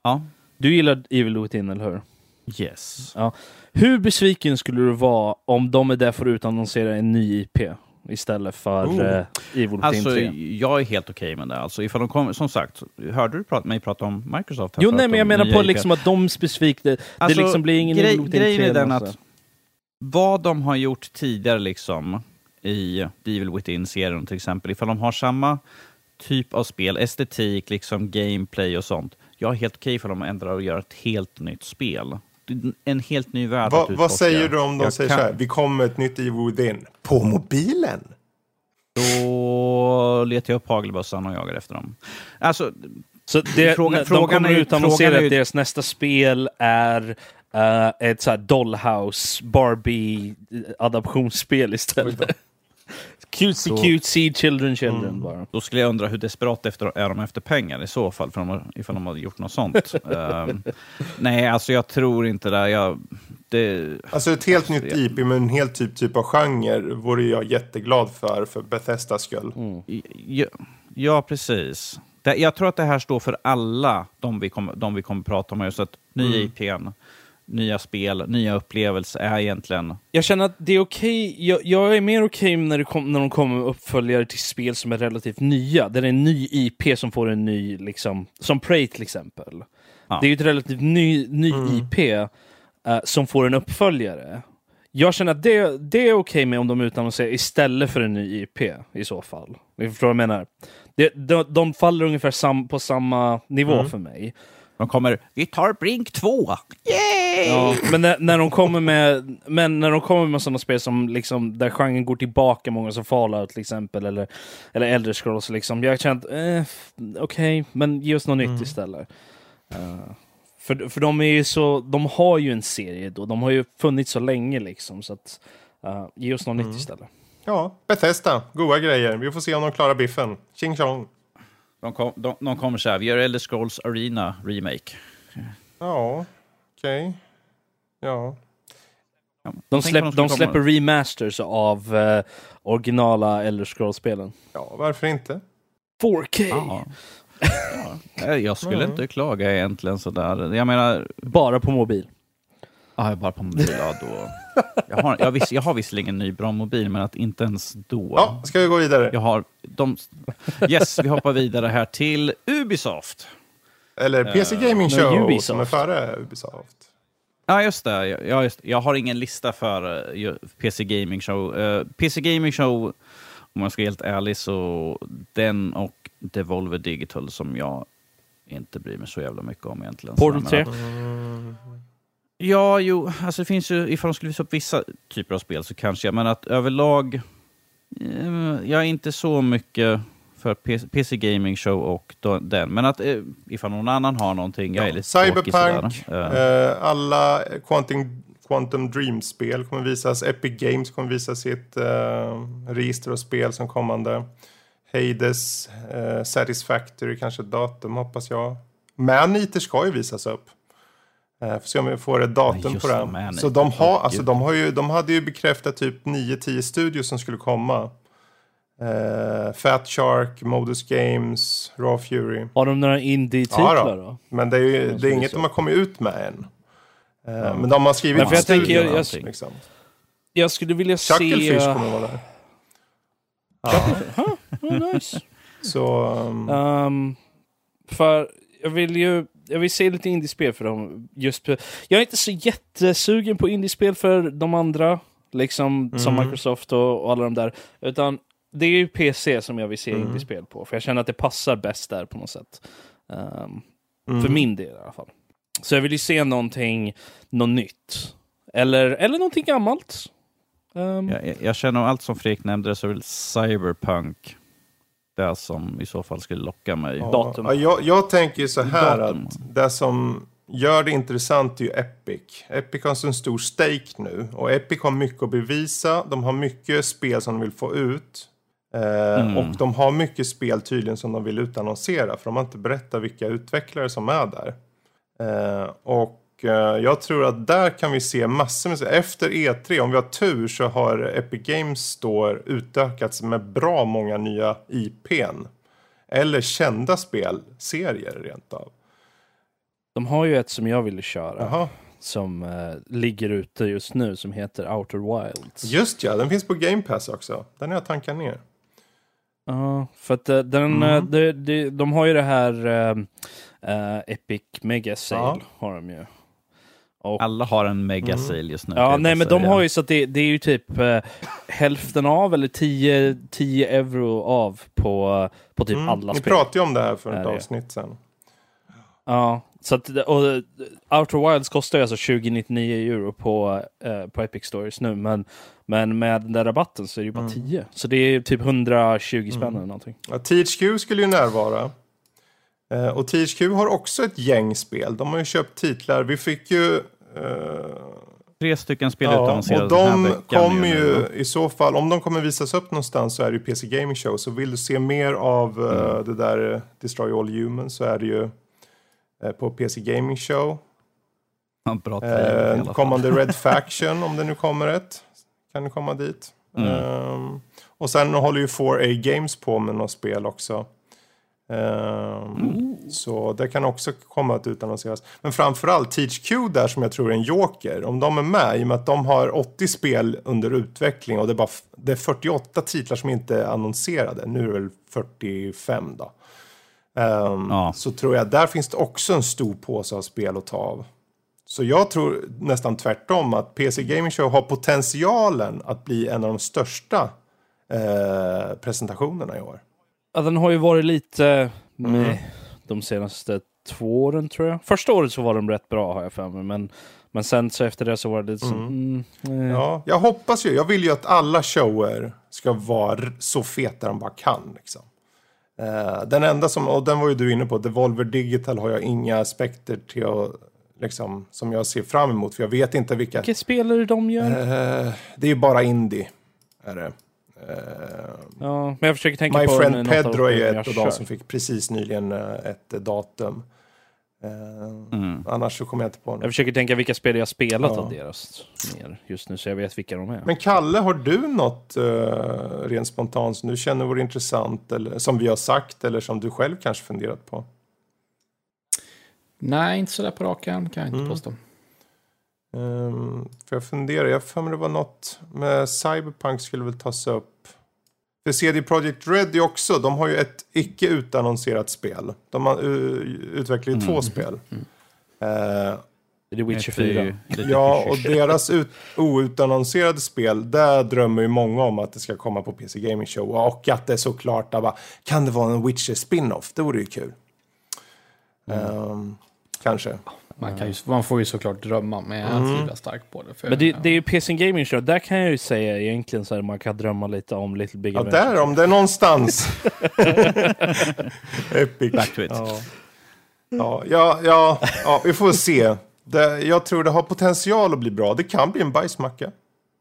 B: ja.
C: Du gillar Evil Within, eller hur?
B: Yes.
C: Hur besviken skulle du vara om de är där för att utannonsera en ny IP istället för
A: Oh.
C: eh, Evil
B: Alltså,
C: 3?
B: jag är helt okej med det. Alltså, ifall de kommer, som sagt, hörde du prata, mig prata om Microsoft?
C: Jo, nej, men jag menar på liksom att de specifikt, det,
B: Alltså,
C: det liksom blir ingen
B: grej,
C: Evil Within 3
B: Grejen är den
C: något
B: att vad de har gjort tidigare liksom i Evil Within-serien till exempel, ifall de har samma typ av spel, estetik, liksom gameplay och sånt. Jag är helt okej ifall de ändrar och gör ett helt nytt spel. En helt ny värld
A: Va, vad säger du om de
B: Jag
A: säger
B: kan-
A: så här, vi kommer ett nytt Evil Within på mobilen?
B: Då letar jag upp hagelbössan och jagar efter dem. Alltså,
C: Så det,
B: Frågan-
C: de
B: frågan
C: kommer
B: är
C: ut och
B: ju-
C: att deras nästa spel är eh, ett så här Dollhouse Barbie adaptionsspel istället. Cutesy
B: Så-
C: cutesy children children
A: Mm.
C: bara.
B: Då skulle jag undra hur desperat efter, är de efter pengar i så fall, för de, har- ifall de hade gjort något sånt. Ehm, nej, alltså jag tror inte det. Jag, det
A: Alltså ett helt nytt IP med en helt typ, typ av genre vore jag jätteglad för, för Bethesdas skull.
B: ja, ja, precis. Det, jag tror att det här står för alla de vi kommer, de vi kommer prata om. Just att ny
A: Mm.
B: IPn, nya spel, nya upplevelser är egentligen...
C: Jag känner att det är okej, jag, jag är mer okej när, det kom, när de kommer med uppföljare till spel som är relativt nya, där det är en ny IP som får en ny, liksom, som Prey till exempel.
B: Ja.
C: Det är ju ett relativt ny, ny IP eh, som får en uppföljare. Jag känner att det, det är okej med om de utannonserar istället för en ny IP i så fall. Ni förstår vad jag menar? Det, de, de faller ungefär sam, på samma nivå för mig.
B: De kommer, vi tar Brink 2! Yay!
C: Ja, men när, när de kommer med, men när de kommer med sådana spel som liksom, där genren går tillbaka många som Fallout till exempel, eller, eller Elder Scrolls, liksom, jag har känt, eh, okej, men ge oss något nytt istället. Eh, för, för de är ju så, de har ju en serie då, de har ju funnits så länge liksom, så att uh, ge oss något nytt istället.
A: Ja, Bethesda, goda grejer. Vi får se om de klarar biffen. Tjing tjong.
B: De, kom, de, de kommer så här, vi gör Elder Scrolls Arena Remake.
A: Ja, okej. Ja.
B: Ja,
C: De, släpp, de släpper remasters av eh, originala Elder Scrolls-spelen.
A: ja, varför inte?
C: 4K!
B: Ja. Ja. Jag skulle
A: Mm.
B: inte klaga egentligen sådär. Jag menar,
C: Bara på mobil.
B: Ja, jag är bara på mobil. Ja, då. Jag, har, jag, viss, jag har visserligen en ny bra mobil, men att inte ens då.
A: Ja, ska vi gå vidare?
B: Jag har de, yes, vi hoppar vidare här till Ubisoft.
A: Eller PC Gaming
C: men
A: Show
C: Ubisoft.
A: som är före Ubisoft.
B: Ja, just det. Jag, just, jag har ingen lista för uh, PC Gaming Show. Eh, PC Gaming Show, om jag ska vara helt ärlig, så den och Devolver Digital som jag inte bryr mig så jävla mycket om egentligen.
C: Portal
B: Så jag
C: 3.
B: Ja, jo, alltså det finns ju, ifall de skulle visa upp vissa typer av spel så kanske jag, men att överlag, eh, jag är inte så mycket för PC, PC Gaming Show och då, den, men att eh, ifall någon annan har någonting, jag är lite
A: Cyberpunk,
B: sådär. Eh,
A: eh, alla Quantum, Quantum Dream-spel kommer visas. Epic Games kommer visa sitt eh, register och spel som kommande. Hades, Satisfactory, kanske ett datum hoppas jag. Maneater ska ju visas upp. Eh, får se om vi får ett datum
B: just
A: på
B: det,
A: den.
B: Maneater.
A: Så de, har, alltså, de, har ju, de hade ju bekräftat typ 9-10 studios som skulle komma. Eh, Fat Shark, Modus Games, Raw Fury.
C: Har de några indie-titlar
A: Ja
C: då?
A: då. Men det är, ju, det är inget de har kommit ut med än. Eh, Men de har skrivit
C: Men för jag tänker, jag- jag-
A: liksom.
C: Jag skulle vilja
A: Chucklefish
C: se...
A: kommer vara där. Ja,
C: Oh, nice.
A: så... Um,
C: Ehm, för jag vill ju jag vill se lite indiespel för dem. Just jag är inte så jättesugen på indiespel för de andra, liksom som
A: Mm.
C: Microsoft och, och alla de där. Utan det är ju PC som jag vill se
A: Mm.
C: indiespel på, för jag känner att det passar bäst där på något sätt. Ehm,
A: mm.
C: För min del i alla fall. Så jag vill ju se någonting, något nytt. Eller, eller någonting gammalt. Ehm,
B: Jag, jag, jag känner allt som Fredrik nämnde så är väl Cyberpunk det som i så fall skulle locka mig.
A: Ja,
C: datum.
A: Ja, jag, jag tänker så här
B: Datum.
A: att det som gör det intressant är ju Epic. Epic har så en stor stake nu och Epic har mycket att bevisa. De har mycket spel som de vill få ut. Eh,
B: Mm.
A: Och de har mycket spel tydligen som de vill utannonsera för de har inte berättat vilka utvecklare som är där. Eh, och jag tror att där kan vi se massor med... Efter E3, om vi har tur så har Epic Games då utökats med bra många nya IPn. Eller kända spelserier rent av.
C: De har ju ett som jag ville köra.
A: Jaha.
C: Som eh, ligger ute just nu som heter Outer Wilds.
A: Just ja, den finns på Game Pass också. Den har jag tankat ner.
C: Ja, för att eh, den, eh,
A: Mm.
C: de, de, de har ju det här eh, eh, Epic Mega Sale har de ju. Och,
B: Alla har en mega sale just nu.
C: ja, nej men de har ju så att det, det är ju typ eh, hälften av eller 10, 10 euro av på, på typ
A: Mm,
C: alla
A: Ni
C: spel.
A: pratade ju om det här för ett
C: det?
A: avsnitt sen.
C: Ja, Så att, och Outer Wilds kostar ju alltså 2099 euro på, eh, på Epic Stories nu, men, men med den där rabatten så är det ju bara 10. Så det är typ 120 spänn eller någonting.
A: Ja, THQ skulle ju närvara. Eh, och THQ har också ett gäng spel. De har ju köpt titlar. Vi fick ju... Eh,
B: Tre stycken spel
A: ja,
B: utannonserade
A: och
B: den här
A: de
B: veckan.
A: kommer ju i så fall, om de kommer visas upp någonstans så är det ju PC Gaming Show. Så vill du se mer av eh,
B: Mm.
A: det där eh, Destroy All Humans så är det ju på PC Gaming Show.
B: Bra trailer
A: Eh, kommande Red Faction, om det nu kommer ett, kan du komma dit.
B: Mm.
A: Ehm, och sen håller ju 4A Games på med något spel också. Ehm, Så det kan också komma att utannonseras. Men framförallt THQ där som jag tror är en joker. Om de är med, i och med att de har 80 spel under utveckling och det är, bara, det är 48 titlar som inte är annonserade. Nu är det väl 45 då. Ehm,
B: Ja.
A: Så tror jag där finns det också en stor påse av spel att ta av. Så jag tror nästan tvärtom att PC Gaming Show har potentialen att bli en av de största eh, presentationerna i år.
C: Ja, den har ju varit lite
A: Mm.
C: de senaste två åren tror jag. Första året så var de rätt bra har jag för mig, men, men sen så efter det så var det lite som... Mm. eh.
A: Ja, jag hoppas ju, jag vill ju att alla shower ska vara så feta de bara kan. Liksom. Eh, den enda som, och den var ju du inne på, Devolver Digital har jag inga aspekter till att, liksom, som jag ser fram emot. För jag vet inte vilka...
C: Vilka spelare de gör?
A: Eh, det är ju bara indie. Är det.
C: Ja, men jag försöker tänka
A: My
C: på
A: Friend Pedro är ju
C: jag
A: ett av de som fick precis nyligen eh, ett datum. Eh,
B: Mm.
A: Annars så kommer jag inte på
C: Jag
A: något.
C: försöker tänka vilka spel jag spelat
A: Ja.
C: av deras mer just nu, så jag vet vilka de är.
A: Men Kalle, har du något uh, rent spontant som du känner vore intressant eller som vi har sagt eller som du själv kanske funderat på?
D: Nej, inte sådär på raken kan jag inte
A: Mm.
D: påstå.
A: Um, för jag funderar, jag för mig det var något med Cyberpunk skulle väl tas upp. För CD Projekt Red är också, de har ju ett icke utannonserat spel. De har, uh, utvecklar ju två spel. Eh,
C: Det är Witcher
B: Det är
C: 4.
B: ju lite
A: Ja, och deras ut, outannonserade spel, där drömmer ju många om att det ska komma på PC Gaming Show. Och att det är såklart, bara, kan det vara en Witcher spin-off? Det vore ju kul. Ehm, kanske.
D: Man, kan ju, man får ju såklart drömma, men jag
A: Mm.
D: tvivlar starkt på det. För,
C: Men det,
D: ja.
C: det är ju PC Gaming Show, där kan jag ju säga egentligen så här man kan drömma lite om Little Big
A: Ja,
C: Adventure.
A: där om det är någonstans. Epic.
B: Back to it.
A: Ja. Ja, ja, ja, ja, vi får se. Det, jag tror det har potential att bli bra. Det kan bli en bajsmacka.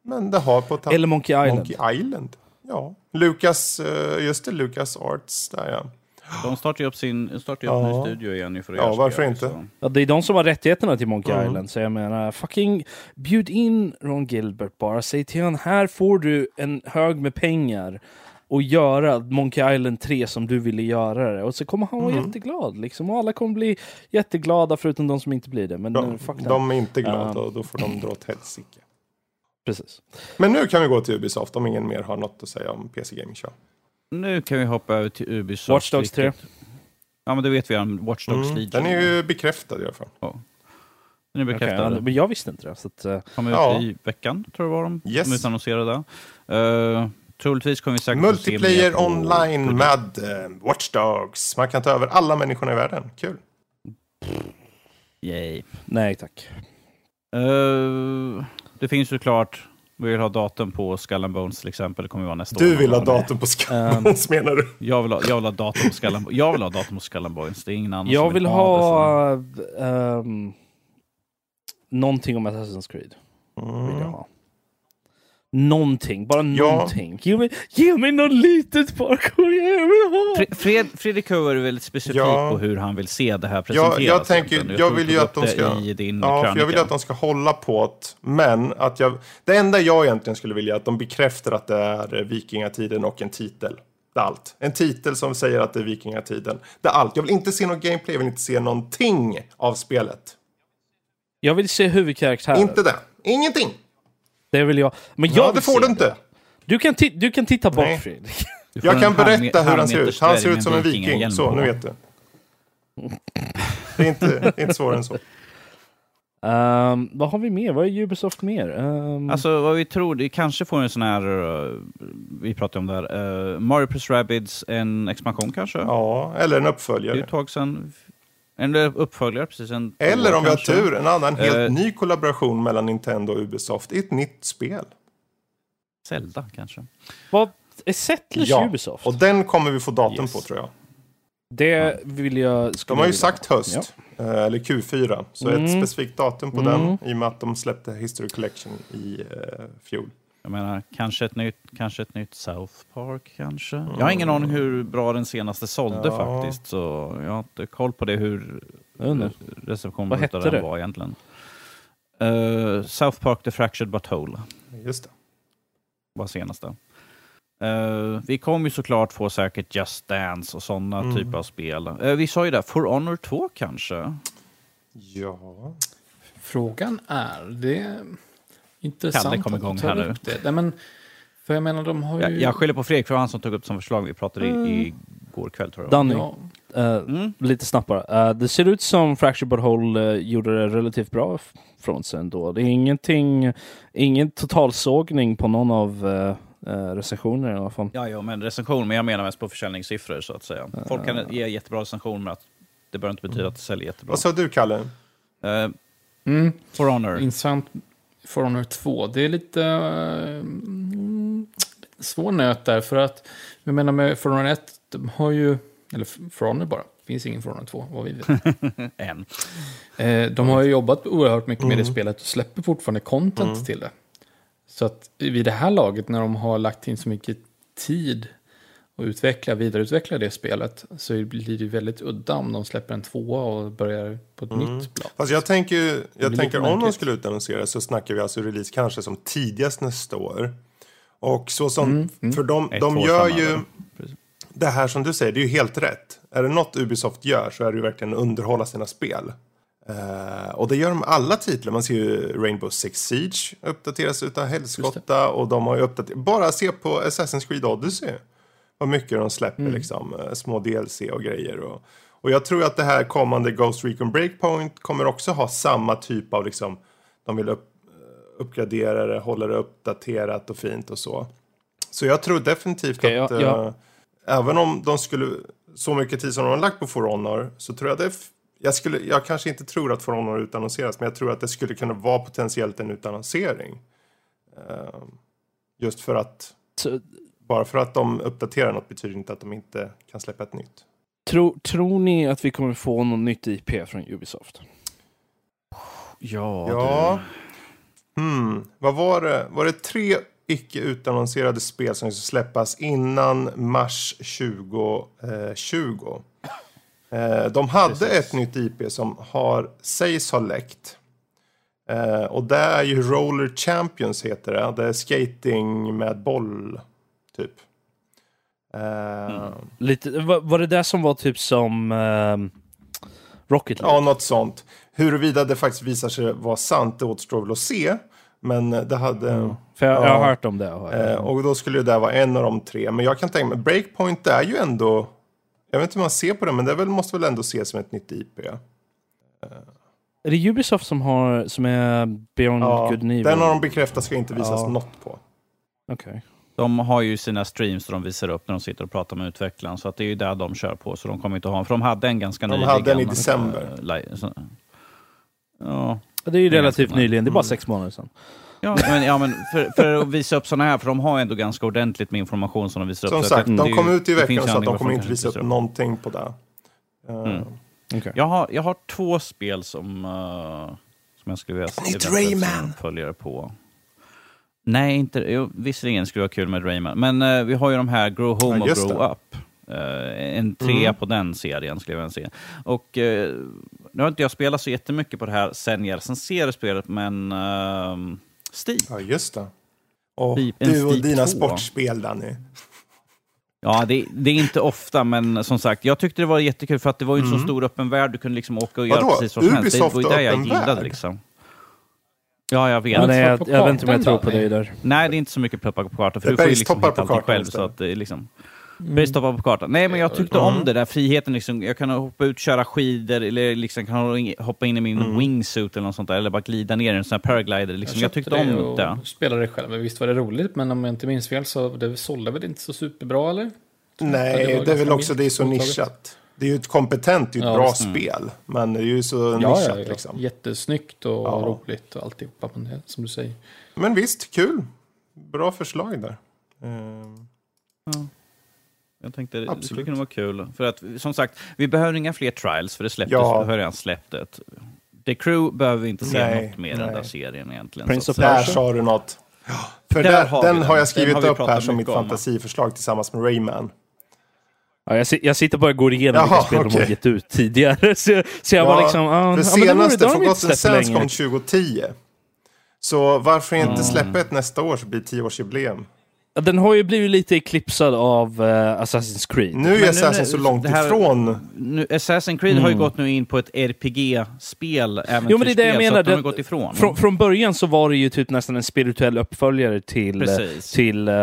A: Men det har potential.
C: Eller Monkey Island.
A: Monkey Island. Ja, Lucas, eh, just det, Lucas Arts där ja.
B: De startar ju upp sin startar ju upp
A: Ja.
B: ny studio igen nu för att
A: Ja,
B: göra
A: varför
B: spel,
A: inte?
B: så.
C: Ja, det är de som har rättigheterna till Monkey
A: Mm.
C: Island, så jag menar fucking bjud in Ron Gilbert bara. Säg till honom, här får du en hög med pengar och göra Monkey Island 3 som du ville göra det. Och så kommer han vara
A: Mm.
C: jätteglad liksom. Och alla kommer bli jätteglada förutom de som inte blir det. Men
A: De,
C: eh, fuck
A: de är inte glada
C: Ja.
A: och då får de dra åt helsike.
C: Precis.
A: Men nu kan vi gå till Ubisoft om ingen mer har något att säga om PC Gaming Show.
B: Nu kan vi hoppa över till Ubisoft.
C: Watch Dogs 3.
B: vilket- Ja, men det vet vi redan. Watch Dogs
A: Mm,
B: Legion.
A: den är ju bekräftad i alla fall.
B: Den är bekräftad.
C: ja, men jag visste inte det. Så att,
B: Kommer
A: Ja.
B: ut i veckan, tror jag var de.
A: Yes.
B: De utannonserade. Uh, troligtvis kommer vi säkert se
A: Multiplayer
B: på
A: online
B: produkt-
A: med eh, Watch Dogs. Man kan ta över alla människorna i världen. Kul.
B: Yay.
C: nej tack.
B: Eh, det finns såklart, vi vill ha datum på Skull and Bones till exempel. Det kommer vara nästa år.
A: Du vill ha datum på Skybones menar du?
B: Jag vill ha, jag vill ha datum på Skull and, jag vill ha datum på Skull and Bones. Det är ingen annan
C: Jag
B: som
C: vill
B: det, så-
C: ha ehm, någonting om Assassin's Creed. Vill jag
A: Mm.
C: ha. Någonting, bara
A: Ja.
C: någonting. Ge mig, ge mig något litet igen, jag vill ha!
B: Fre- Fred, Fredrik Höver är väldigt specifik
A: Ja.
B: på hur han vill se det här presenteras.
A: jag tänker- jag
B: tror
A: vill ju att de ska-
B: I din
A: Ja, för jag vill att de ska hålla på det. Men att jag, det enda jag egentligen skulle vilja är att de bekräftar att det är vikingatiden och en titel. Det är allt. En titel som säger att det är vikingatiden. Det är allt. Jag vill inte se någon gameplay, jag vill inte se någonting av spelet.
C: Jag vill se huvudkaraktären.
A: Inte det. Ingenting.
C: Det vill jag. Men jag
A: Ja, det får du inte.
C: Du kan, ti- du kan titta bort
A: Nej.
C: Fredrik.
A: Jag kan berätta hur han ser ut. Han ser ut som en viking. Så, nu vet du. Det är inte, inte svårare än så.
C: Ehm, vad har vi mer? Vad är Ubisoft mer? Ehm,
B: Alltså vad vi tror, det kanske får en sån här, eh, vi pratade om det här, eh, Mario plus Rabbids, en expansion kanske?
A: Ja, eller en
B: Det är
A: uppföljare.
B: ett tag sedan. En uppföljare, precis. En
A: Eller om vi har tur, en annan helt
B: Eh.
A: ny kollaboration mellan Nintendo och Ubisoft i ett nytt spel.
B: Zelda kanske.
C: Vad är Settlers Ubisoft?
A: och den kommer vi få datum
B: Yes.
A: på tror jag.
C: Det vill jag...
A: De har ju
C: vilja
A: sagt höst, eh, eller Q4. Så ett
C: Mm.
A: specifikt datum på
C: Mm.
A: den i och med att de släppte History Collection i eh, fjol.
B: Jag menar, kanske ett nytt, kanske ett nytt South Park kanske. Jag har ingen aning hur bra den senaste sålde
A: Ja.
B: faktiskt. Så jag har inte koll på det hur
C: Jag undrar.
B: receptionen
C: Vad hette
B: utav den
C: det?
B: var egentligen. Eh, South Park The Fractured But Whole
A: Just det.
B: var senaste. Eh, vi kommer ju såklart få säkert Just Dance och sådana
A: Mm.
B: typer av spel. Eh, vi sa ju det, For Honor 2 kanske?
A: Ja.
D: Frågan är, det intressant
B: Kalle kom
D: att
B: igång
D: du tar
B: här nu.
D: upp det. Nej, men, för jag menar, de har ju...
B: Jag, jag skyller på Fredrik för han som tog upp det som förslag. Vi pratade
C: Mm.
B: i, igår kväll tror jag.
C: Danny,
D: ja,
C: eh,
B: Mm.
C: lite snabbare. Eh, det ser ut som Fracture But Whole eh, gjorde det relativt bra f- från sig ändå. Det är ingenting, ingen totalsågning på någon av uh, recensionerna i alla fall.
B: Ja, jo, men recension, men jag menar mest på försäljningssiffror så att säga. Folk kan ge jättebra recension, men att det behöver inte betyda att det säljer jättebra.
A: Vad sa du, Kalle?
B: Uh,
D: mm,
B: For Honor.
D: intressant. For Honor 2, det är lite uh, svår nöt där. För att, jag menar med For Honor 1, de har ju, eller For Honor bara, det finns ingen For Honor 2, vad vi vet.
B: En.
D: Eh, de har ju jobbat oerhört mycket med det
A: Mm.
D: spelet och släpper fortfarande content
A: Mm.
D: till det. Så att vid det här laget, när de har lagt in så mycket tid och utveckla, vidareutveckla det spelet, så blir det väldigt udda om de släpper en tvåa och börjar på ett
A: Mm.
D: nytt plan.
A: Alltså jag tänker, jag tänker om de skulle utannonsera så snackar vi alltså release kanske som tidigast nästa år. Och så som,
D: Mm, mm.
A: för de,
B: Ett
A: de gör ju det här som du säger, det är ju helt rätt. Är det något Ubisoft gör så är det ju verkligen att underhålla sina spel. Eh, och det gör de alla titlar. Man ser ju Rainbow Six Siege uppdateras utav helskotta och de har ju uppdaterat. Bara se på Assassin's Creed Odyssey. Vad mycket de släpper
D: Mm.
A: liksom. eh, Små DLC och grejer. Och, och jag tror att det här kommande Ghost Recon Breakpoint kommer också ha samma typ av liksom. De vill upp, eh, uppgradera det, hålla det uppdaterat och fint och så. Så jag tror definitivt
C: Okej,
A: att
C: ja, ja.
A: eh, även om de skulle så mycket tid som de har lagt på For Honor så tror jag det jag, skulle, jag kanske inte tror att For Honor utannonseras men jag tror att det skulle kunna vara potentiellt en utannonsering. Eh, just för att
C: Så,
A: bara för att de uppdaterar något betyder inte att de inte kan släppa ett nytt.
C: tro, tror ni att vi kommer få något nytt IP från Ubisoft?
B: Ja,
A: Ja. Hmm. Vad var det? Var det tre icke utannonserade spel som ska släppas innan mars 2020? Eh, de hade
B: Precis.
A: ett nytt IP som har, sägs ha läckt. Eh, och det är ju Roller Champions heter det. Det är skating med boll, typ. Eh,
C: Lite, var, var det där som var typ som ehm, Rocket League?
A: Ja, något sånt. Huruvida det faktiskt visar sig vara sant, det återstår väl att se. Men det hade...
C: Mm. För jag, jag har
A: Ja.
C: hört om det.
A: Eh, och då skulle det där vara en av de tre. Men jag kan tänka mig, Breakpoint är ju ändå... Jag vet inte hur man ser på det, men det väl, måste väl ändå ses som ett nytt IP.
C: Är det Ubisoft som, har, som är Beyond
A: Ja,
C: Good and Evil?
A: den har de bekräftat ska inte visas
C: Ja.
A: något på.
C: Okej.
B: De har ju sina streams där de visar upp när de sitter och pratar med utvecklaren. Så att det är ju där de kör på. Så de kommer inte ha För de hade en ganska
A: De
B: nyligen.
A: hade en i december.
B: eh, så- Ja,
C: Det är ju relativt
B: ganska-
C: nyligen, det är bara
A: Mm.
C: sex månader sedan.
B: ja, men, ja men för, för att visa upp sådana här, för de har ändå ganska ordentligt med information som de visar
A: Som
B: upp. Så
A: sagt, de kom
B: ju-
A: ut i veckan
B: finns
A: och sa att de kommer inte
B: de
A: visa upp
B: kanske
A: någonting på det. Eh,
B: Mm.
C: Okay.
B: Jag har, jag har två spel som, eh, som jag skulle vilja se
A: Rayman!
B: som följare på. Nej, inte, jo, visserligen skulle det vara kul med Rayman. Men eh, vi har ju de här Grow Home
A: Ja,
B: och Grow
A: det.
B: Up. Eh, en trea
A: Mm.
B: på den serien skulle jag vilja se. Och eh, nu har inte jag spelat så jättemycket på det här sen jag recenserade spelet, men uh, Steve.
A: Ja, just det. Och
B: en
A: du och dina
B: 2.
A: sportspel, Danny.
B: Ja, det, det är inte ofta, men som sagt, jag tyckte det var jättekul för att det var ju en så
A: Mm.
B: stor öppen värld. Du kunde liksom åka och göra
A: Vadå?
B: precis vad som helst. Det var ju det jag gillade liksom. Ja, jag vet.
C: Ja, nej, jag, jag vet inte om jag tror på dig där.
B: Nej, det är inte så mycket pluppa på kartan, för
A: Det
B: du får ju liksom hitta
A: på
B: allting
A: kartan
B: själv. Så att det liksom... Bergstoppar på kartan. Nej, men jag tyckte om
A: Mm.
B: det där, friheten. Liksom, jag kan hoppa ut, köra skidor, eller liksom kan hoppa in i min
A: Mm.
B: wingsuit eller något sånt där, eller bara glida ner i en sån här paraglider. Liksom. Jag,
D: köpte
B: tyckte om
D: och
B: det.
D: spelade det själv, men visst var det roligt. Men om jag inte minns fel så det sålde väl inte så superbra eller? Det
A: Nej,
D: var
A: det är väl också det är så nischat. Det är ju ett kompetent, det är ju ett
D: Ja,
A: bra
D: visst.
A: spel. Men det är ju så
D: Ja,
A: nischat
D: ja, ja.
A: liksom.
D: Jättesnyggt och
A: Ja.
D: roligt och alltihopa. Det, som du säger.
A: Men visst, kul. Bra förslag där. Ehm,
B: Jag tänkte det
A: Absolut.
B: skulle kunna vara kul. För att, som sagt, vi behöver inga fler trials, för det släpptes,
A: Ja.
B: vi har redan släppt ett. The Crew behöver vi inte säga
A: Nej,
B: något mer än
A: nej.
B: den där serien egentligen.
C: Prince of Persia.
A: sa du något. För
B: Där
A: där,
B: har
A: den
B: den.
A: har jag skrivit
B: har
A: upp här som mitt
B: om.
A: fantasiförslag tillsammans med Rayman.
C: Ja, jag, jag sitter bara och går igenom vilka
A: Jaha,
C: spel de
A: okej.
C: har gett ut tidigare. Så, så jag var liksom... Ja,
A: det
C: ja,
A: senaste,
C: de inte
A: Forgotten
C: släppt
A: Sands kom 2010. Så varför inte släppa ett nästa år så blir det 10-årsjubileum.
C: Ja, Den har ju blivit lite eklipsad av eh, Assassin's Creed.
A: Nu är
B: Men
A: Assassin
B: nu-
A: så långt
B: det här-
A: ifrån.
B: Nu, Assassin's Creed har ju
C: Mm.
B: gått nu in på ett RPG-spel,
C: Jo, men det är det jag menar.
B: de gått ifrån.
C: Från, från början så var det ju typ nästan en spirituell uppföljare till...
B: Precis.
C: till eh,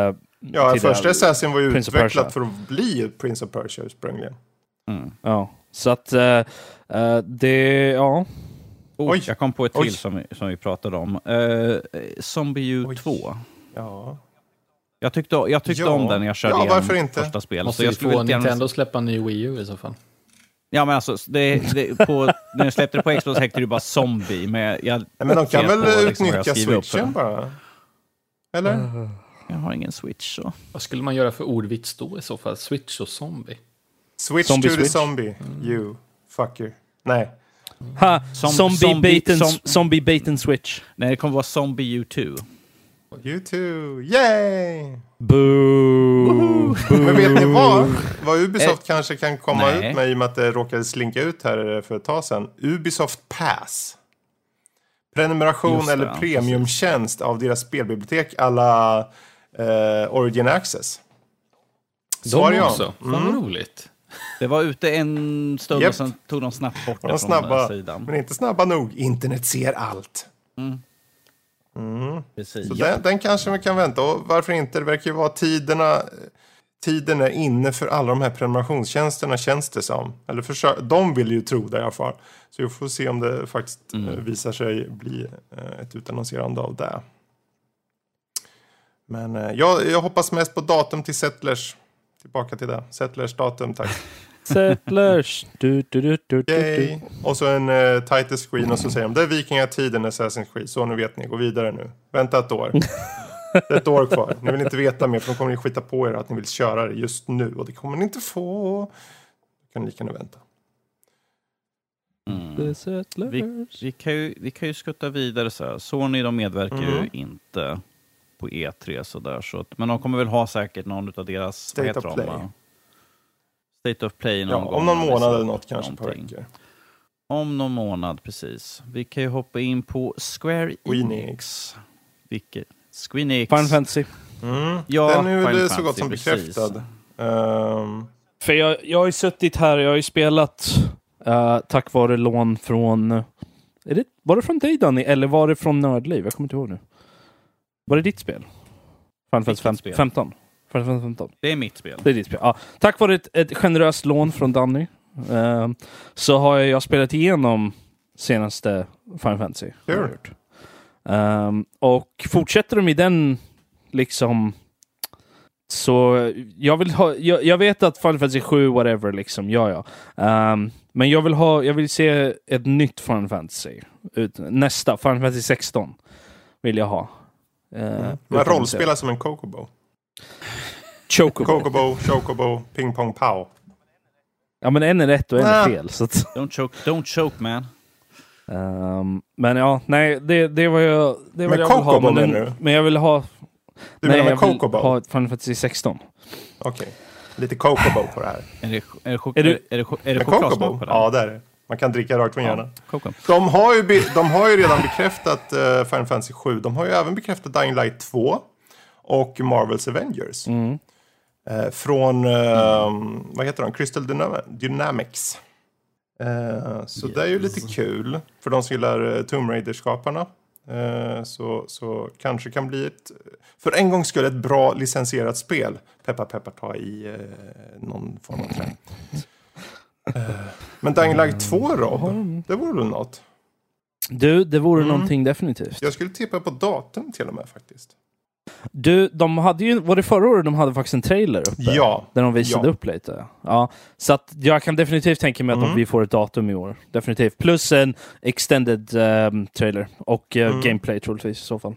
A: Ja,
C: till
A: första
C: det-
A: Assassin var ju
C: Prince
A: utvecklat för att bli Prince of Persia ursprungligen.
B: Mm.
C: Ja, så att eh, det... Ja.
B: Oh,
A: Oj.
B: Jag kom på ett
A: Oj.
B: till som, vi- som vi pratade om. Uh, Zombie U
A: Oj.
B: 2.
A: Ja.
B: Jag tyckte, jag tyckte
A: Ja.
B: om den när jag körde
A: Ja, varför inte?
B: första spelet.
D: Måste
B: jag
D: vi
B: skulle
D: få Nintendo släppa en ny Wii U i så fall?
B: Ja, men alltså, det, det, på, när jag släppte det på Xbox hette det ju bara Zombie. Men jag, jag,
A: men de kan väl
B: på liksom
A: utnyttja switchen bara? Eller?
B: Jag har ingen Switch så.
D: Vad skulle man göra för ordvits då i så fall? Switch och zombie?
A: Switch
C: Zombie
A: to the
C: switch.
A: zombie. You fucker. Nej.
C: Ha,
B: Som-
C: zombie,
B: zombie-
C: bait and,
B: som-
C: zombie bait and switch.
B: Nej, det kommer vara Zombie U2.
A: You too. Yay!
C: Boo!
A: Men vet ni vad? Vad Ubisoft kanske kan komma
B: Nej.
A: ut med i och med att det råkade slinka ut här för ett tag sedan. Ubisoft Pass. Prenumeration
B: det,
A: eller
B: ja,
A: premiumtjänst av deras spelbibliotek alla eh, Origin Access. Svarar
D: De
A: jag.
D: också? Fan vad roligt.
B: Det var ute en stund
A: Japp.
B: och sen tog de snabbt bort
A: De
B: det från
A: snabba,
B: den sidan.
A: men inte snabba nog. Internet ser allt.
B: Precis.
A: Så den, den kanske man kan vänta. Och varför inte? Det verkar ju vara tiderna. Tiden är inne för alla de här prenumerationstjänsterna känns det som. Eller försök, de vill ju tro det i alla fall. Så vi får se om det faktiskt
B: Mm.
A: eh, visar sig bli eh, ett utannonserande av det. Men eh, jag, jag hoppas mest på datum till Settlers. Tillbaka till det. Settlers datum, tack.
C: Settlers. Du, du, du, du, du.
A: Och så en uh, title screen och så säger de det är vikingatiden Assassin's Creed. Så nu vet ni, gå vidare nu. Vänta ett år. Det är ett år kvar. Ni vill inte veta mer för de kommer ni skita på er att ni vill köra det just nu. Och det kommer ni inte få. Då kan ni lika gärna vänta.
B: Mm. Vi, vi, kan ju, vi kan ju skutta vidare så här. Sony de medverkar
A: Mm.
B: ju inte på E3 så där. Så att, men de kommer väl ha säkert någon av deras...
A: State of
B: de,
A: Play.
B: va? State of Play
A: Ja,
B: någon gång.
A: om någon månad eller något kanske
B: någonting.
A: veckor.
B: Om någon månad, precis. Vi kan ju hoppa in på Square. Enix. Vilket? Squeenix.
C: Final Fantasy.
A: Mm.
B: Ja,
A: Den är
B: Final
A: väl så gott som bekräftad. Ehm,
C: För jag, jag har ju suttit här, jag har ju spelat eh, tack vare lån från... Är det, var det från dig Danny, eller var det från Nördliv? Jag kommer inte ihåg nu. Var det ditt spel? Final Fantasy
B: Vilket
C: fem-
B: spel?
C: 15? Final Fantasy 15.
B: Det är mitt spel.
C: Det är ditt spel. Ja. Tack vare ett, ett generöst lån från Danny eh, så har jag spelat igenom senaste Final Fantasy. gjort. Ehm, och fortsätter de i den liksom så jag vill ha, jag, jag vet att Final Fantasy 7 whatever liksom, ja ja. Ehm, men jag vill ha, jag vill se ett nytt Final Fantasy. Ut, nästa, Final Fantasy 16 vill jag ha. Uh,
A: man rollspelar som en Kokobo.
C: Chocobo.
A: Kokobo, Chocobo, Ping Pong Pow.
C: Ja men en är rätt och en är
A: Nä.
C: fel. Så att,
B: Don't choke, don't choke man.
C: Ehm, men ja, nej, det, det var jag, det var
A: Men
C: jag vill ha. Men,
A: du?
C: men jag vill ha...
A: Du
C: nej, jag vill ha ett Final Fantasy 16.
A: Okej. Lite Kokobo på det här.
B: Är det, är det,
C: Är
B: är
C: du-
B: det, är det, är det chokladsmak på den?
A: Ja, det är det. Man kan dricka rakt från hjärnan.
B: Coco.
A: De har ju, be- de har ju redan bekräftat uh, Final Fantasy 7. De har ju även bekräftat Dying Light 2 och Marvels Avengers.
C: Mm.
A: Eh, från, eh, vad heter de? Crystal Dynam- Dynamics. Eh, så det är ju lite kul för de som gillar uh, Tomb Raider-skaparna. Så, så kanske kan bli ett, för en gång skulle ett bra licensierat spel. Peppar peppar ta i någon form av trä. Men Dying Light 2 Rob, det vore väl något?
C: Du, det vore
A: Mm.
C: någonting definitivt.
A: Jag skulle tippa på datum till och med faktiskt.
C: Du, de hade ju, var det förra året de hade faktiskt en trailer uppe?
A: Ja.
C: Där de visade
A: Ja.
C: upp lite. Ja, så att jag kan definitivt tänka mig att
A: Mm.
C: vi får ett datum i år. Definitivt. Plus en extended ehm, trailer och eh,
A: Mm.
C: gameplay troligtvis i så fall.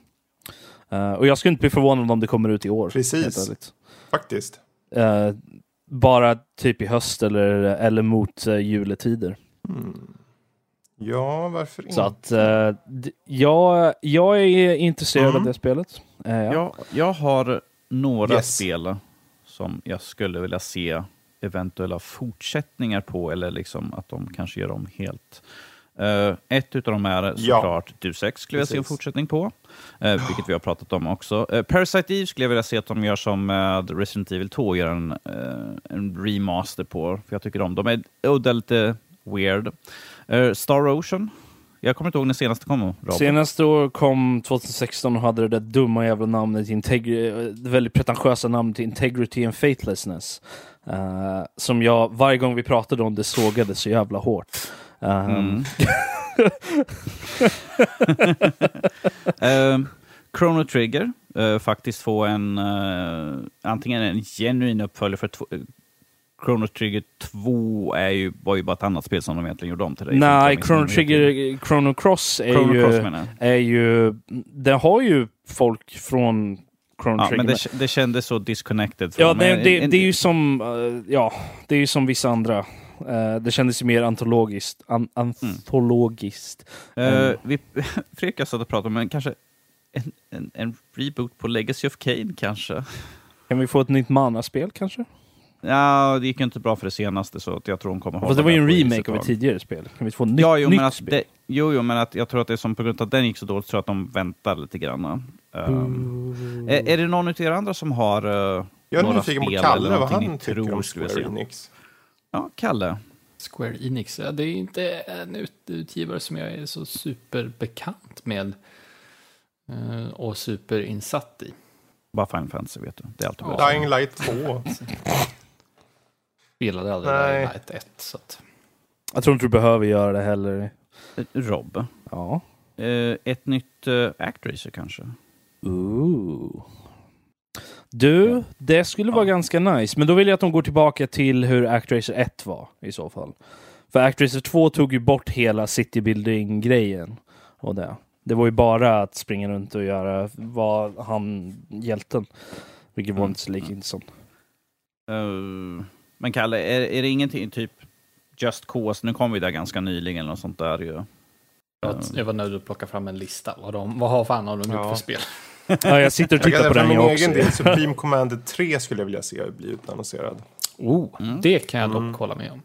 C: Eh, och jag skulle inte bli förvånad om det kommer ut i år.
A: Precis. Faktiskt.
C: Eh, bara typ i höst eller, eller mot uh, juletider.
A: Mm. Ja, varför inte?
C: Så att eh, jag, jag är intresserad
A: Mm.
C: av det spelet. Eh, ja.
B: Jag, jag har några
A: Yes.
B: spel som jag skulle vilja se eventuella fortsättningar på, eller liksom att de kanske gör om helt. Eh, ett utav dem är
A: Ja.
B: såklart Deus Ex skulle jag se en fortsättning på, uh, vilket vi har pratat om också. Uh, Parasite Eve skulle jag vilja se att de gör som med Resident Evil 2, gör en, en remaster på, för jag tycker om dem. De är udda, lite weird. Star Ocean, jag kommer inte ihåg när senaste kom. Rob.
C: Senaste år kom 2016 och hade det där dumma jävla namnet, Integ- det väldigt pretentiösa namnet Integrity and Faithlessness. Eh, som jag, varje gång vi pratade om det, sågade så jävla hårt.
B: Mm. Eh, Chrono Trigger, eh, faktiskt få en eh, antingen en genuin uppföljare för eh, Chrono Trigger 2 är ju, var ju bara ett annat spel som de egentligen gjorde om till det.
C: Nej, Chrono Trigger, Chrono Cross är
B: Chrono
C: ju,
B: Cross
C: är ju, det har ju folk från Chrono
B: Ja,
C: Trigger.
B: men det, det kändes så disconnected.
C: Ja, det, det, det är ju som, ja, det är ju som vissa andra. Eh, det kändes ju mer antologiskt. An, antologiskt.
B: Eh, vi, Fredrik jag satt och pratade om en, kanske en, en, en reboot på Legacy of Kane kanske.
C: Kan vi få ett nytt Mana-spel kanske?
B: Ja, det gick ju inte bra för det senaste så att jag tror hon kommer
C: Fast det var ju en remake av ett tidigare spel. Kan vi få nytt,
B: Ja, jo,
C: nytt
B: men att
C: spel?
B: det, jo, jo, men att jag tror att det är som på grund av att den gick så dåligt, tror jag att de väntar lite grann. Um, är, är det någon av er andra som har uh,
A: Jag är
B: några
A: nyfiken på
B: spel
A: Kalle,
B: eller
A: vad han tycker om Square? Enix.
B: Ja, Kalle.
D: Square Enix, ja, det är inte en ut- utgivare som jag är så superbekant med eh, och superinsatt i.
B: Bara Final Fantasy, vet du. Det är alltid
D: Ja.
A: Dying Light 2.
D: Spelade aldrig
A: Nej.
D: Dying Light 1, så att...
C: Jag tror inte du behöver göra det heller.
B: Eh, Rob.
C: Ja.
B: Eh, ett nytt Actracer kanske?
C: Ooh. Du, det skulle vara ganska nice. Men då vill jag att de går tillbaka till hur ActRacer 1 var i så fall. För ActRacer 2 tog ju bort hela citybuilding-grejen. Och det. det var ju bara att springa runt och göra, var han hjälten. Vilket var
B: Mm.
C: inte så lika intressant.
B: Eh, men Kalle, är, är det ingenting typ Just Cause? Nu kom vi där ganska nyligen eller något sånt där ju.
D: Jag var nöjd att plocka fram en lista. Vad, de, vad har fan har de gjort
A: Ja.
D: för spel?
C: Ja, jag sitter och
A: Jag
C: tittar
A: kan
C: på
A: för
C: den
A: min
C: jag
A: egen
C: också.
A: del, Supreme Commander 3 skulle jag vilja se bli utannonserad.
D: Oh,
B: Mm.
D: Det kan jag dock
A: Mm.
D: hålla med om.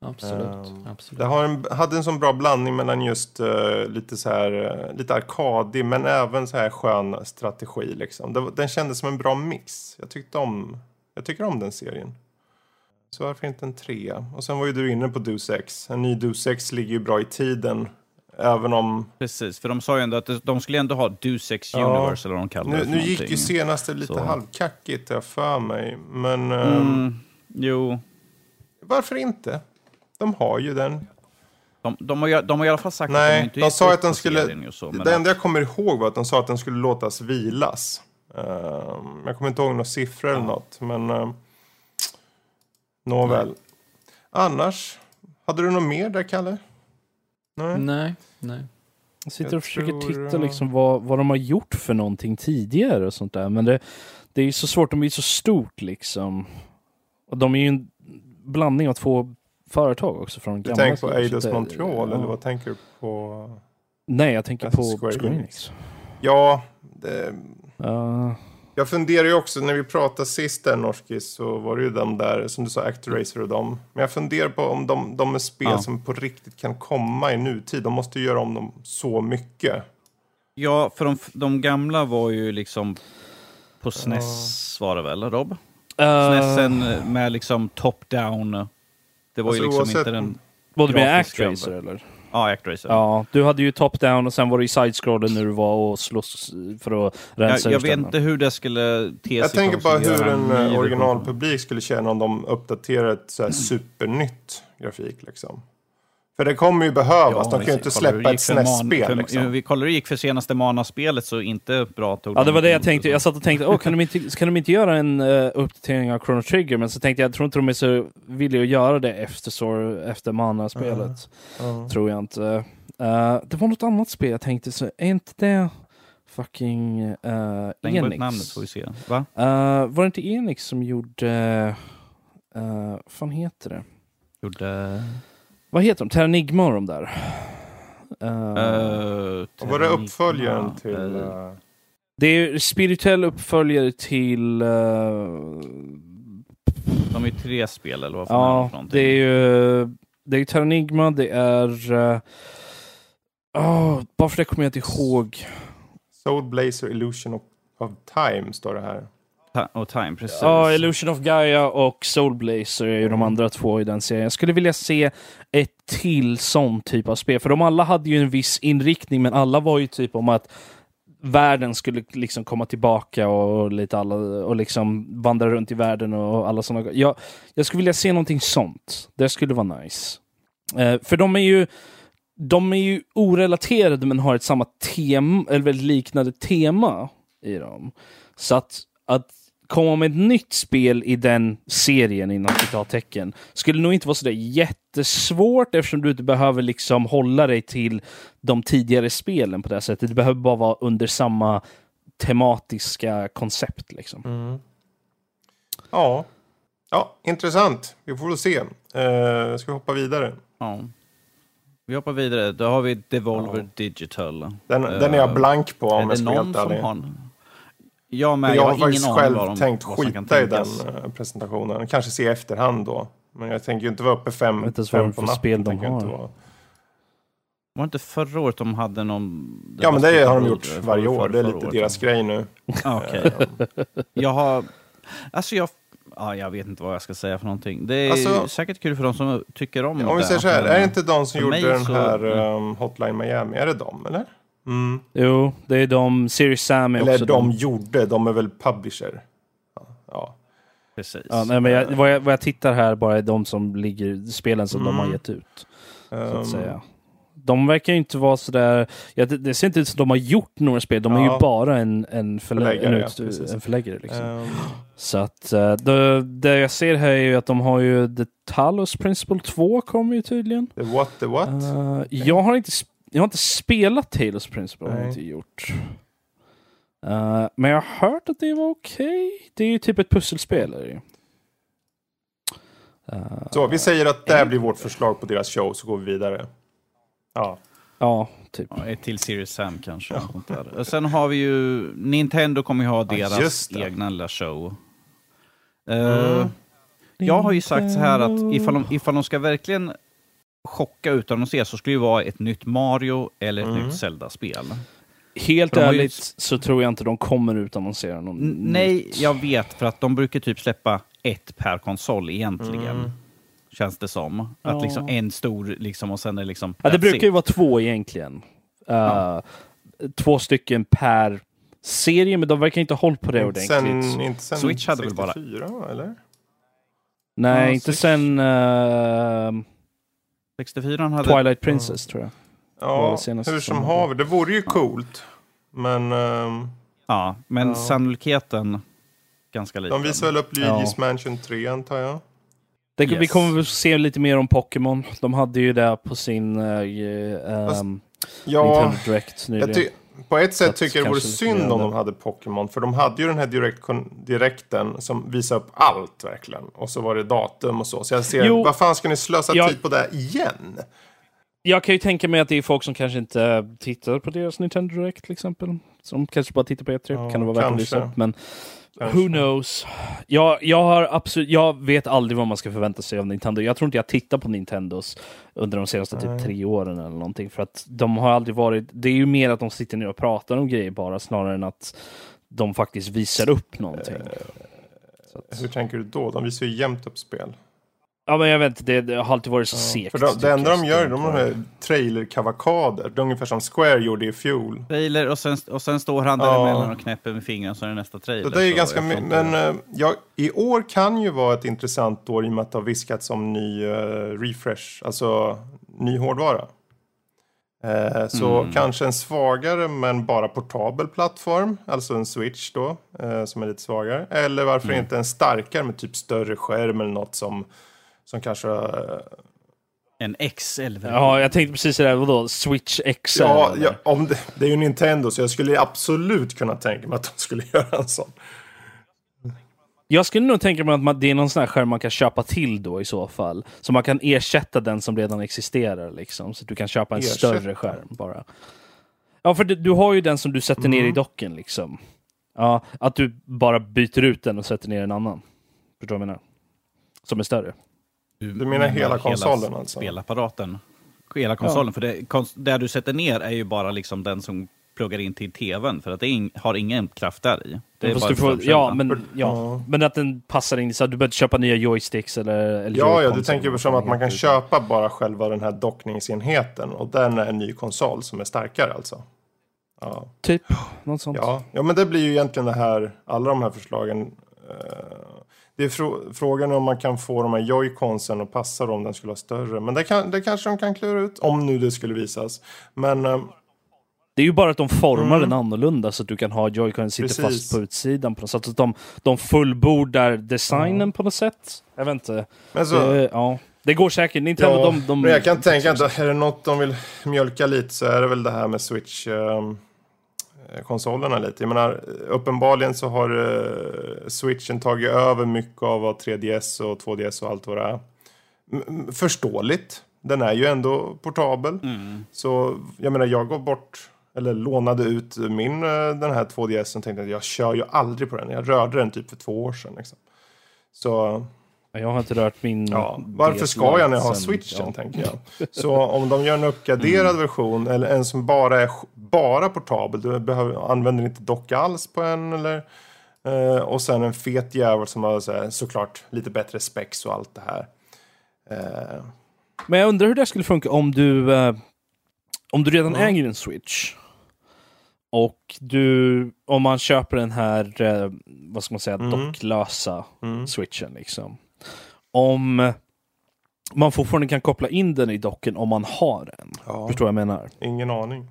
D: Absolut.
A: Ehm,
D: absolut.
A: Det har en, hade en sån bra blandning mellan just eh, lite så här, eh, lite arkadig men även så här skön strategi liksom. Det, den kändes som en bra mix. Jag tyckte om, jag tycker om den serien. Så varför inte en trea? Och sen var ju du inne på Deus Ex. En ny Deus Ex ligger ju bra i tiden. Även om,
B: Precis, för de sa ju ändå att det- de skulle ändå ha Deus Ex
A: Ja.
B: Universe eller vad de kallar det
A: nu,
B: för
A: nu gick ju senaste lite
B: Så.
A: halvkackigt jag för mig. Men
B: Mm, jo,
A: varför inte? De har ju den.
B: de, de, har, de har i alla fall sagt
A: Nej,
B: att de inte
A: de sa att den skulle-
B: så,
A: det enda jag kommer ihåg var att de sa att den skulle låtas vilas. Ehm, jag kommer inte ihåg några siffror eller något. Men uh, nåväl. Annars, hade du något mer där Kalle? Nej.
D: Nej, nej.
C: Jag sitter
A: Jag
C: och försöker
A: tror,
C: titta
A: eh,
C: liksom vad, vad de har gjort för någonting tidigare och sånt där. Men det, det är ju så svårt, de är ju så stort liksom. Och de är ju en blandning av två företag också från
A: Du
C: gamla
A: tänker på Eidos Montreal
C: ja.
A: eller vad tänker du på?
C: Nej, jag tänker på
A: Square
C: Square,
A: Enix.
C: Enix.
A: Ja, det,
C: Ja,
A: jag funderar ju också, när vi pratade sist där Norskis så var det ju de där, som du sa, Actoracer och dem. Men jag funderar på om de, de är spel
B: Ja.
A: som på riktigt kan komma i nutid. De måste ju göra om dem så mycket.
B: Ja, för de, de gamla var ju liksom på SNES var det väl, Rob?
C: Eh,
B: SNESen med liksom top-down. Det var ju
A: Alltså,
B: liksom
A: oavsett-
B: inte den...
C: Både med Actracer eller?
B: Ja, Actracer.
C: Ja, du hade ju top-down och sen var det ju side-scrollen när du var och slåss för att rensa
B: jag, jag vet inte hur det skulle te sig.
A: Jag tänker bara hur en eh, originalpublik skulle känna om de uppdaterar ett så här supernytt grafik liksom. För det kommer ju behövas.
B: Ja,
A: de kan ju inte släppa ett SNES-spel. Liksom.
B: Vi kollar hur det gick för senaste Mana-spelet, så inte bra tog
C: Ja,
B: de
C: det var det jag tänkte. Jag satt och tänkte, oh, kan, de inte, kan de inte göra en uh, uppdatering av Chrono Trigger? Men så tänkte jag, jag tror inte de är så villiga att göra det efter, så, efter Mana-spelet.
A: Ja.
C: Tror jag inte. Eh, det var något annat spel jag tänkte, så är inte det fucking uh, Enix?
B: namnet får vi se. Va?
C: Var det inte Enix som gjorde... Uh, vad fan heter det?
B: Gjorde...
C: Vad heter de? Terranigma och de där?
B: Uh,
A: Och var det uppföljaren till... eh,
C: det är spirituell uppföljare till... eh,
B: De är ju tre spel, eller vad fan är det
C: Ja,
B: för någonting?
C: det är ju det är Terranigma, det är... Uh, oh, bara för det kommer jag inte ihåg.
A: Soul Blazer Illusion of, of Time står det här.
B: Och Time, precis.
C: Ja, Illusion of Gaia och Soul Blazer är ju de andra två i den serien. Jag skulle vilja se ett till sån typ av spel, för de alla hade ju en viss inriktning, men alla var ju typ om att världen skulle liksom komma tillbaka och lite alla och liksom vandra runt i världen och alla sådana. Jag, jag skulle vilja se någonting sånt. Det skulle vara nice. Eh, för de är ju de är ju orelaterade men har ett samma tema, eller väldigt liknande tema i dem. Så att, att komma med ett nytt spel i den serien inom citattecken skulle nog inte vara sådär jättesvårt eftersom du inte behöver liksom hålla dig till de tidigare spelen på det sättet. Det behöver bara vara under samma tematiska koncept. Liksom.
A: Ja. ja, intressant. Vi får väl se. Uh, ska vi hoppa vidare?
B: Ja. Vi hoppar vidare. Då har vi Devolver
A: Ja.
B: Digital.
A: Den,
B: Eh,
A: den är jag blank på om
B: är
A: jag
B: det
A: ska
B: någon som har... Jag med.
A: Jag,
B: Jag
A: har
B: har ingen
A: faktiskt
B: aning
A: själv
B: de,
A: tänkt
B: vad som kan
A: skita i den
B: tänkas.
A: eh, presentationen. Kanske se i efterhand då. Men jag tänker ju inte vara uppe fem,
C: Jag vet inte
A: fem på natten.
C: spel de
A: jag inte
C: har.
A: vara.
B: Var det inte förra året de hade någon...
A: Ja, men det har de gjort
B: året,
A: varje år. Det är lite deras grej nu.
B: Ah, Okej. Jag har... Alltså jag... Ja, jag vet inte vad jag ska säga för någonting. Det är
A: Alltså-
B: säkert kul för de som tycker om
A: Om vi
B: det.
A: säger så här, är det inte de som
B: för
A: gjorde den här um, Hotline Miami? Är det de, eller? Mm.
C: Jo, det är de. Serious Sam är
A: Eller
C: också
A: de
C: de.
A: gjorde, de är väl publisher? Ja. ja.
B: Precis.
C: Ja, nej, men jag, vad, jag, vad jag tittar här bara är de som ligger, spelen som de har
A: Mm.
C: gett ut. Så
A: Um,
C: att säga. De verkar ju inte vara sådär, ja, det, det ser inte ut som de har gjort några spel, de är
A: Ja.
C: ju bara en, en, förlä
A: Förläggare,
C: en,
A: ja,
C: ut,
A: precis.
C: en förläggare. Liksom.
A: um,
C: Så att eh, det, det jag ser här är ju att de har ju The Talos Principle 2 kommer ju tydligen.
A: the what, the what?
C: Eh, jag, har inte, sp- jag har inte spelat Talos Principle, har jag inte gjort. Eh, men jag har hört att det var okej. Det är ju typ ett pusselspel. Är det ju. Eh,
A: Så vi säger att det här blir vårt förslag på deras show, så går vi vidare. Ja.
C: Ja, typ.
B: Ja, ett till Series Sam kanske. där. Och Sen har vi ju... Nintendo kommer ju ha
A: Ja,
B: deras
A: det.
B: egna lilla show. Eh,
A: Mm.
B: Jag har ju sagt så här att ifall de, ifall de ska verkligen chocka utan att se så skulle det ju vara ett nytt Mario eller ett
A: Mm.
B: nytt Zelda-spel.
C: Helt
B: har ju-
C: ärligt så tror jag inte de kommer utannonsera någon
B: N- Nej,
C: nytt.
B: jag vet, för att de brukar typ släppa ett per konsol egentligen.
A: Mm.
B: Känns det som. Att
C: Ja.
B: liksom en stor liksom och sen är liksom...
C: Ja, det brukar ju vara två egentligen. Eh,
B: Ja.
C: Två stycken per serie, men de verkar inte ha håll på det
A: Inte
C: ordentligt.
A: sen, inte sen
B: Switch hade väl bara-
A: 64, eller?
C: Nej,
B: Ja,
C: inte
B: Switch.
C: sen eh,
B: 64 hade...
C: Twilight Princess tror jag.
A: Ja, hur
C: som
A: haver. Det vore ju coolt. Men ehm,
B: Ja, men
A: Ja.
B: sannolikheten ganska liten.
A: de visar väl upp
C: Ja.
A: Luigi's Mansion 3, antar jag.
C: Det, Vi
B: Yes.
C: kommer väl se lite mer om Pokémon. De hade ju det på sin uh,
A: Fast-
C: um,
A: Ja,
C: Nintendo Direct nyligen.
A: Jag på ett sätt tycker jag det vore synd om de hade Pokémon. För de hade ju den här direkt direkten som visar upp allt verkligen. Och så var det datum och så. Så jag ser,
C: Jo.
A: vad fan ska ni slösa
C: Ja.
A: tid på det igen?
C: Jag kan ju tänka mig att det är folk som kanske inte tittar på deras Nintendo Direct till exempel. Som kanske bara tittar på E3.
A: Ja,
C: kan det vara värt att lyssna upp. Men. Who knows? Jag, jag, har absolut, jag vet aldrig vad man ska förvänta sig av Nintendo. Jag tror inte jag tittar på Nintendos under de senaste typ tre åren eller någonting. För att de har aldrig varit... Det är ju mer att de sitter ner och pratar om grejer bara snarare än att de faktiskt visar upp någonting. Så att,
A: Hur tänker du då? De visar ju jämt upp spel.
C: Ja men jag vet inte, det, det har alltid varit så
A: Ja.
C: segt.
A: För de,
C: tycker
A: det enda de gör är de har trailer-kavakader. Det är ungefär som Square gjorde i fjol.
B: Trailer och sen, och sen står han
A: Ja.
B: däremellan och knäpper med fingrarna så är det nästa trailer.
A: Så det är ganska
B: jag
A: Men eh, ja, i år kan ju vara ett intressant år i och med att det har viskats om ny eh, refresh. Alltså ny hårdvara. Eh, så
B: Mm.
A: kanske en svagare men bara portabel plattform, alltså en switch då, eh, som är lite svagare. Eller varför
B: Mm.
A: inte en starkare med typ större skärm eller något som, som kanske... Eh,
B: En XL.
C: Ja, jag tänkte precis det där, vadå? Switch XL?
A: ja, ja, om det, det är ju Nintendo så jag skulle absolut kunna tänka mig att de skulle göra en sån.
C: Jag skulle nog tänka mig att man, det är någon sån här skärm man kan köpa till då i så fall. Så man kan ersätta den som redan existerar liksom. Så att du kan köpa en
A: Ersätta?
C: större skärm bara. Ja, för du, du har ju den som du sätter ner i
A: Mm.
C: docken liksom. Ja, att du bara byter ut den och sätter ner en annan. Förstår du vad jag menar? Som är större.
A: Du menar hela konsolen alltså?
B: Spelapparaten. Hela konsolen. För det, kons- det du sätter ner är ju bara liksom den som pluggar in till tvn. För att det in, har ingen kraft där i. Det är
C: Fast
B: bara
C: du får,
B: strömkälla.
C: ja, men, ja,
A: Ja.
C: men att den passar in så att du behöver köpa nya joysticks eller, eller
A: Ja, ja, du tänker väl som att man kan köpa bara själva den här dockningsenheten och den är en ny konsol som är starkare alltså. Ja,
C: Typ, något sånt.
A: ja. ja men det blir ju egentligen det här, alla de här förslagen. eh, det är frå- frågan om man kan få de här joyconsen att passa då om den skulle vara större. Men det, kan, det kanske de kan klura ut, om nu det skulle visas. Men eh,
C: Det är ju bara att de formar
A: Mm.
C: den annorlunda så att du kan ha Joy-Con sitter
A: Precis.
C: fast på utsidan på något sätt. Så att de, de fullbordar designen på något sätt. Jag vet inte.
A: men så,
C: det, ja. det går säkert. Nintendo,
A: Ja,
C: de, de,
A: men jag kan tänka att är det något de vill mjölka lite så är det väl det här med Switch. eh, konsolerna lite. Jag menar, uppenbarligen så har eh, Switchen tagit över mycket av vad 3DS och 2DS och allt vad det är. M- förståeligt. Den är ju ändå portabel.
B: Mm.
A: Så jag menar, jag går bort eller lånade ut min eh, den här 2DS och tänkte att jag kör ju aldrig på den. Jag rörde den typ för två år sedan. Liksom. Så
C: Jag har inte rört min...
A: Ja, varför ska jag när jag har switchen,
C: ja.
A: tänker jag. Så om de gör en uppgraderad version, eller en som bara är bara portabel, du behöver, använder inte docka alls på en, eller, eh, och sen en fet jävel som har så här, såklart lite bättre specs och allt det här. Eh,
C: Men jag undrar hur det skulle funka om du, eh, om du redan
A: Mm.
C: äger en switch. Och du, om man köper den här, eh, vad ska man säga,
A: Mm.
C: docklösa
A: mm.
C: switchen liksom. Om man fortfarande kan koppla in den i docken om man har den.
A: Ja,
C: Förstår vad jag menar?
A: ingen aning.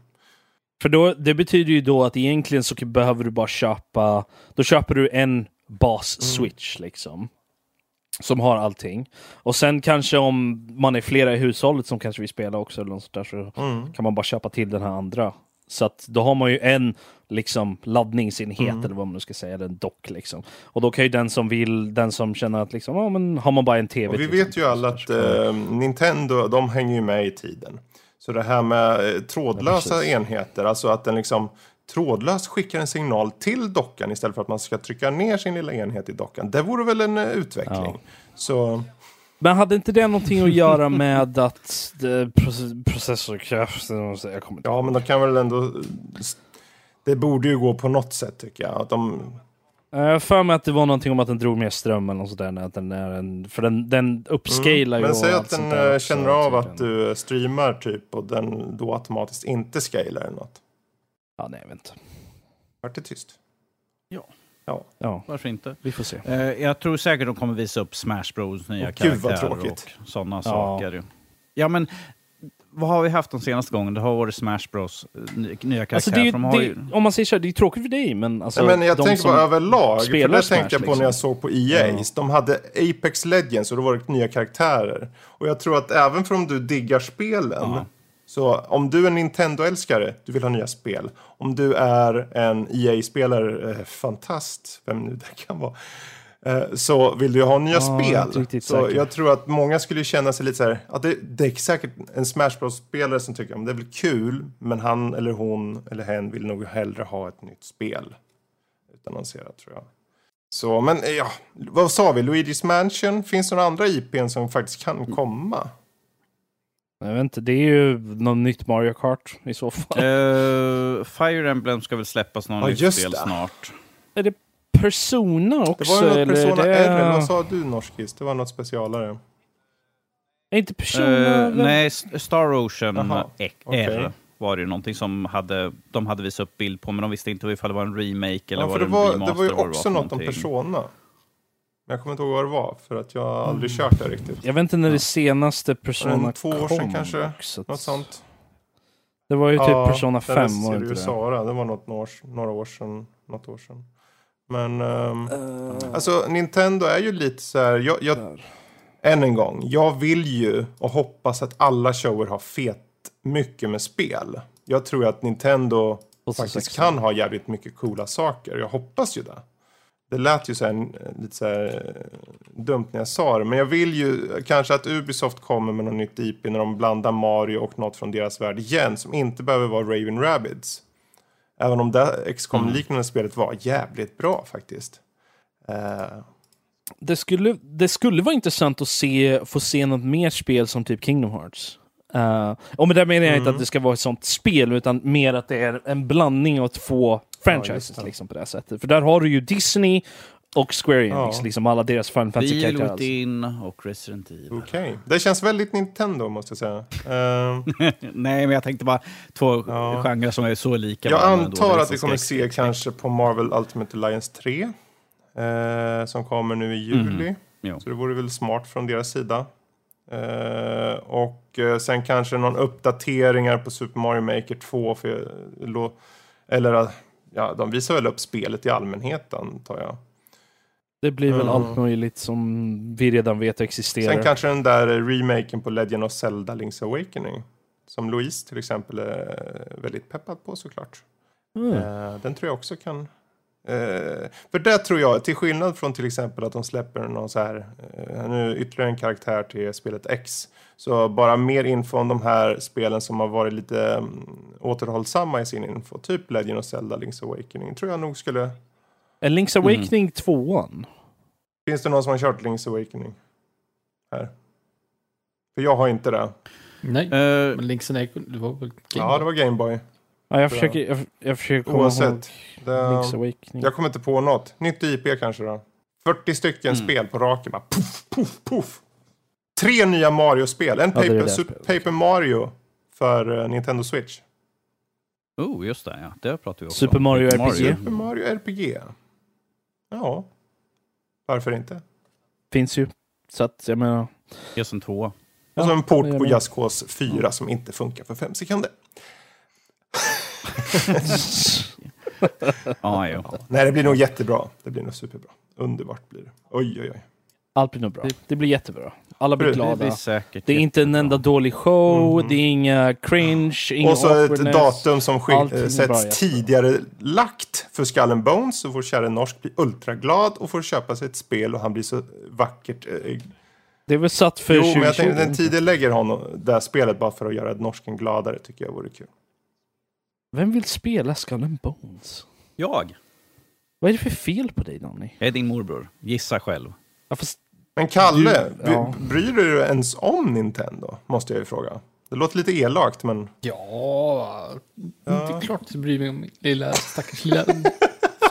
C: För då, det betyder ju då att egentligen så behöver du bara köpa, då köper du en bas-switch liksom. Som har allting. Och sen kanske om man är flera i hushållet som kanske vill spela också eller något sånt där, så
A: Mm.
C: kan man bara köpa till den här andra. Så att då har man ju en liksom laddningsenhet
A: Mm.
C: eller vad man nu ska säga, eller en dock liksom. Och då kan ju den som vill, den som känner att liksom, ja men har man bara en tv
A: Och vi vet ju alla att eh, Nintendo, de hänger ju med i tiden. Så det här med eh, trådlösa
C: Ja,
A: enheter, alltså att den liksom trådlöst skickar en signal till dockan istället för att man ska trycka ner sin lilla enhet i dockan. Det vore väl en eh, utveckling.
C: Ja.
A: Så
C: Men hade inte det någonting att göra med att eh, proce- processorkraften, och så- jag kommer inte
A: ja, men de kan väl ändå... Det borde ju gå på något sätt tycker jag. Att de,
C: Eh, Jag har för mig att det var någonting om att den drog mer ström eller något sådär. när Att den är en, för den, den uppscalar ju
A: Mm. men
C: och
A: säg att den
C: där
A: eh,
C: också,
A: känner av
C: tydligen.
A: att du streamar typ och den då automatiskt inte scalar eller något.
C: Ja, nej, jag vet inte.
A: Vart det tyst?
C: Ja,
B: Varför inte?
C: vi får se.
B: Eh, jag tror säkert de kommer visa upp Smash Bros nya
A: vad
B: karaktärer och sådana saker. ju. Ja, men vad har vi haft de senaste gångerna? Det har varit Smash Bros eh, ny- nya karaktärer.
C: Alltså, ju-
B: ju...
C: om man säger så här, det är tråkigt för dig, men alltså...
A: Nej, men jag tänker bara överlag. För det
C: Smash,
A: tänkte jag på när
C: liksom.
A: jag såg på EA.
C: Ja.
A: De hade Apex Legends och då var det nya karaktärer. Och jag tror att även för om du diggar spelen.
B: Ja.
A: Så om du är en Nintendo-älskare, du vill ha nya spel. Om du är en EA-spelare, eh, fantast, vem nu det kan vara. Eh, så vill du ha nya
C: inte
A: spel.
C: riktigt
A: Så
C: säker.
A: jag tror att många skulle känna sig lite så här. Att det, det är säkert en Smash Bros-spelare som tycker att det är väl kul. Men han eller hon eller hen vill nog hellre ha ett nytt spel utannonserat tror jag. Så, men eh, ja, vad sa vi? Luigi's Mansion? Finns det några andra IPn som faktiskt kan komma?
C: Jag vet inte, det är ju något nytt Mario Kart i så fall.
B: Eh, Fire Emblem ska väl släppas någon
A: Ja,
B: nytt spel
A: det.
B: snart.
C: Är det Persona
A: Det
C: också?
A: var ju något
C: eller
A: Persona
C: det...
A: R, eller vad sa du Norskis? Det var något specialare.
C: Är inte Persona... Väl-
B: nej, Star Ocean
A: okej.
B: R var det ju någonting som hade, de hade visat upp bild på, men de visste inte ifall det var en remake eller
A: Ja,
B: var
A: för
B: det
A: det
B: en
A: var,
B: remaster.
A: det var ju också
B: för
A: något om
B: någonting.
A: Persona. Men jag kommer inte ihåg vad det var, för att jag har aldrig kört det riktigt.
C: Jag vet inte när det senaste Persona
A: En två år sedan
C: kom
A: kanske,
C: också.
A: Något sånt.
C: Det var ju typ Persona
A: den
C: 5 var det inte det?
A: Sara, det var något, några år sedan. Något år sedan. Men, ehm,
C: Eh,
A: alltså Nintendo är ju lite så här, jag, jag, än en gång, jag vill ju och hoppas att alla shower har fet mycket med spel. Jag tror att Nintendo faktiskt
C: 16.
A: kan ha jävligt mycket coola saker. Jag hoppas ju det. Det lät ju så här, lite så här eh, dumt när jag sa det, men jag vill ju kanske att Ubisoft kommer med något nytt IP när de blandar Mario och något från deras värld igen, som inte behöver vara Raven Rabbids. Även om det XCOM-liknande spelet var jävligt bra faktiskt. Eh,
C: Det skulle, det skulle vara intressant att se, få se något mer spel som typ Kingdom Hearts. Uh, och med det menar jag inte
A: Mm.
C: att det ska vara ett sånt spel, utan mer att det är en blandning av två franchises
A: det.
C: liksom, på det här sättet. För där har du ju Disney och Square Enix,
A: Ja.
C: liksom alla deras Final Fantasy-karaktärer.
B: Reload
C: alltså.
B: in och Resident Evil.
A: Okej, det känns väldigt Nintendo måste jag säga. Eh,
B: Nej, men jag tänkte bara två
A: Ja.
B: genrer som är så lika.
A: Jag antar att vi kommer se kanske på Marvel Ultimate Alliance 3. Eh, som kommer nu i juli.
B: Jo.
A: Så det vore väl smart från deras sida. Eh, och eh, sen kanske någon uppdateringar på Super Mario Maker 2. För, eller ja, de visar väl upp spelet i allmänhet antar jag.
C: Det blir väl
A: Mm.
C: allt möjligt som vi redan vet existerar.
A: Sen kanske den där remaken på Legend of Zelda Link's Awakening. Som Louise till exempel är väldigt peppad på såklart.
C: Mm.
A: Eh, den tror jag också kan... Eh, för det tror jag, till skillnad från till exempel att de släpper någon så här, eh, nu ytterligare en karaktär till spelet X. Så bara mer info om de här spelen som har varit lite mm, återhållsamma i sin info. Typ Legend of Zelda Link's Awakening. Tror jag nog skulle...
C: Är Link's Awakening tvåan?
A: Finns det någon som har kört Link's Awakening? Här. För jag har inte det.
D: Nej,
B: Eh,
D: men Link's Awakening, det var väl Game
A: Ja, det var Gameboy.
C: Ja, jag försöker, jag, jag försöker komma ihåg
A: Oavsett. Det,
C: Link's Awakening.
A: jag kommer inte på något. Nytt IP kanske då. 40 stycken
B: Mm.
A: spel på raken. Bara puff, puff, puff. Tre nya Mario-spel. En
C: Ja, det
A: paper,
C: det
A: Super,
C: spelet.
A: paper Mario för eh, Nintendo Switch.
B: oh, just det. Ja. Det pratar vi också
C: Super
B: om.
C: Mario RPG.
A: Super Mario RPG. Ja. Varför inte?
C: Finns ju. Så att jag menar...
B: Just en tvåa.
A: Och så en port
C: det
A: på
C: det.
A: Cause 4 som inte funkar för fem sekunder.
B: Ja, jo.
A: Nej, det blir nog jättebra. Det blir nog superbra. Underbart blir det. Oj, oj, oj.
C: Allt blir nog bra. Det blir jättebra. Alla blir
A: Det
B: Det
C: glada.
B: blir säkert
C: Det är inte en enda dålig show,
A: Mhm.
C: det är inga cringe, inga
A: Och så ett datum som eh,
C: bra,
A: sätts
C: jättebra.
A: tidigare lagt för Skull and Bones. Så får käre norsk bli ultraglad och får köpa sig ett spel och han blir så vackert. Eh,
C: Det är väl satt för
A: jo,
C: 2020.
A: men jag tänkte den tiden lägger honom det här spelet bara för att göra norsken gladare tycker jag vore kul.
C: Vem vill spela Skull and Bones?
B: Jag.
C: Vad är det för fel på dig Danny?
B: Jag är din morbror. Gissa själv.
C: Ja, fast,
A: Men Kalle,
C: Du- ja.
A: bry- bryr du dig ens om Nintendo? Måste jag ju fråga. Det låter lite elakt men...
D: Ja, det är klart att jag bryr mig om min lilla stackars lilla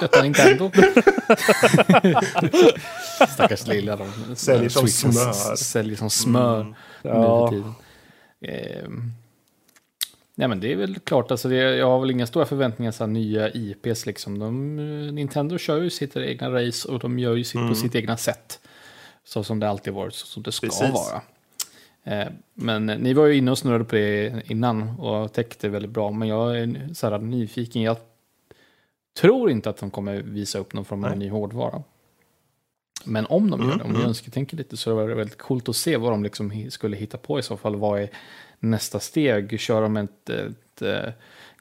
D: söta Nintendo. stackars lilla. De,
A: Säljer som smör.
D: Säljer som smör
A: Mm.
C: ja.
D: Ehm, nej men det är väl klart, alltså det, jag har väl inga stora förväntningar så här, nya IPs liksom. De, Nintendo kör ju sitt egna race och de gör ju sitt
A: Mm.
D: på sitt egna sätt. Så som det alltid varit, så som det ska
A: Precis.
D: vara. Eh, Men ni var ju inne och snurrade på det innan och täckte väldigt bra. Men jag är så här nyfiken. Jag tror inte att de kommer visa upp någon form av
A: Nej.
D: ny hårdvara. Men om de gör
A: Mm,
D: det, om vi
A: mm.
D: önsketänker lite så är det väldigt coolt att se vad de liksom skulle hitta på i så fall. Vad är nästa steg? Kör de ett, ett, eh,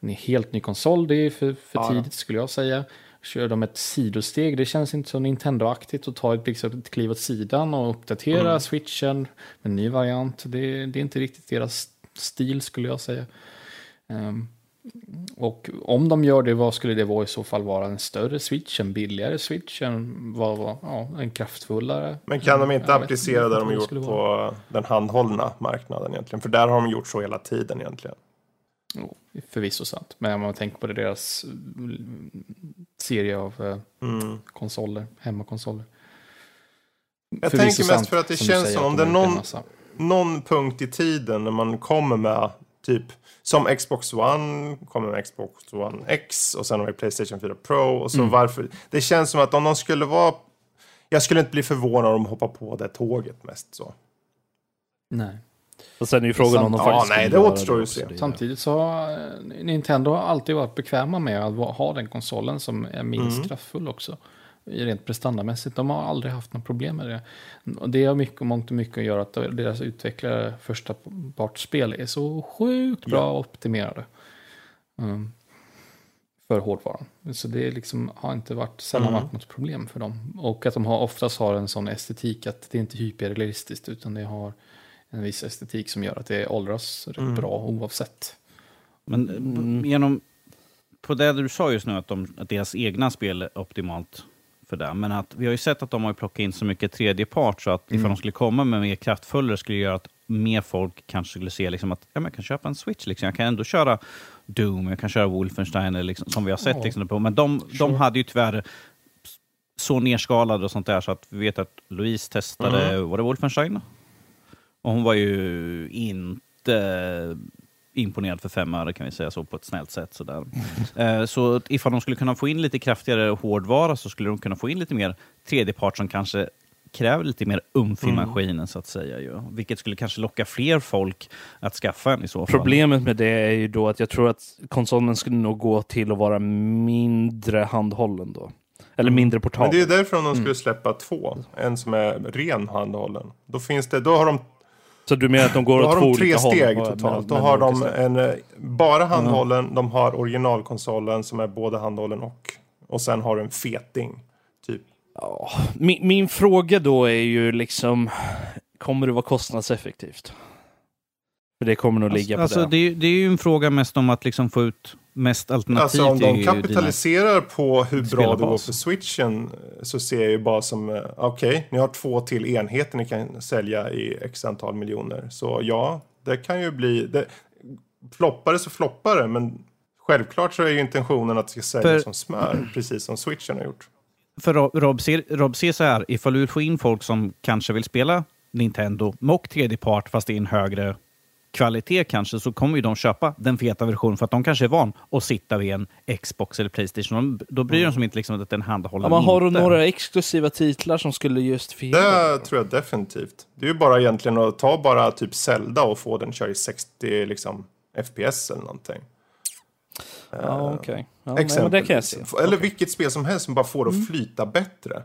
D: en helt ny konsol? Det är för, för
A: Ja,
D: tidigt skulle jag säga. Kör de ett sidosteg? Det känns inte så Nintendo-aktigt att ta ett, liksom, ett kliv åt sidan och uppdatera
A: Mm.
D: switchen med en ny variant. Det, det är inte riktigt deras stil skulle jag säga. Ehm, och om de gör det, vad skulle det vara i så fall vara? En större switch, en billigare switch, en, vad, vad, ja, en kraftfullare?
A: Men kan de inte
D: Jag
A: applicera det de gjort på den handhållna marknaden egentligen? För där har de gjort så hela tiden egentligen.
D: Jo, förvisso sant. Men om man tänker på det, deras mm, serie av eh,
A: Mm.
D: konsoler, hemmakonsoler.
A: Jag
D: Förvisso
A: tänker mest
D: sant,
A: för att det
D: du
A: känns som om
D: de
A: det är någon- någon punkt i tiden när man kommer med typ som Xbox One, kommer med Xbox One X och sen har vi Playstation 4 Pro och så
D: Mm.
A: varför. Det känns som att om de skulle vara jag skulle inte bli förvånad om de hoppar på det tåget mest så.
D: Nej.
C: Och sen är ju frågan om de
A: Ja,
C: faktiskt
A: nej,
C: skulle
A: det återstår ju se.
C: Är-
D: Samtidigt så har Nintendo har alltid varit bekväma med att ha den konsolen som är minst
A: Mm.
D: kraftfull också. I Rent prestandamässigt. De har aldrig haft några problem med det. Och det har mycket, mångt och mycket att göra att deras utvecklare första partsspel är så sjukt bra optimerade. Mm. För hårdvaran. Så det är liksom, har inte varit, sällan
A: Mm.
D: varit något problem för dem. Och att de har, oftast har en sån estetik att det är inte hyperrealistiskt utan det har en viss estetik som gör att det åldras rätt
A: Mm.
D: bra oavsett.
B: Men eh,
C: Mm.
B: genom... På det du sa just nu, att, de, att deras egna spel är optimalt för det. Men att vi har ju sett att de har plockat in så mycket tredjepart så att ifall
D: Mm.
B: de skulle komma med mer kraftfullare skulle göra att mer folk kanske skulle se liksom att ja, men jag kan köpa en Switch. Liksom. Jag kan ändå köra Doom, jag kan köra Wolfenstein, eller liksom, som vi har sett.
D: Ja.
B: Liksom, på. Men de, de
D: Sure.
B: hade ju tyvärr så nerskalade och sånt där så att vi vet att Louise testade,
A: Mm.
B: var det Wolfenstein? Och hon var ju inte imponerad för fem öre kan vi säga så på ett snällt sätt. Sådär. Eh, så ifall de skulle kunna få in lite kraftigare hårdvara så skulle de kunna få in lite mer tredjepart som kanske kräver lite mer umf i
A: Mm.
B: maskinen så att säga. Ju. Vilket skulle kanske locka fler folk att skaffa en i så fall.
C: Problemet med det är ju då att jag tror att konsolen skulle nog gå till att vara mindre handhållen då. Eller mindre
A: Men
C: portabel.
A: det är ju därför de skulle släppa två. En som är ren handhållen. Då finns det, då har de,
C: Så du menar att de går
A: då
C: åt
A: har
C: två
A: de tre
C: olika håll?
A: steg
C: med-
A: totalt. Då har de en, eh, bara handhållen, de har originalkonsolen som är både handhållen och. Och sen har du en feting. Typ.
C: Min, min fråga då är ju liksom, kommer det vara kostnadseffektivt? För det kommer nog ligga på
B: alltså,
C: det.
B: det. är, det är ju en fråga mest om att liksom få ut mest alternativ
A: Alltså om de kapitaliserar på hur bra det går för switchen eh, så ser jag ju bara som, eh, okej, ni har två till enheter ni kan sälja i x antal miljoner. Så ja, det kan ju bli, det, floppar det så floppar det, men självklart så är ju intentionen att det ska sälja
B: För-
A: som smör, precis som switchen har gjort.
B: För Rob, Rob, ser, Rob ser så här, ifall du får in folk som kanske vill spela Nintendo och tredjepart fast i en högre kvalitet kanske, så kommer ju de köpa den feta versionen för att de kanske är van att sitta vid en Xbox eller Playstation. De, då bryr de sig inte liksom att den handhåller
C: Ja, man har
B: inte.
C: några exklusiva titlar som skulle justifiera
A: Det tror jag definitivt. Det är ju bara egentligen att ta bara typ Zelda och få den köra i 60 liksom, FPS eller någonting.
C: Ja, okej. Ja, nej, men det kan jag se.
A: Eller vilket spel som helst som bara får det att flyta bättre.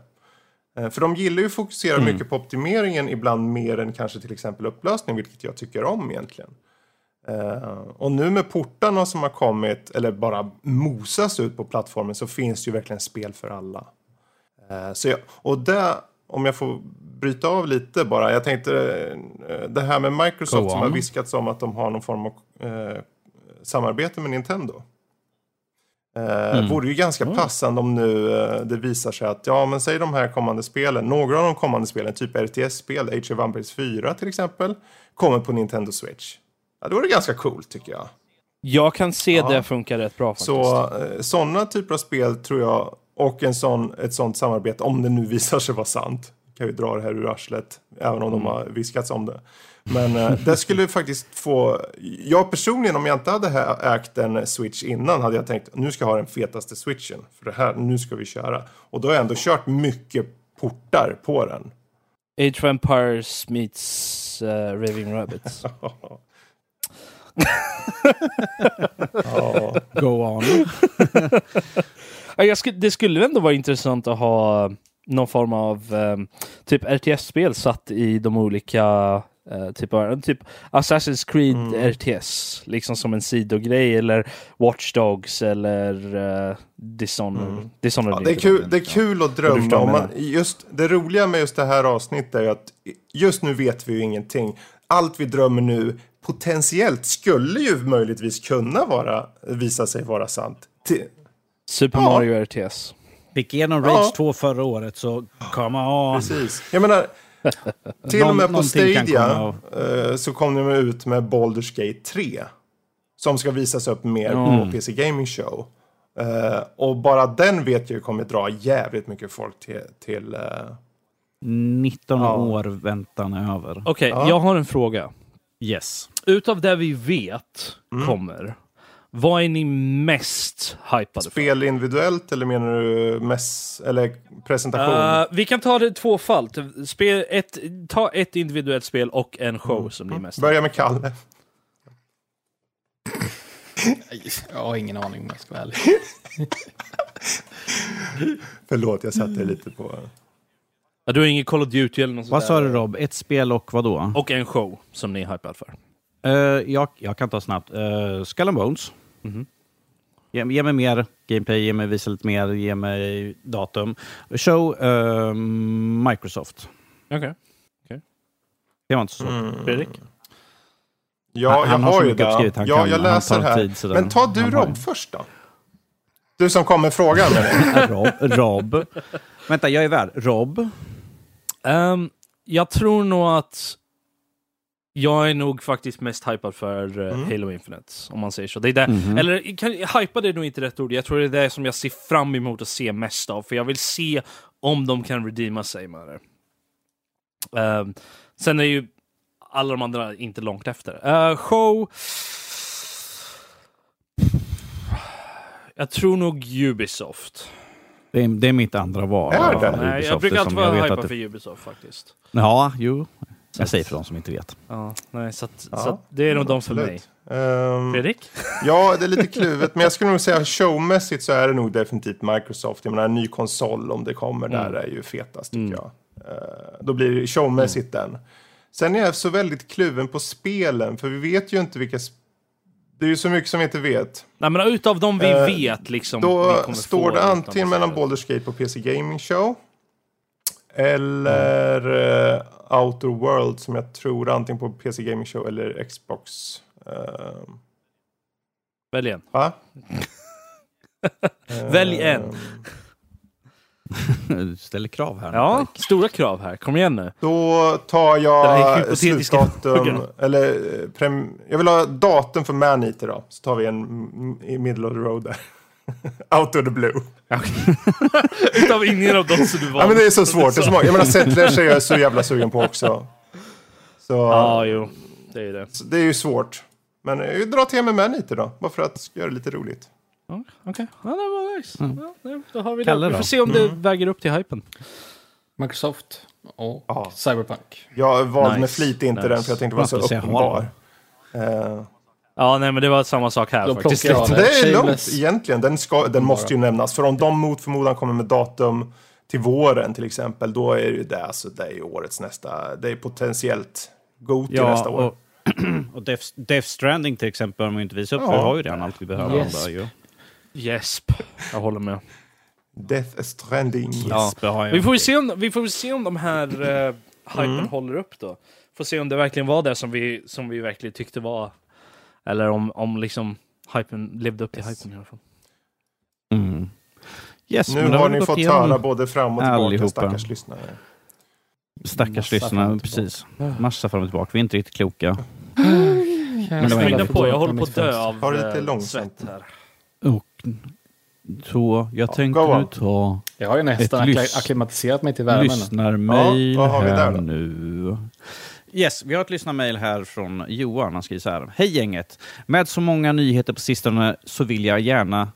A: Eh, För de gillar ju att fokusera
C: Mm.
A: mycket på optimeringen, ibland mer än kanske till exempel upplösning, vilket jag tycker om egentligen. Eh, och nu med portarna som har kommit, eller bara mosas ut på plattformen, så finns det ju verkligen spel för alla. Eh, så jag, och det, om jag får bryta av lite bara, jag tänkte det här med Microsoft som har viskats om att de har någon form av samarbete med Nintendo. Eh,
B: Mm.
A: Vore ju ganska passande om nu eh, det visar sig att, ja men säg de här kommande spelen, några av de kommande spelen, typ RTS-spel, Age of Empires 4 till exempel, kommer på Nintendo Switch. Ja, det vore ganska coolt tycker jag.
C: Jag kan se
A: Ja.
C: det funkar rätt bra faktiskt.
A: Så eh, sådana typer av spel tror jag, och en sån, ett sånt samarbete, om det nu visar sig vara sant, kan vi dra det här ur arslet, även om de har viskats om det. Men eh, det skulle faktiskt få, jag personligen om jag inte hade ha- ägt en switch innan hade jag tänkt nu ska jag ha den fetaste switchen, för det här, nu ska vi köra. Och då har jag ändå kört mycket portar på den.
C: Age of Empires meets uh, Raving Rabbits.
A: Ja,
B: Go on.
C: Ja, jag skulle, det skulle ändå vara intressant att ha någon form av um, typ RTS-spel satt i de olika uh, typ, av- typ Assassin's Creed
A: Mm.
C: RTS, liksom som en sidogrej eller Watch Dogs eller uh, Dishonored. Dishonored
A: Ja, det, är kul,
C: de,
A: det är
C: ja.
A: kul att drömma. Om man, just, det roliga med just det här avsnittet är att just nu vet vi ju ingenting. Allt vi drömmer nu potentiellt skulle ju möjligtvis kunna vara, visa sig vara sant.
C: Super
A: Ja.
C: Mario RTS.
B: Fick igenom Rage
A: Ja.
B: 2 förra året, så come on.
A: Precis. Jag menar, till och med på Stadia eh, så kom de ut med Baldur's Gate 3. Som ska visas upp mer
B: Mm.
A: på PC Gaming Show. Eh, och bara den vet jag ju kommer dra jävligt mycket folk till, till eh,
B: 19
A: Ja.
B: år väntan är över.
C: Okej,
A: Ja.
C: jag har en fråga.
B: Yes.
C: Utav det vi vet
A: Mm.
C: kommer, Vad är ni mest hypade för?
A: Spel individuellt eller menar du mess, eller presentation?
C: Uh, vi kan ta det i två fall. Spel, ett, ta ett individuellt spel och en show som ni är mest
A: Börja med Kalle.
D: Jag har ingen aning om jag ska vara ärlig.
A: Förlåt, jag satte lite på...
C: Ja, du har ingen Call of Duty eller något
B: Vad sa du Rob? Ett spel och vad då?
C: Och en show som ni är hypade för.
B: Eh, jag, jag kan ta snabbt. Uh, Skull and Bones.
C: Mhm.
B: Ge, ge mig mer gameplay, ge mig visa lite mer, ge mig datum. Show eh, Microsoft.
C: Okej.
B: Det var inte så svårt.
A: Mm.
C: Fredrik?
A: Ja,
B: Han-
A: jag
B: han har
A: har ju det. Ja,
B: kan-
A: jag läser
B: tar
A: här.
B: tid.
A: Men ta du
B: har
A: Rob först då. Du som kom med frågan.
B: Rob. Rob. Vänta, jag är värd. Rob.
C: Ehm, jag tror nog att jag är nog faktiskt mest hypad för eh,
A: Mm.
C: Halo Infinite, om man säger så. Det är det,
B: Mhm.
C: Eller kan, hypad är nog inte rätt ord. Jag tror det är det som jag ser fram emot att se mest av, för jag vill se om de kan redeema sig med det. Ehm, sen är ju alla de andra inte långt efter. Eh, show... Jag tror nog Ubisoft.
B: Det är, det är mitt andra val.
A: Är det?
B: Ja,
C: Nej, jag brukar alltid vara hypad för Ubisoft faktiskt.
B: Ja, jo.
C: Så
B: Jag säger för de som inte vet.
C: Ja, nej, så, att,
A: Ja,
C: så att det är nog de för mig.
A: Ehm,
C: Fredrik?
A: ja, det är lite kluvet. Men jag skulle nog säga showmässigt så är det nog definitivt Microsoft. Jag menar, en ny konsol om det kommer där
C: Mm.
A: är ju fetast tycker
C: Mm.
A: jag. Eh, då blir det showmässigt den. Sen är jag så väldigt kluven på spelen. För vi vet ju inte vilka... sp- Det är ju så mycket som vi inte vet.
C: Nej men utav dem vi
A: Eh,
C: vet liksom.
A: Då står det
C: utan
A: antingen mellan Baldur's Gate på PC Gaming Show. Eller uh, Outer World som jag tror antingen på PC Gaming Show eller Xbox. Uh.
C: Välj en.
A: va?
C: Välj en.
A: Ehm,
B: Du ställer krav här. nu,
C: Ja,
B: Erik.
C: stora krav här. Kom igen nu.
A: Då tar jag slutdatum, eller eh, prem, jag vill ha datum för Maneater då. Så tar vi en mm, i middle of the road där. Out of the blue.
C: Utav ingen av dem som du var.
A: Ja men det är så svårt. Det är så många. Jag menar Settlers är jag så jävla sugen på också. Så,
C: Ja, jo. Det är det.
A: så det är ju svårt. Men jag drar till med Maneater då. Bara för att göra det lite roligt.
C: Ja, Okej, ja, det var nice. Ja, det- då har vi
B: Kalle
C: det. Vi får se om det väger upp till hypen.
D: Microsoft och
A: Ja.
D: Cyberpunk.
A: Jag valde med
C: Nice,
A: flit inte
C: nice.
A: den för jag tänkte vara så uppenbar. Eh,
C: Ja, nej men det var samma sak här
D: Då
C: faktiskt.
D: det.
A: det är lugnt egentligen. Den, ska, den måste ju nämnas. För om de mot förmodan kommer med datum till våren till exempel, då är det ju det, alltså, det är årets nästa, det är potentiellt go till nästa år.
B: och, och Death, Death Stranding till exempel, om vi inte visar upp,
A: Ja.
B: för har ju redan allt vi behöver.
D: Yes.
B: Där, ju.
C: Jesp. Jag håller med.
A: Death Stranding.
B: Ja.
C: Vi får ju se om, vi får se om de här uh, hypen
A: Mm.
C: håller upp då. Får se om det verkligen var det som vi, som vi verkligen tyckte var. Eller om, om liksom hypen levde upp till
A: Yes.
C: hypen i alla fall.
B: Mm. Yes,
A: Nu har ni fått höra både fram och tillbaka,
B: allihopa.
A: stackars lyssnare.
B: Stackars lyssnare, precis. Massa fram och tillbaka. Vi är inte riktigt kloka.
D: Men
C: Skynda på, jag håller på att dö av
A: det lite
C: eh,
A: långsamt.
C: svett här.
B: Och så jag
A: Ja,
B: tänkte nu ta
D: Jag har ju nästan akklimatiserat mig till värmen.
B: lyssnarmail
A: Ja, vad har vi
B: här
A: där då?
B: nu. Yes, vi har ett lyssnarmail här från Johan. Han skriver så här. Hej gänget! Med så många nyheter på sistone så vill jag gärna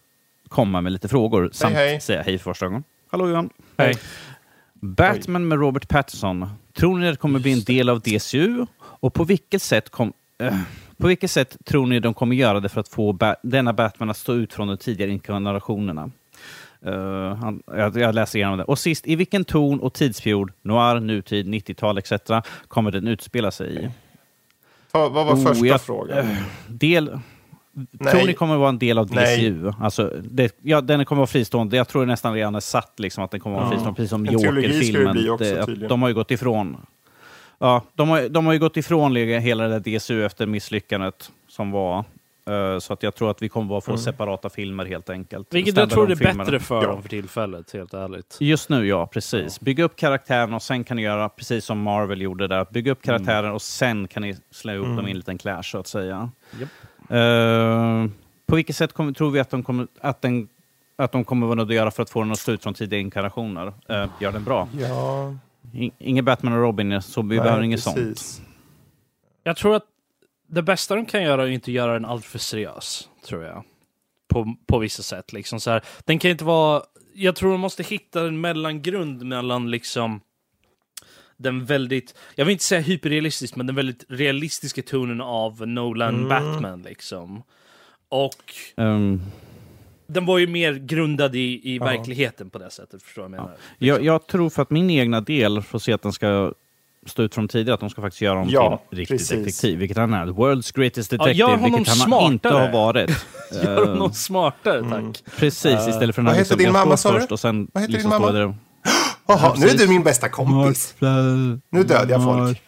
B: komma med lite frågor samt
A: hej.
B: säga hej för första gången. Hallå Johan!
C: Hej.
B: Batman med Robert Pattinson. Tror ni det kommer bli en del av DCU? Och på vilket sätt kom, eh, på vilket sätt tror ni de kommer göra det för att få ba denna Batman att stå ut från de tidigare inkarnationerna? Eh, han, jag, jag läser igenom det. Och sist, i vilken ton och tidsperiod, noir, nutid, 90-tal etc. kommer den utspela sig i?
A: Ta, vad var
B: Oh,
A: första
B: jag-
A: frågan?
B: Del,
A: Nej.
B: Tror ni kommer vara en del av
A: Nej.
B: DCU? Alltså, det, ja, den kommer vara fristående. Jag tror nästan redan är satt liksom, att den kommer vara
A: Ja.
B: fristående, precis som Joker-filmen. De har ju gått ifrån Ja, de har, de har ju gått ifrån hela det där DCU efter misslyckandet som var. Eh, så att jag tror att vi kommer att få
A: Mm.
B: separata filmer helt enkelt.
C: Vilket jag tror är bättre för
A: Ja.
C: dem för tillfället, helt ärligt.
B: Just nu, ja. Precis. Bygga upp karaktären och sen kan ni göra precis som Marvel gjorde där. Bygga upp karaktären och sen kan ni slå upp
A: Mm.
B: dem i en liten clash, så att säga.
C: Japp.
B: Eh, på vilket sätt kommer, tror vi att de kommer, att den, att de kommer vara nödda att göra för att få den att stå ut från tidiga inkarnationer? Uh, gör den bra.
A: Ja,
B: In, ingen Batman och Robin, så vi behöver inget sånt.
A: precis.
C: Jag tror att det bästa de kan göra är att inte göra den alltför seriös. tror jag. På, på vissa sätt. Liksom så här. Den kan inte vara... Jag tror de måste hitta en mellangrund mellan liksom den väldigt, jag vill inte säga hyperrealistisk, men den väldigt realistiska tonen av Nolan
A: Mm.
C: Batman liksom. Och
B: Ehm,
C: den var ju mer grundad i, i
A: Ja.
C: verkligheten på det sättet, förstår jag menar?
B: jag, jag tror för att min egna del, för att se att den ska stå ut från tidigare, att de ska faktiskt göra honom
A: Ja,
B: till riktig
A: precis.
B: detektiv, vilket han är. World's greatest
C: Ja,
B: detective,
C: honom
B: vilket han
C: smartare.
B: inte har varit.
C: Gör honom smartare, tack.
A: Mm.
B: Precis,
C: Eh,
B: istället för den
A: vad
B: här
A: heter din
B: jag står
A: mamma, sa du?
B: först och sen
A: Vad heter
B: liksom
A: din mamma? Jaha, nu är du min bästa kompis. Nu dödar jag folk.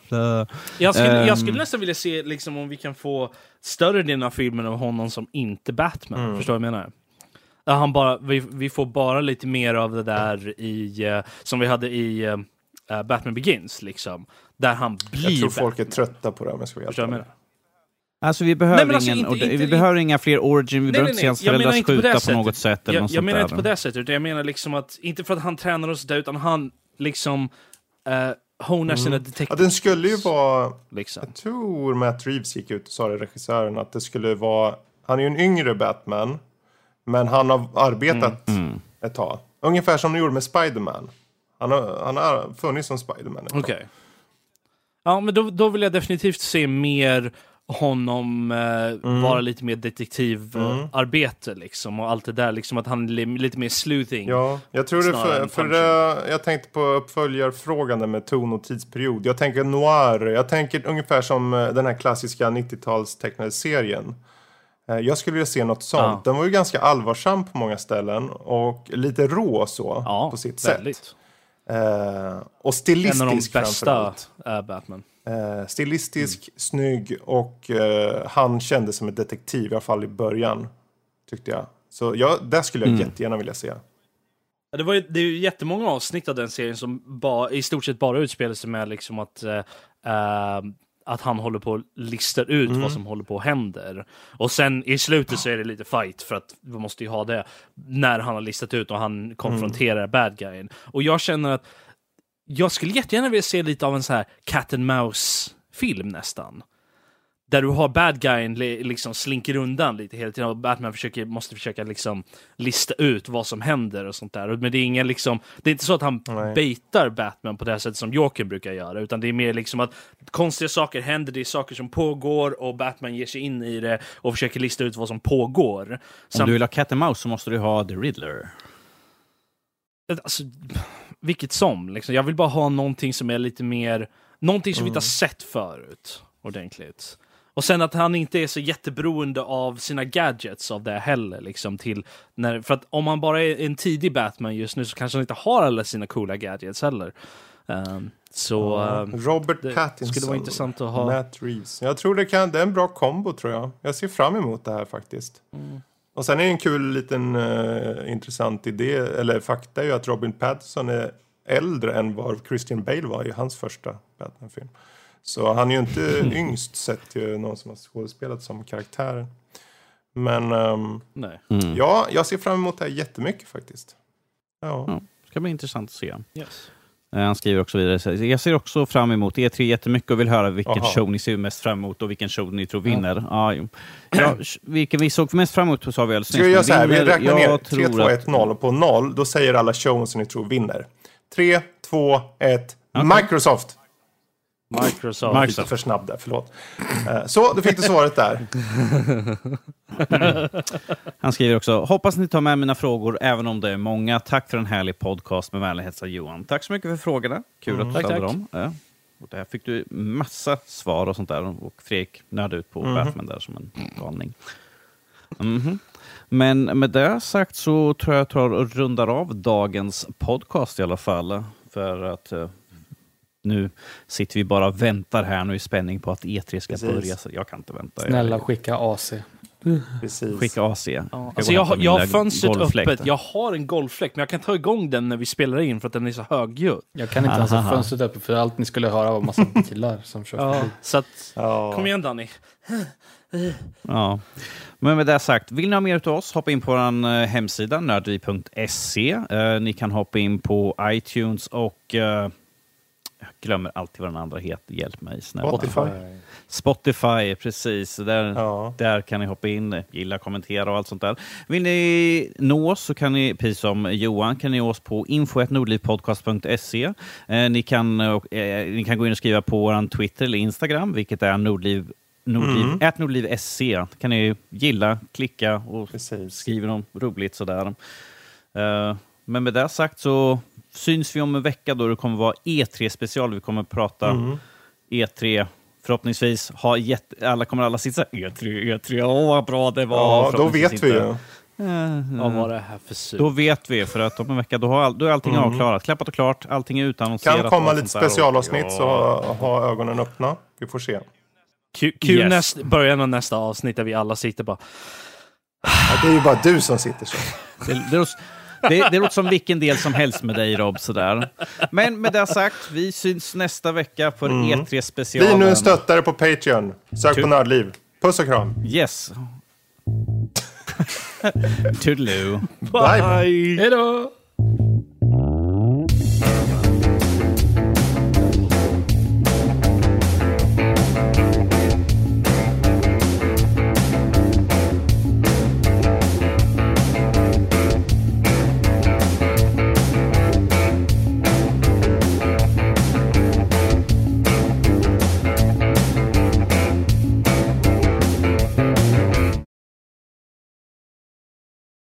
C: Jag skulle, jag skulle nästan vilja se liksom, om vi kan få större delen av filmen av honom som inte Batman.
A: Mm.
C: Förstår du vad jag menar? Han bara, vi, vi får bara lite mer av det där i, eh, som vi hade i eh, Batman Begins. Liksom, där han blir
A: Jag tror
C: Batman.
A: folk är trötta på det om jag ska vara helt?
B: Alltså vi behöver,
C: Nej, alltså,
B: ingen,
C: inte- inte-
B: vi behöver inga fler origin, vi
C: Nej,
B: behöver
C: nej,
B: inte se hans
C: nej. Jag menar
B: föräldrar
C: på
B: skjuta på
C: sättet.
B: något sätt eller
C: Jag,
B: något
C: jag menar
B: där.
C: inte på det sättet, utan jag menar liksom att, inte för att han tränar oss där, utan han liksom eh, honar sina
A: Mm. Ja,
C: detektiv.
A: den skulle ju vara...
C: Liksom.
A: Jag tror Matt Reeves gick ut och sa det, regissören, att det skulle vara... Han är ju en yngre Batman, men han har arbetat
B: Mm.
A: ett tag. Ungefär som de gjorde med Spiderman. Han har, han har funnits som Spiderman.
C: Okej. Ja, men då, då vill jag definitivt se mer honom eh, vara lite mer detektivarbete liksom och allt det där liksom att han är li- lite mer sleuthing.
A: Ja, jag tror det för, för det, jag tänkte på uppföljarfrågan där med ton och tidsperiod. Jag tänker noir. Jag tänker ungefär som eh, den här klassiska 90-tals tecknade serien. Eh, Jag skulle vilja se något sånt.
C: Ja.
A: Den var ju ganska allvarsam på många ställen och lite rå så
C: ja
A: på sitt
C: väldigt.
A: sätt. Eh, och
C: En
A: stilistisk
C: av de bästa är Batman.
A: Eh, stilistisk, snygg och eh, han kände som en detektiv, i alla fall i början. Tyckte jag. Så ja, där skulle jag
B: Mm.
A: jättegärna vilja se.
C: Ja, Det, var ju, det är ju jättemånga avsnitt av den serien som ba, i stort sett bara utspelar sig med liksom att, eh, eh, att han håller på att listar ut
A: Mm.
C: vad som håller på att händer. Och sen i slutet så är det lite fight för att vi måste ju ha det när han har listat ut och han konfronterar bad guyen. Och jag känner att jag skulle jättegärna vilja se lite av en så här cat and mouse film nästan. Där du har bad guyen li- liksom slinker undan lite hela tiden och Batman försöker, måste försöka liksom lista ut vad som händer och sånt där. Men det är ingen liksom, det är inte så att han
A: Nej.
C: baitar Batman på det här sättet som Joker brukar göra, utan det är mer liksom att konstiga saker händer, det är saker som pågår och Batman ger sig in i det och försöker lista ut vad som pågår.
B: Om
C: Sam-
B: du vill ha Cat and Mouse så måste du ha The Riddler.
C: alltså, vilket som. Liksom. Jag vill bara ha någonting som är lite mer, någonting som vi inte har sett förut ordentligt. Och sen att han inte är så jätteberoende av sina gadgets av det heller. Liksom, till när, för att om han bara är en tidig Batman just nu så kanske han inte har alla sina coola gadgets heller. Ehm, så ehm,
A: Robert
C: det
A: Pattinson.
C: skulle vara intressant att ha.
A: Matt Reeves. Jag tror det, kan, det är en bra kombo tror jag. Jag ser fram emot det här faktiskt.
C: Mm.
A: Och sen är det en kul liten eh, intressant idé, eller fakta är ju att Robin Pattinson är äldre än vad Christian Bale var i hans första Batman-film. Så han är ju inte yngst sett till någon som har skådespelat som karaktären. Men
C: Nej.
B: Mm.
A: ja, jag ser fram emot det här jättemycket faktiskt. Ja.
B: Ja. ska bli intressant att se.
C: Yes.
B: Eh, Han skriver också vidare, jag ser också fram emot E3 jättemycket och vill höra vilken
A: Aha.
B: show ni ser mest fram emot och vilken show ni tror vinner. Ja. Ja, vilken vi såg mest fram emot sa vi alldeles
A: Ska vi
B: nyss,
A: göra så här, vi räknar ner.
B: tror
A: 3, 2,
B: att-
A: 1, 0 och på 0 då säger alla showen som ni tror vinner. 3, 2, 1, Microsoft!
C: Microsoft.
A: Lite för snabb där, förlåt. Eh, Så, då fick du svaret där.
B: Han skriver också, hoppas ni tar med mina frågor även om det är många. Tack för en härlig podcast med vänlig hälsning Johan. Tack så mycket för frågorna. Kul att du ställde dem. Ja. Och där fick du massa svar och sånt där. Och Fredrik nördade ut på Batman där som en galning. Mhm. Men med det sagt så tror jag att jag tar och rundar av dagens podcast i alla fall. För att eh, nu sitter vi bara och väntar här nu i spänning på att E3 ska
A: Precis.
B: börja. Så jag kan inte vänta.
D: Snälla
B: Jag-
D: skicka AC.
A: Precis.
B: Skicka AC.
C: Ja, alltså jag, har-
B: hämta
C: jag har fönstret
B: golffläkt.
C: öppet, jag har en golffläkt, men jag kan ta igång den när vi spelar in för att den är så högljudd.
D: Jag kan inte ens ha fönstret öppet för allt ni skulle höra var massa bilar som kör
C: Ja,
D: förbi.
C: så att,
A: Ja.
C: kom igen Danny.
B: Ja. Men med det sagt, vill ni ha mer av oss, hoppa in på vår eh, hemsida, nördliv.se. Eh, ni kan hoppa in på iTunes och eh, glömmer alltid vad den andra heter. Hjälp mig snälla.
A: Spotify.
B: Spotify, precis. Där,
A: Ja.
B: där kan ni hoppa in, gilla, kommentera och allt sånt där. Vill ni nå oss så kan ni, precis som Johan, kan ni nå oss på info.nordlivpodcast.se. Eh, ni, kan, eh, ni kan gå in och skriva på vår Twitter eller Instagram, vilket är nordliv, nordliv,
A: Mm.
B: at nordliv.se. kan ni gilla, klicka och
A: Precis.
B: skriva något roligt sådär. Eh, men med det sagt så syns vi om en vecka då det kommer vara E3 special. Vi kommer prata
A: Mm.
B: E3. Förhoppningsvis har jätte, alla kommer alla sitta så här, E3, E3, åh vad bra det var.
A: Ja, då vet vi ju.
B: Eh,
C: Vad var det här för sur?
B: Då vet vi, för att om en vecka då, har all, då är allting
A: Mm.
B: avklarat. Klappat och klart, allting är utannonserat.
A: Kan komma lite specialavsnitt
B: Och-
A: så ha ögonen öppna. Vi får se.
C: Kul,
B: Yes.
C: näst, början av nästa avsnitt där vi alla sitter bara
A: Ja, det är ju bara du som sitter så.
B: Det, det, det, det låter som vilken del som helst med dig Rob. Sådär. Men med det sagt, vi syns nästa vecka för
A: Mm.
B: E3 specialen.
A: Bli nu en stöttare på Patreon. Sök på
B: Tur-
A: Nördliv. Puss och kram.
B: Yes. Toodaloo.
A: Bye.
C: Bye!
D: Hej då!